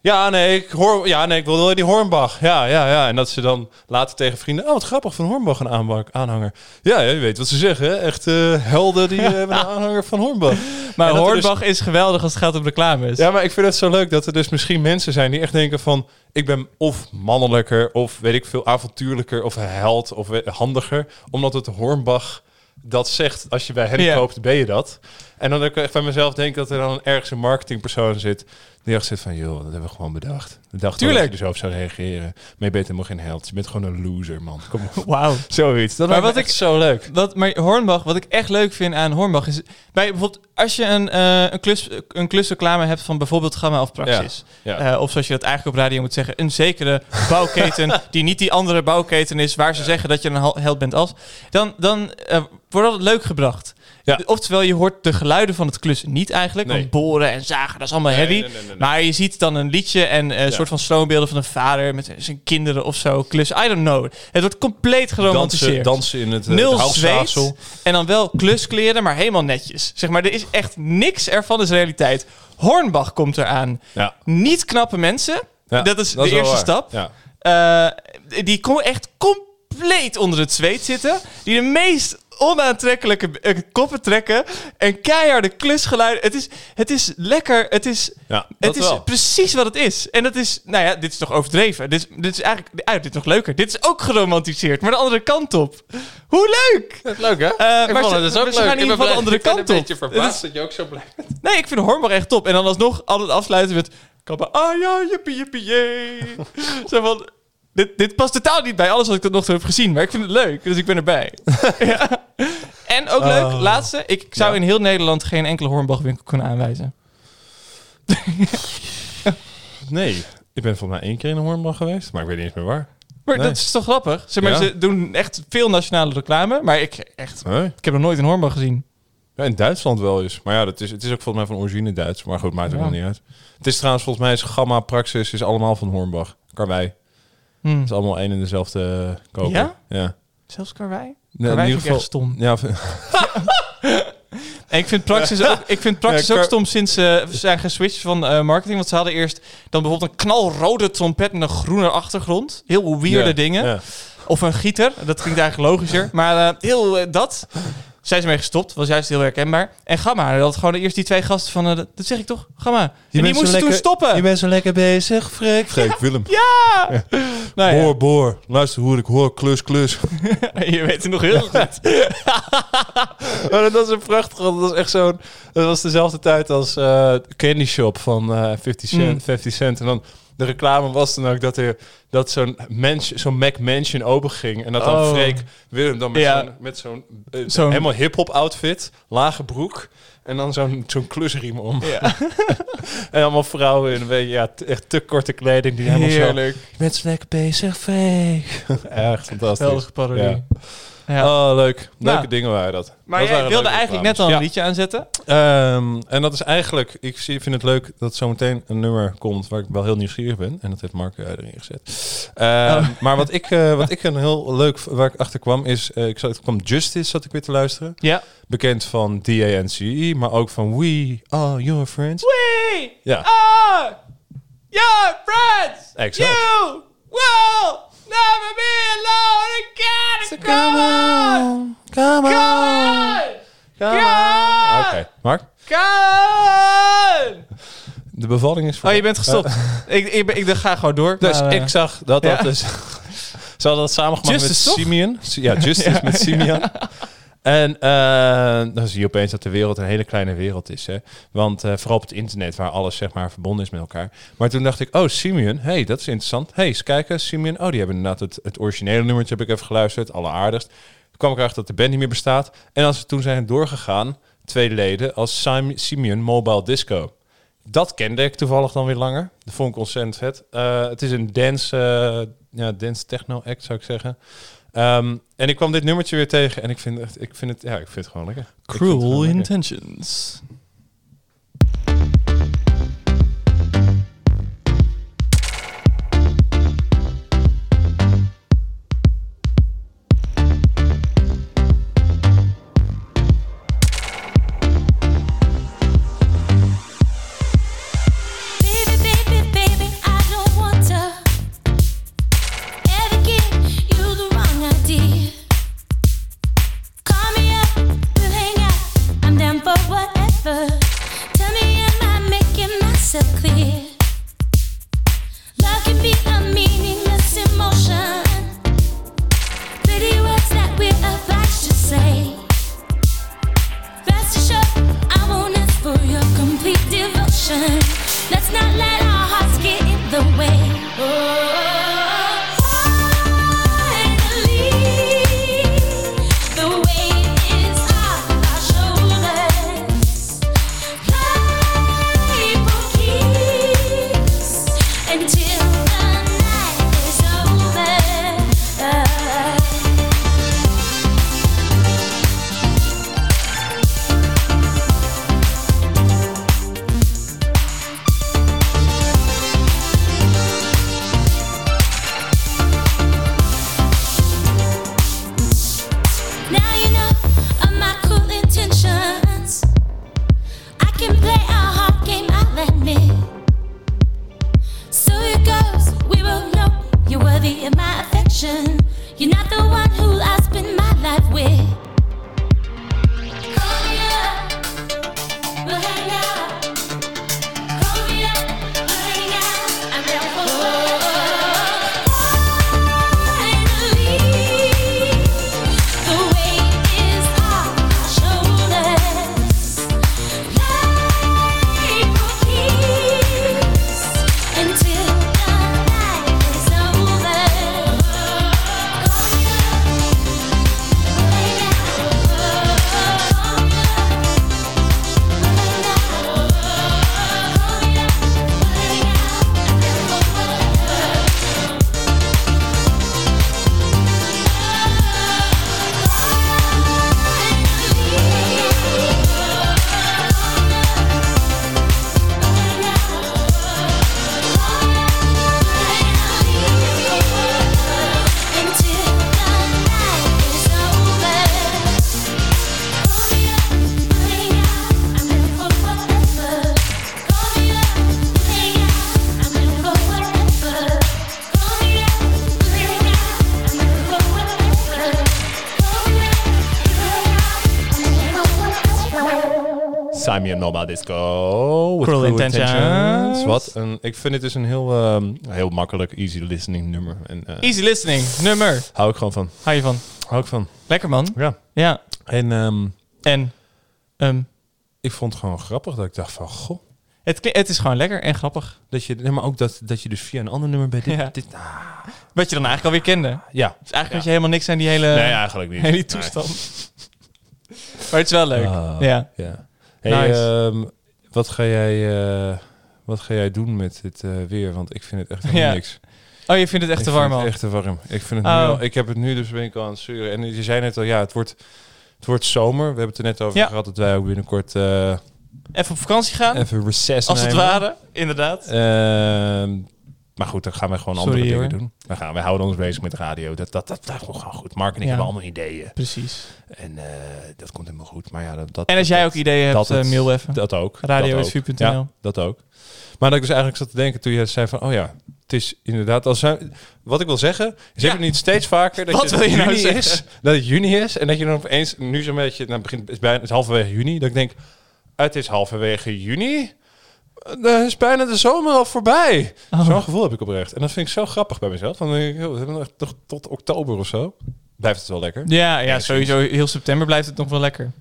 Ja, nee, ik hoor, ja, nee, ik wil wel die Hornbach. Ja, ja, ja. En dat ze dan later tegen vrienden... Oh, wat grappig, van Hornbach een aanbak, aanhanger. Ja, ja, je weet wat ze zeggen. hè. Echt eh, helden die eh, hebben een aanhanger van Hornbach. Maar er dus- Hornbach is geweldig als het gaat om reclames. Ja, maar ik vind het zo leuk dat er dus misschien mensen zijn die echt denken van... Ik ben of mannelijker, of weet ik veel, avontuurlijker, of held, of eh, handiger. Omdat het Hornbach dat zegt. Als je bij hen Ja. koopt, ben je dat. En dan ook echt bij mezelf denk dat er dan ergens een marketingpersoon zit... die echt zit van, joh, dat hebben we gewoon bedacht. De dag Tuurlijk. dat je er zo op zou reageren. Maar je bent helemaal geen held. Je bent gewoon een loser, man. Kom op. Wauw. Zoiets. Dat Maar wat ik- ik zo leuk. Wat, maar Hornbach, wat ik echt leuk vind aan Hornbach is... Bij bijvoorbeeld, als je een, eh een, klus, een klusreclame hebt van bijvoorbeeld Gamma of Praxis... Ja. eh, of zoals je dat eigenlijk op radio moet zeggen... een zekere bouwketen die niet die andere bouwketen is... waar ze zeggen dat je een hel- held bent als... dan, dan eh, wordt dat leuk gebracht. Ja. Oftewel, je hoort de geluiden van het klussen niet eigenlijk. Nee. Want boren en zagen, dat is allemaal nee, nee, nee. Maar je ziet dan een liedje en eh, een Ja. soort van sloombeelden van een vader... met zijn kinderen of zo klussen. I don't know. Het wordt compleet geromantiseerd. Dansen, dansen in het uh, Nul houtstaatsel. zweet. En dan wel kluskleren, maar helemaal netjes. Zeg maar, er is echt niks ervan is realiteit. Hornbach komt eraan. Ja. Niet knappe mensen. Dat is dat de is eerste stap. Eh, die komen echt compleet onder het zweet zitten. Die de meest onaantrekkelijke eh, koppen trekken. En keiharde klusgeluiden. Het is, het is lekker. Het is, Ja, dat het is wel. precies wat het is. En dat is, nou ja, dit is toch overdreven. Dit is, dit is eigenlijk, ah, dit is nog leuker. Dit is ook geromantiseerd, maar de andere kant op. Hoe leuk! Leuk, hè? Eh, maar ze- het we gaan in ieder geval de andere kant op. een beetje verbaasd is- dat je ook zo blij bent. Nee, ik vind Hornbach echt top. En dan alsnog altijd afsluiten met... Kappa, ah ja, jippie, jippie, jee. Zo van... Dit, dit past totaal niet bij alles wat ik tot nog toe heb gezien. Maar ik vind het leuk, dus ik ben erbij. ja. En ook leuk, Oh. laatste. Ik zou Ja. in heel Nederland geen enkele Hornbach-winkel kunnen aanwijzen. Nee, ik ben volgens mij één keer in een Hornbach geweest, maar ik weet niet eens meer waar. Maar Nee. dat is toch grappig? Zeg maar, Ja. ze doen echt veel nationale reclame. Maar ik, echt, Nee. ik heb nog nooit een Hornbach gezien. Ja, in Duitsland wel eens. Maar ja, dat is, het is ook volgens mij van origine Duits. Maar goed, maakt ook Ja. nog niet uit. Het is trouwens volgens mij is Gamma, Praxis is allemaal van Hornbach. Karwei. Hm. Het is allemaal één en dezelfde koper. Ja? Ja. Zelfs Karwei? Nee, Karwei in ieder echt stom. Ja, En ik vind Praxis ook, ik vind Praxis Ja, ook stom sinds ze zijn geswitcht van eh, marketing. Want ze hadden eerst dan bijvoorbeeld een knalrode trompet met een groene achtergrond. Heel weirde ja, dingen. Ja. Of een gieter, dat klinkt eigenlijk logischer. Maar eh, heel eh, dat. Zijn ze mee gestopt, was juist heel herkenbaar. En Gamma, dat had gewoon eerst die twee gasten van... eh, dat zeg ik toch, Gamma. en die bent zo moesten toen stoppen. Je bent zo lekker bezig, Freek. Freek, Willem. Ja! Nou ja, Boor, boor. Luister hoe ik hoor. Klus, klus. je weet het nog heel goed. Maar dat was een prachtig. Dat was echt zo'n. Dat was dezelfde tijd als eh, Candy Shop van eh 50 Cent. Mm. 50 Cent. En dan de reclame was dan ook dat er dat zo'n mens, zo'n Mac Mansion open ging en dat dan Oh. Freek Willem dan met Ja. zo'n eh, Zo'n- helemaal hip hop outfit, lage broek en dan zo'n zo'n klusriem om. Ja. en allemaal vrouwen in een beetje ja, echt te korte kleding die helemaal zo. Heerlijk. Je bent zo lekker bezig, Freek. echt fantastisch. Geweldige parodie. Ja. Ja. Oh, leuk. Leuke Nou. dingen waren dat. Maar Dat jij waren wilde eigenlijk net al een liedje aanzetten. Ehm, en dat is eigenlijk, ik vind het leuk dat zometeen een nummer komt waar ik wel heel nieuwsgierig ben. En dat heeft Mark erin gezet. Ehm, Oh. Maar wat ik, eh, wat ik een heel leuk, waar ik achter kwam, is, eh, ik zat, ik kwam Justice, zat ik weer te luisteren. Ja. Bekend van D-A-N-C-E, maar ook van We Are Your Friends. We Ja, are your friends. exact. You will never be alone again. Come on. come Come on. Come Oké, Mark, Come on. de bevalling is voor Oh, je bent gestopt. ik, ik, ik, ga gewoon door. Dus eh, ik zag dat dat ja. dus... Ze hadden dat samengemaakt Justice, met? Simeon. Ja, Justice met Simeon. En eh, dan zie je opeens dat de wereld een hele kleine wereld is. Hè? Want eh, vooral op het internet, waar alles zeg maar verbonden is met elkaar. Maar toen dacht ik, oh, Simeon, hey, dat is interessant. hey, eens kijken, Simeon. Oh, die hebben inderdaad het, het originele nummertje, heb ik even geluisterd. Alleraardigst. Toen kwam ik erachter dat de band niet meer bestaat. En als ze toen zijn doorgegaan, twee leden, als Sim- Simeon Mobile Disco. Dat kende ik toevallig dan weer langer. Dat vond ik ontzettend. Eh, het is een dance, ja, dance techno act, zou ik zeggen. Ehm, en ik kwam dit nummertje weer tegen en ik vind, echt, ik vind, het, ja, ik vind het gewoon lekker. Het Cruel. Intentions. Mobile Disco. with Cruel Intentions. Wat een, ik vind het dus een heel, ehm, heel makkelijk, easy listening nummer. En, eh, Easy listening, nummer. Hou ik gewoon van. Hou je van? Hou ik van. Lekker man. Ja. Ja. En ehm, En ehm, ik vond het gewoon grappig dat ik dacht van, goh. het, kli- het is gewoon lekker en grappig. Dat je, nee, maar ook dat, dat je dus via een ander nummer bij dit... Ja. dit ah, Wat je dan eigenlijk alweer kende. ja. Dus eigenlijk Ja. had je helemaal niks aan die hele, nee, eigenlijk niet. hele toestand. Maar het is wel leuk. Ah, ja. ja. Hey, Nice. ehm, wat, ga jij, eh, wat ga jij doen met dit eh, weer? Want ik vind het echt helemaal Ja. niks. Oh, je vindt het echt ik te warm al? echt te warm. Ik, vind het Oh. nu al, ik heb het nu dus ben ik al aan het zeuren. En je zei net al, ja, het wordt, het wordt zomer. We hebben het er net over Ja. gehad dat wij ook binnenkort eh, Even op vakantie gaan, even recess als het ware. Inderdaad. Maar goed, dan gaan we gewoon andere dingen hoor. doen. We, gaan, we houden ons bezig met radio. Dat, dat, dat, dat gewoon goed. Mark en ik Ja. hebben allemaal ideeën. Precies. En eh, dat komt helemaal goed. Maar ja, dat, dat, En als jij ook ideeën hebt, het- eh, mail even. Dat ook. Ook. Ja, dat ook. Maar dat ik dus eigenlijk zat te denken toen je zei van... Oh ja, het is inderdaad... Als zijn, wat ik wil zeggen, is Ja. niet steeds vaker dat Wat je, wil je nou juni zeggen? is, dat het juni is en dat je dan opeens nu zo'n beetje... Nou, het begint, is bijna het is halverwege juni. Dat ik denk, het is halverwege juni. Dan is bijna de zomer al voorbij. Oh. Zo'n gevoel heb ik oprecht. En dat vind ik zo grappig bij mezelf. Dan denk ik, hebben nog echt toch tot oktober of zo. blijft het wel lekker. Ja, ja, sowieso. Heel september blijft het nog wel lekker.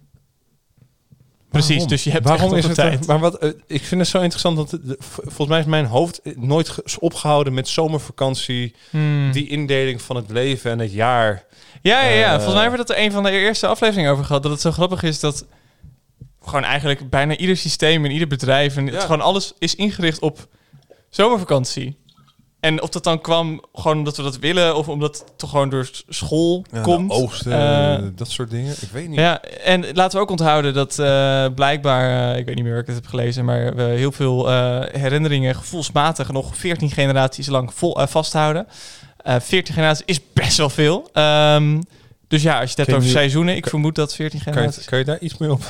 Precies, Waarom? dus je hebt Waarom echt is het? tijd. Maar wat, eh, ik vind het zo interessant, want de- v- volgens mij is mijn hoofd nooit opgehouden met zomervakantie, Hmm. die indeling van het leven en het jaar. Ja, ja, ja. Eh, Volgens mij hebben we dat er een van de eerste afleveringen over gehad. Dat het zo grappig is dat gewoon eigenlijk bijna ieder systeem en ieder bedrijf en het gewoon alles is ingericht op zomervakantie. En of dat dan kwam gewoon omdat we dat willen of omdat het toch gewoon door school komt. Oogsten, Eh, dat soort dingen. Ik weet niet. ja, en laten we ook onthouden dat eh, blijkbaar, eh, ik weet niet meer waar ik het heb gelezen, maar we heel veel herinneringen gevoelsmatig nog 14 generaties lang vol, vasthouden. Eh 14 generaties is best wel veel. Ehm, dus ja, als je het hebt je over seizoenen, ik vermoed dat 14 Kan je, generaties. kan je daar iets mee op?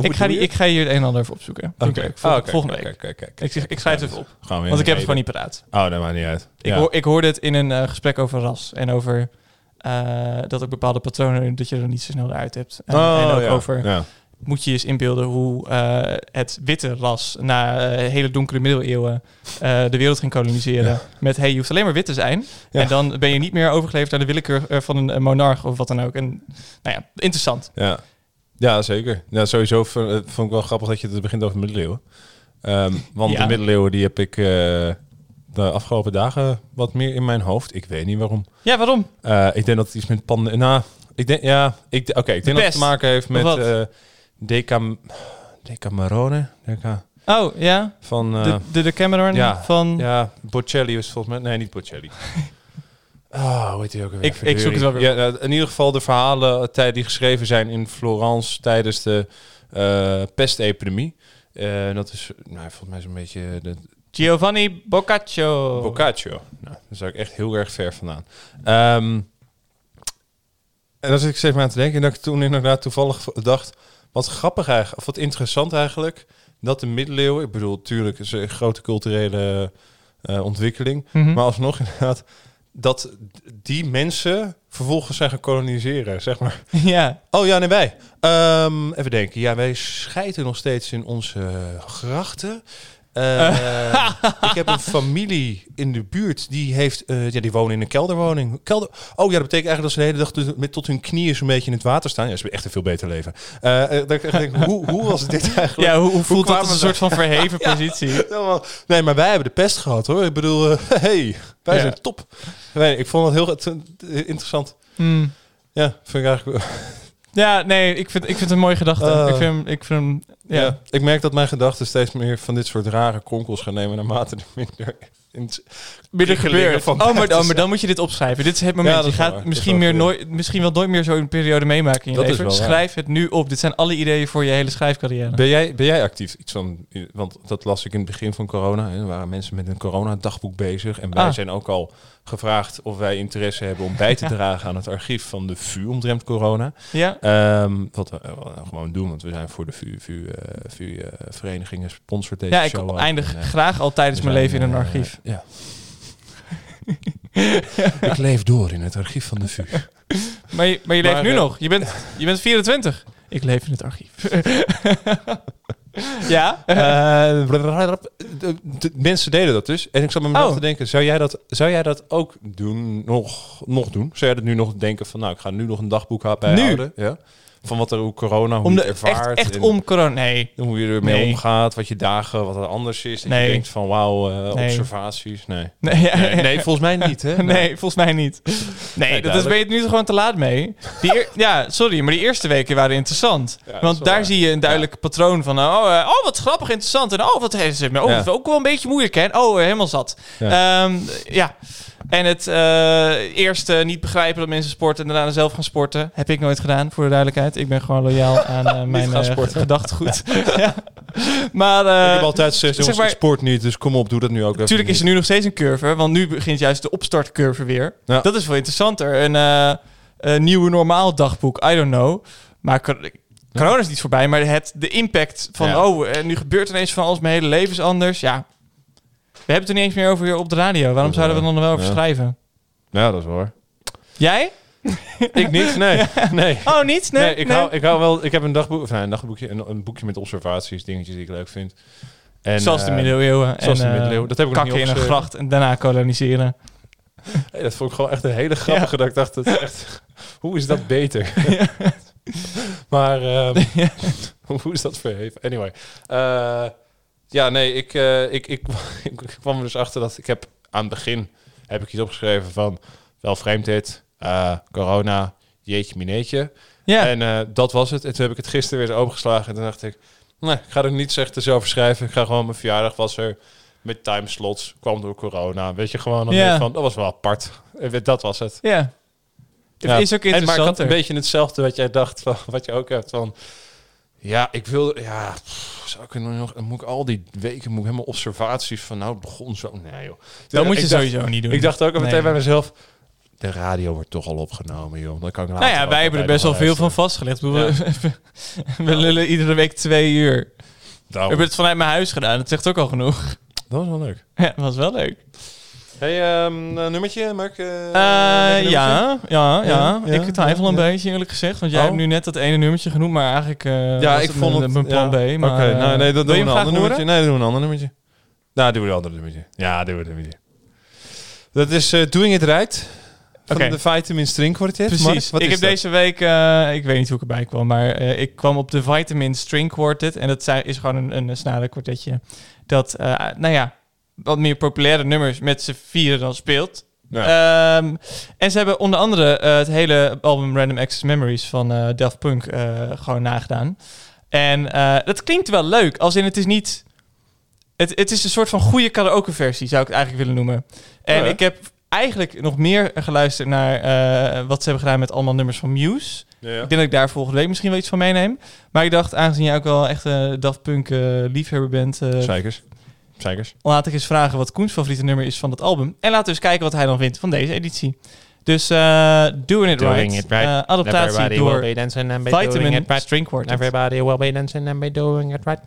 Ik ga, die, je? ik ga hier het een en ander even opzoeken. Oké. Vol- oké, volgende week. oké. Ik, ik schrijf het even op. Want ik heb het gewoon niet paraat. Oh, dat maakt niet uit. Ik, Ja. hoor, ik hoorde het in een eh, gesprek over ras. En over eh, dat ook bepaalde patronen, dat je er niet zo snel uit hebt. En, Oh, en ook ja. over, Ja. Moet je je eens inbeelden hoe eh, het witte ras na eh, hele donkere middeleeuwen eh, de wereld ging koloniseren. Ja. Met, hey, je hoeft alleen maar wit te zijn. Ja. En dan ben je niet meer overgeleverd aan de willekeur van een monarch of wat dan ook. En nou ja, interessant. Ja. ja, zeker. Ja, sowieso vond ik wel grappig dat je het begint over middeleeuwen. Ehm, want Ja. de middeleeuwen die heb ik de afgelopen dagen wat meer in mijn hoofd. Ik weet niet waarom. Ja, waarom? Ik denk dat het iets met panden... Nou, ik denk... Ja, ik, oké, ik denk dat het te maken heeft met Decam... Decamerone? Deca, Oh, ja. van... eh, De, de, de Cameron ja, van... Ja, Bocelli was volgens mij... Nee, niet Bocelli. Hoe heet hij ook? Ik- ik zoek het wel weer Ja, nou, in ieder geval de verhalen eh, die geschreven zijn in Florence tijdens de eh, pestepidemie. Eh, dat is nou, volgens mij zo'n beetje de Giovanni Boccaccio. Boccaccio. Nou, daar zou ik echt heel erg ver vandaan. Ehm, en dan zit ik steeds maar aan te denken. En dat ik toen inderdaad toevallig dacht... Wat grappig eigenlijk, of wat interessant eigenlijk... dat de middeleeuwen... Ik bedoel, natuurlijk is een grote culturele eh, ontwikkeling... Mhm. maar alsnog inderdaad... dat die mensen vervolgens zijn gaan koloniseren, zeg maar. Ja. Oh ja, nee, wij. Ehm, even denken. Ja, wij schijten nog steeds in onze grachten. Eh, ik heb een familie in de buurt die heeft, eh, ja, die wonen in een kelderwoning. Kelder. Oh ja, dat betekent eigenlijk dat ze de hele dag tot- met tot hun knieën zo'n beetje in het water staan. Ja, ze hebben echt een veel beter leven. Eh, denk, hoe, hoe was dit eigenlijk? Ja, hoe, hoe voelt dat als een soort van verheven Ja. positie? Nee, maar wij hebben de pest gehad hoor. Ik bedoel, hey, wij Ja. zijn top. Nee, ik vond het heel interessant. Hmm. Ja, vind ik eigenlijk. Ja, nee, ik vind, ik vind het een mooie gedachte. Ik vind, hem- ik vind hem, ja. Ja. ik merk dat mijn gedachten steeds meer van dit soort rare kronkels gaan nemen naarmate er minder prikkelingen gebeurt. van Oh, maar, oh, maar dan moet je dit opschrijven. Dit is het moment. Ja, dat je gaat waar. Misschien, wel meer nooit, misschien wel nooit meer zo'n periode meemaken in je Dat is leven. waar. Schrijf het nu op. Dit zijn alle ideeën voor je hele schrijfcarrière. Ben jij, ben jij actief? Iets van, want dat las ik in het begin van corona. Er waren mensen met een corona-dagboek bezig. En wij Ah. zijn ook al gevraagd of wij interesse hebben om bij te dragen aan het archief van de VU omtrent corona. Ja. Ehm, wat we eh, gewoon doen, want we zijn voor de VU, VU, eh, VU eh, verenigingen sponsort deze Ja, ik show. eindig En, graag al tijdens mijn leven in een archief. Ja. ik leef door in het archief van de VU. Maar je, maar je leeft Maar, nu nog. Je bent, je bent 24. Ik leef in het archief. ja? Eh, de, de mensen deden dat dus. En ik zat met mezelf Oh. te denken, zou jij, dat, zou jij dat ook doen, nog, nog doen? Zou jij dat nu nog denken van, nou, ik ga nu nog een dagboek bijhouden? Ja? Van wat er, hoe corona, hoe om je de, het ervaart. echt, echt om corona. Nee. Hoe je ermee Nee. omgaat, wat je dagen, wat er anders is. Dat Nee. je denkt van, wauw, eh, Nee. observaties. Nee. Nee, volgens mij niet, hè? Nee, volgens mij niet. Nee, dat is, ben je het nu gewoon te laat mee. Die eer- ja, sorry, maar die eerste weken waren interessant. Want daar waar. zie je een duidelijk patroon van... Oh, eh, oh, wat grappig, interessant. En oh, wat is het? Oh, Ja. ook wel een beetje moeilijk, hè? Oh, eh, helemaal zat. Ja. Ja. En het eh, eerst eh, niet begrijpen dat mensen sporten... en daarna zelf gaan sporten. Heb ik nooit gedaan, voor de duidelijkheid. Ik ben gewoon loyaal aan eh, mijn gedachtegoed. ja. Maar... ik heb altijd gezegd, zeg jongens, maar- ik sport niet, dus kom op, doe dat nu ook. Natuurlijk is er nu nog steeds een curve, want nu begint juist de opstartcurve weer. Ja. Dat is veel interessanter. Een een nieuwe normaal dagboek, I don't know. Maar cor- corona is niet voorbij, maar het, de impact van... Ja. oh, nu gebeurt ineens van alles, mijn hele leven is anders. Ja, hebben het er niet eens meer over hier op de radio. Waarom zouden we dan nog wel over schrijven? Ja, dat is waar. Jij? ik niet, nee. nee. Oh, niet? Nee, Nee, ik, nee. Hou, ik hou wel. Ik heb een dagboek, of nee, een dagboekje, een, een boekje met observaties, dingetjes die ik leuk vind. En, Zoals de eh, middeleeuwen. zoals de en, eh, middeleeuwen. Dat heb ik nog niet in een gracht en daarna koloniseren. Hey, dat vond ik gewoon echt een hele grappige. Dat ik dacht, dat echt, hoe is dat beter? maar ehm, hoe is dat verheven? Anyway. Eh, ja, nee, ik, eh, ik, ik, ik, kwam er dus achter dat ik heb aan het begin heb ik iets opgeschreven van wel vreemd dit, eh, corona, jeetje mineetje. Ja, En eh, dat was het. En toen heb ik het gisteren weer eens opengeslagen. En toen dacht ik, nee, ik ga er niets echt over schrijven. Ik ga gewoon, mijn verjaardag was er met timeslots. Kwam door corona. Weet je, gewoon dan Ja. van, dat was wel apart. Dat was het. ja. Het Ja. is ook En, maar ik interessant. had een beetje hetzelfde wat jij dacht, van, wat je ook hebt van... Ja, ik wil... Ja, pff, zou ik er nou nog... Moet ik al die weken moet ik helemaal observaties van... Nou, het begon zo... Nee, joh. Dat moet je dacht- sowieso niet doen. Ik dacht ook al meteen Nee. bij mezelf... De radio wordt toch al opgenomen, joh. Dan kan ik Nou ja, wij hebben er best wel veel van vastgelegd. We, we lullen iedere week twee uur. We Daarom. hebben het vanuit mijn huis gedaan. Dat zegt ook al genoeg. Dat was wel leuk. Ja, dat was wel leuk. Hey, ehm, een nummertje, Mark? eh, Eh, nummertje? ja, ja, ja, Ik twijfel ja, een ja. beetje, eerlijk gezegd. Want jij Oh. hebt nu net dat ene nummertje genoemd, maar eigenlijk eh, Ja, ik vond mijn, het... mijn plan ja. B. Oké, nou, nee, dan doen we een ander nummertje. Nee, dan doen we een ander nummertje. Nou, doen we een ander nummertje. Ja, doen we een nummertje. Dat is Doing It Right. Van Oké. de Vitamin String Quartet. Precies. Ik heb dat? deze week, ik weet niet hoe ik erbij kwam, maar ik kwam op de Vitamin String Quartet. En dat is gewoon een, een snaren kwartetje. Dat, nou ja, wat meer populaire nummers met z'n vieren dan speelt. Ehm, en ze hebben onder andere eh, het hele album Random Access Memories van eh Daft Punk eh, gewoon nagedaan. En dat klinkt wel leuk. Als in het is niet... Het, het is een soort van goede karaoke versie, zou ik het eigenlijk willen noemen. En Oh ja. ik heb eigenlijk nog meer geluisterd naar wat ze hebben gedaan met allemaal nummers van Muse. Ja. Ik denk dat ik daar volgende week misschien wel iets van meeneem. Maar ik dacht, aangezien jij ook wel echt een Daft Punk liefhebber bent... eh, Zeikers. laat ik eens vragen wat Koens favoriete nummer is van dat album. En laten we eens kijken wat hij dan vindt van deze editie. Dus eh Doing It Doing Right. It Right. eh, adaptatie Everybody door will be dancing and be doing Vitamin it right. String Quartet. Everybody will be dancing and be doing it right.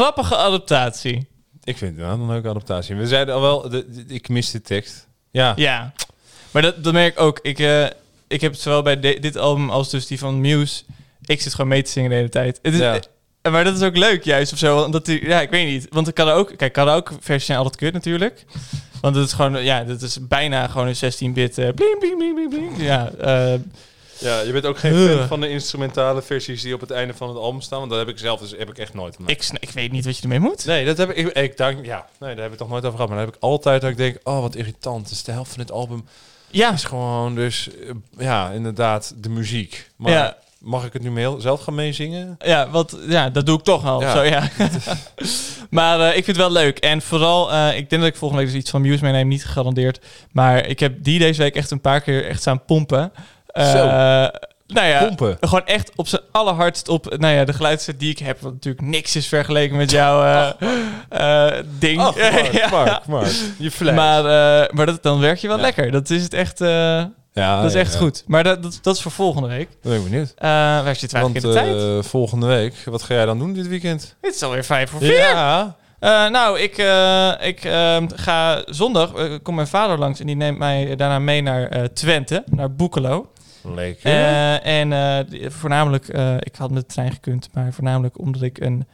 Grappige adaptatie. Ik vind het wel een leuke adaptatie. We zeiden al wel, de, de- ik mis de tekst. Ja. Ja. Maar dat, dat merk ik ook. Ik, eh, ik heb zowel bij de- dit album als dus die van Muse... Ik zit gewoon mee te zingen de hele tijd. Het is, Ja. eh, Maar dat is ook leuk juist of zo. Omdat die, ja, ik weet niet. Want ik kan er ook... Kijk, karaoke versies zijn altijd kut natuurlijk. Want het is gewoon... Ja, dat is bijna gewoon een 16-bit... eh bling, bling, bling, bling, bling. Ja, ja, je bent ook geen fan van de instrumentale versies die op het einde van het album staan. Want dat heb ik zelf dus heb ik echt nooit gemaakt. ik, ik weet niet wat je ermee moet. Nee, dat heb ik. Ik, ik dank, ja, nee, daar heb ik toch nooit over gehad. Maar dan heb ik altijd dat ik denk, oh, wat irritant. Dus de helft van dit album Ja, is gewoon dus, eh, ja, inderdaad, de muziek. Maar Ja. mag ik het nu mee, zelf gaan meezingen? Ja, wat, ja, dat doe ik toch al. Ja. Zo, ja. maar eh, ik vind het wel leuk. En vooral, eh, ik denk dat ik volgende week dus iets van Muse meeneem, niet gegarandeerd. Maar ik heb die deze week echt een paar keer echt staan pompen. Eh, Zo. Nou ja, Pompen. gewoon echt op zijn allerhardst op nou ja, de geluidset die ik heb. Wat natuurlijk niks is vergeleken met jouw eh, eh, ding. Mark, Ja. Mark, Mark. Je fles. Maar, maar dat, dan werk je wel Ja. lekker. Dat is het echt, ja, dat is echt goed. Maar dat, dat, dat is voor volgende week. Ben ik benieuwd. Waar Want eigenlijk in de tijd? volgende week, wat ga jij dan doen dit weekend? Het is alweer vijf voor vier. Ja. Nou, ik, ik ehm, ga zondag, komt mijn vader langs en die neemt mij daarna mee naar Twente, naar Boekelo. Lekker. Eh, en eh, voornamelijk, eh, ik had met de trein gekund, maar voornamelijk omdat ik een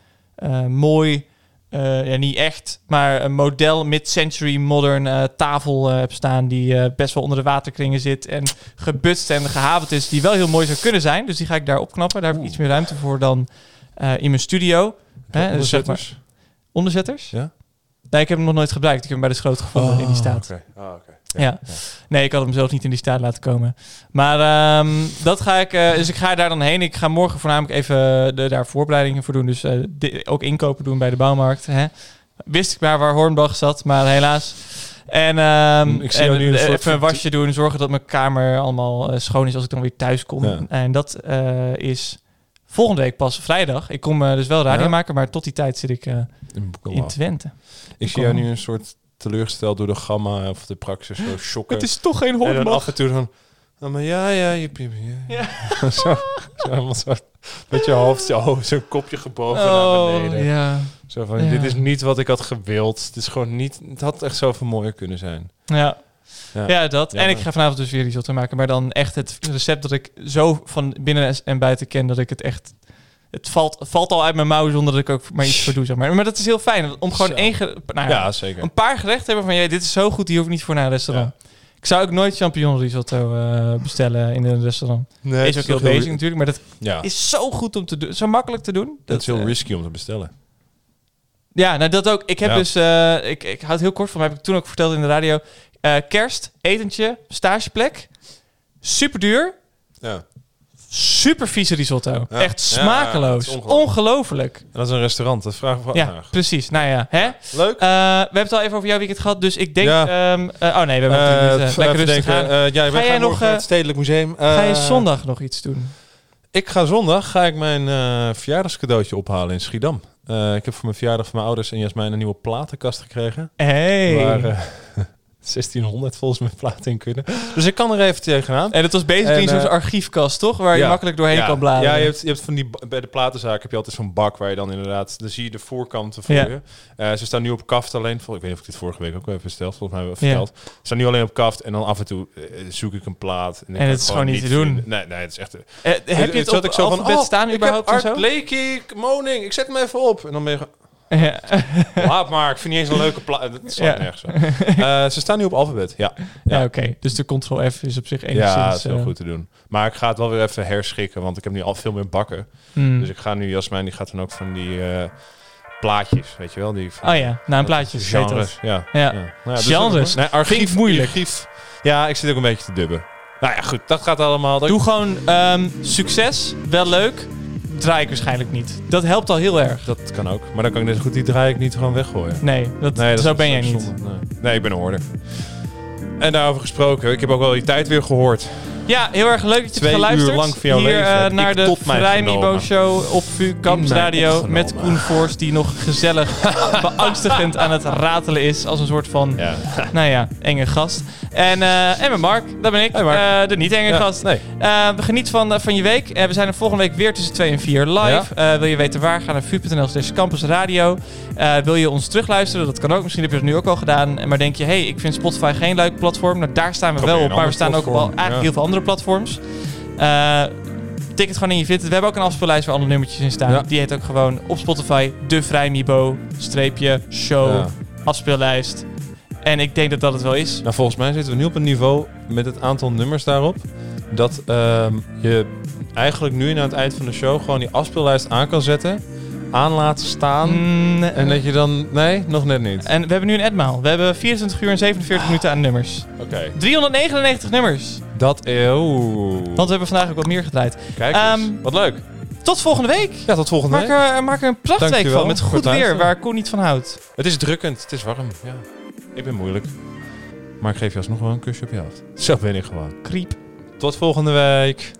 mooi, ja niet echt, maar een model mid-century modern tafel heb staan die best wel onder de waterkringen zit en gebutst en gehavend is, die wel heel mooi zou kunnen zijn. Dus die ga ik daar opknappen. Daar heb ik iets meer ruimte voor dan in mijn studio. Hè, dus zeg maar, Onderzetters? onderzetters? Ja? Nee, ik heb hem nog nooit gebruikt. Ik heb hem bij de schroot gevonden in die staat. Oké. Oh, oké. Ja. Nee, ik had hem zelf niet in die staat laten komen. Maar ehm, dat ga ik... eh, dus ik ga daar dan heen. Ik ga morgen voornamelijk even de, daar voorbereidingen voor doen. Dus eh, ook inkopen doen bij de bouwmarkt. Hè. Wist ik maar waar Hornbach zat, maar helaas. En, ehm, Ik zie en nu een eh, soort even een wasje doen. Zorgen dat mijn kamer allemaal eh, schoon is als ik dan weer thuis kom. Ja. En dat eh, is volgende week pas vrijdag. Ik kom eh, dus wel radio Ja. maken, maar tot die tijd zit ik eh, In in Twente. Ik zie jou nu een soort teleurgesteld door de gamma of de praxis zo shocken. Het is toch geen en dan Hornbach. af en toe dan... Oh, maar ja, ja, je piep, ja. Ja. zo, zo, helemaal zo, met je hoofd, zo, zo'n kopje gebogen naar Oh, beneden. ja. Zo van, Ja. dit is niet wat ik had gewild. Het is gewoon niet... Het had echt zoveel mooier kunnen zijn. Ja. Ja. Ja, dat. En ik ga vanavond dus weer risotto maken. Maar dan echt het recept dat ik zo van binnen en buiten ken... dat ik het echt... Het valt, valt al uit mijn mouw zonder dat ik ook maar iets voor doe, zeg maar. Maar dat is heel fijn. Om gewoon één... Nou ja, Ja, zeker. een paar gerechten hebben van... Ja, dit is zo goed, die hoef ik niet voor naar een restaurant. Ik zou ook nooit champignon risotto eh, bestellen in een restaurant. Nee, is ook heel basic natuurlijk, maar dat Ja, is zo goed om te doen. Zo makkelijk te doen. dat is heel eh, risky om te bestellen. Ja, nou dat ook. Ik heb Ja. dus, eh, ik, ik houd heel kort van, heb ik toen ook verteld in de radio. Kerst, etentje, stageplek. Super duur. Ja. Super vieze risotto. Ja. Echt Ja, smakeloos. het is ongelooflijk. dat is een restaurant. Dat vraag ik Ja, precies. Nou ja, hè? Leuk. Eh, we hebben het al even over jouw weekend gehad, dus ik denk... Ja. ehm, eh, oh nee, we hebben Eh, eh, even lekker rustig aan. Ja, Ga jij gaan nog, naar het Stedelijk Museum. Ga je zondag nog iets doen? Ik ga zondag ga ik mijn verjaardagscadeautje ophalen in Schiedam. Ik heb voor mijn verjaardag van mijn ouders en Jasmijn een nieuwe platenkast gekregen. Hey. Waar 1600 volgens mij platen in kunnen. Dus ik kan er even tegenaan. En het was basically En, zo'n eh, archiefkast, toch? Waar je makkelijk doorheen ja. kan bladeren. Ja, je hebt, je hebt van die bij de platenzaak heb je altijd zo'n bak waar je dan inderdaad, dan zie je de voorkanten voor Ja. je. Eh, ze staan nu op kaft alleen. Ik weet niet of ik dit vorige week ook heb verteld. Volgens mij hebben we Ja. verteld. Ze staan nu alleen op kaft en dan af en toe eh, zoek ik een plaat. En kan het is gewoon niet te doen. vinden. Nee, nee, het is echt. heb je het op ik zo van, oh, staan überhaupt Ik en heb? Art Blakey, Moning. Ik zet hem even op. En dan ben je Ja. laat maar. Ik vind niet eens een leuke plaat. Dat is Ja. nergens zo. Eh, ze staan nu op alfabet. Ja. Ja, oké. Dus de Ctrl F is op zich enigszins... Ja, dat is heel eh, goed te doen. Maar ik ga het wel weer even herschikken, want ik heb nu al veel meer bakken. hmm. Dus ik ga nu, Jasmijn, die gaat dan ook van die eh, plaatjes, weet je wel? Die van, Oh ja, na een plaatje. genres. Ja. Ja. Nou ja, dus Genres? Nee, archief, Vind ik moeilijk. Archief. Ja, ik zit ook een beetje te dubben. Nou ja, goed, dat gaat allemaal. Doe gewoon ehm, succes, wel leuk. Draai ik waarschijnlijk niet. Dat helpt al heel erg. Dat kan ook. Maar dan kan ik net zo goed die draai ik niet gewoon weggooien. Nee, dat, Nee, dat zo ben jij niet. nee, ik ben een hoorder. En daarover gesproken, ik heb ook wel die tijd weer gehoord. Ja, heel erg leuk dat je Twee hebt geluisterd. uur lang van jouw Hier leven eh, heb naar ik de tot mij Vrijmibo genomen. Show op VU Campus mij Radio opgenomen. met Koen Voors die nog gezellig beangstigend aan het ratelen is als een soort van, Ja. nou ja, enge gast. En, eh, en met Mark, dat ben ik, Hey Mark. eh, de niet enge Ja, gast. Nee. Eh, geniet van, eh, van je week. Eh, we zijn er volgende week weer tussen 2 en 4 live. Eh, wil je weten waar? Ga naar vu.nl slash campusradio. Eh, wil je ons terugluisteren? Dat kan ook. Misschien heb je het nu ook al gedaan. Maar denk je, hey, ik vind Spotify geen leuk platform. Nou, daar staan we Probeer wel een op. Maar we ander staan ook op al, platform, eigenlijk ja. heel veel andere platforms. Eh tik het gewoon in je vindt. We hebben ook een afspeellijst waar alle nummertjes in staan. Ja. Die heet ook gewoon op Spotify de Vrijmibo streepje show Ja. afspeellijst. En ik denk dat dat het wel is. Nou, volgens mij zitten we nu op een niveau met het aantal nummers daarop. Dat ehm, je eigenlijk nu aan het eind van de show gewoon die afspeellijst aan kan zetten. Aan laten staan. Mm, En dat je dan... Nee, nog net niet. En we hebben nu een etmaal. We hebben 24 uur en 47 minuten aan nummers. Oké. 399 nummers. Dat... Eeuw. Want we hebben vandaag ook wat meer gedraaid. Kijk eens. Ehm, Wat leuk. Tot volgende week. Ja, tot volgende Maak week. er, maak er een prachtweek van. Met goed weer, waar Koen niet van houdt. Het is drukkend. Het is warm. Ja. Ik ben moeilijk. Maar ik geef je alsnog wel een kusje op je hoofd. Zo ben ik gewoon. Kriep. Tot volgende week.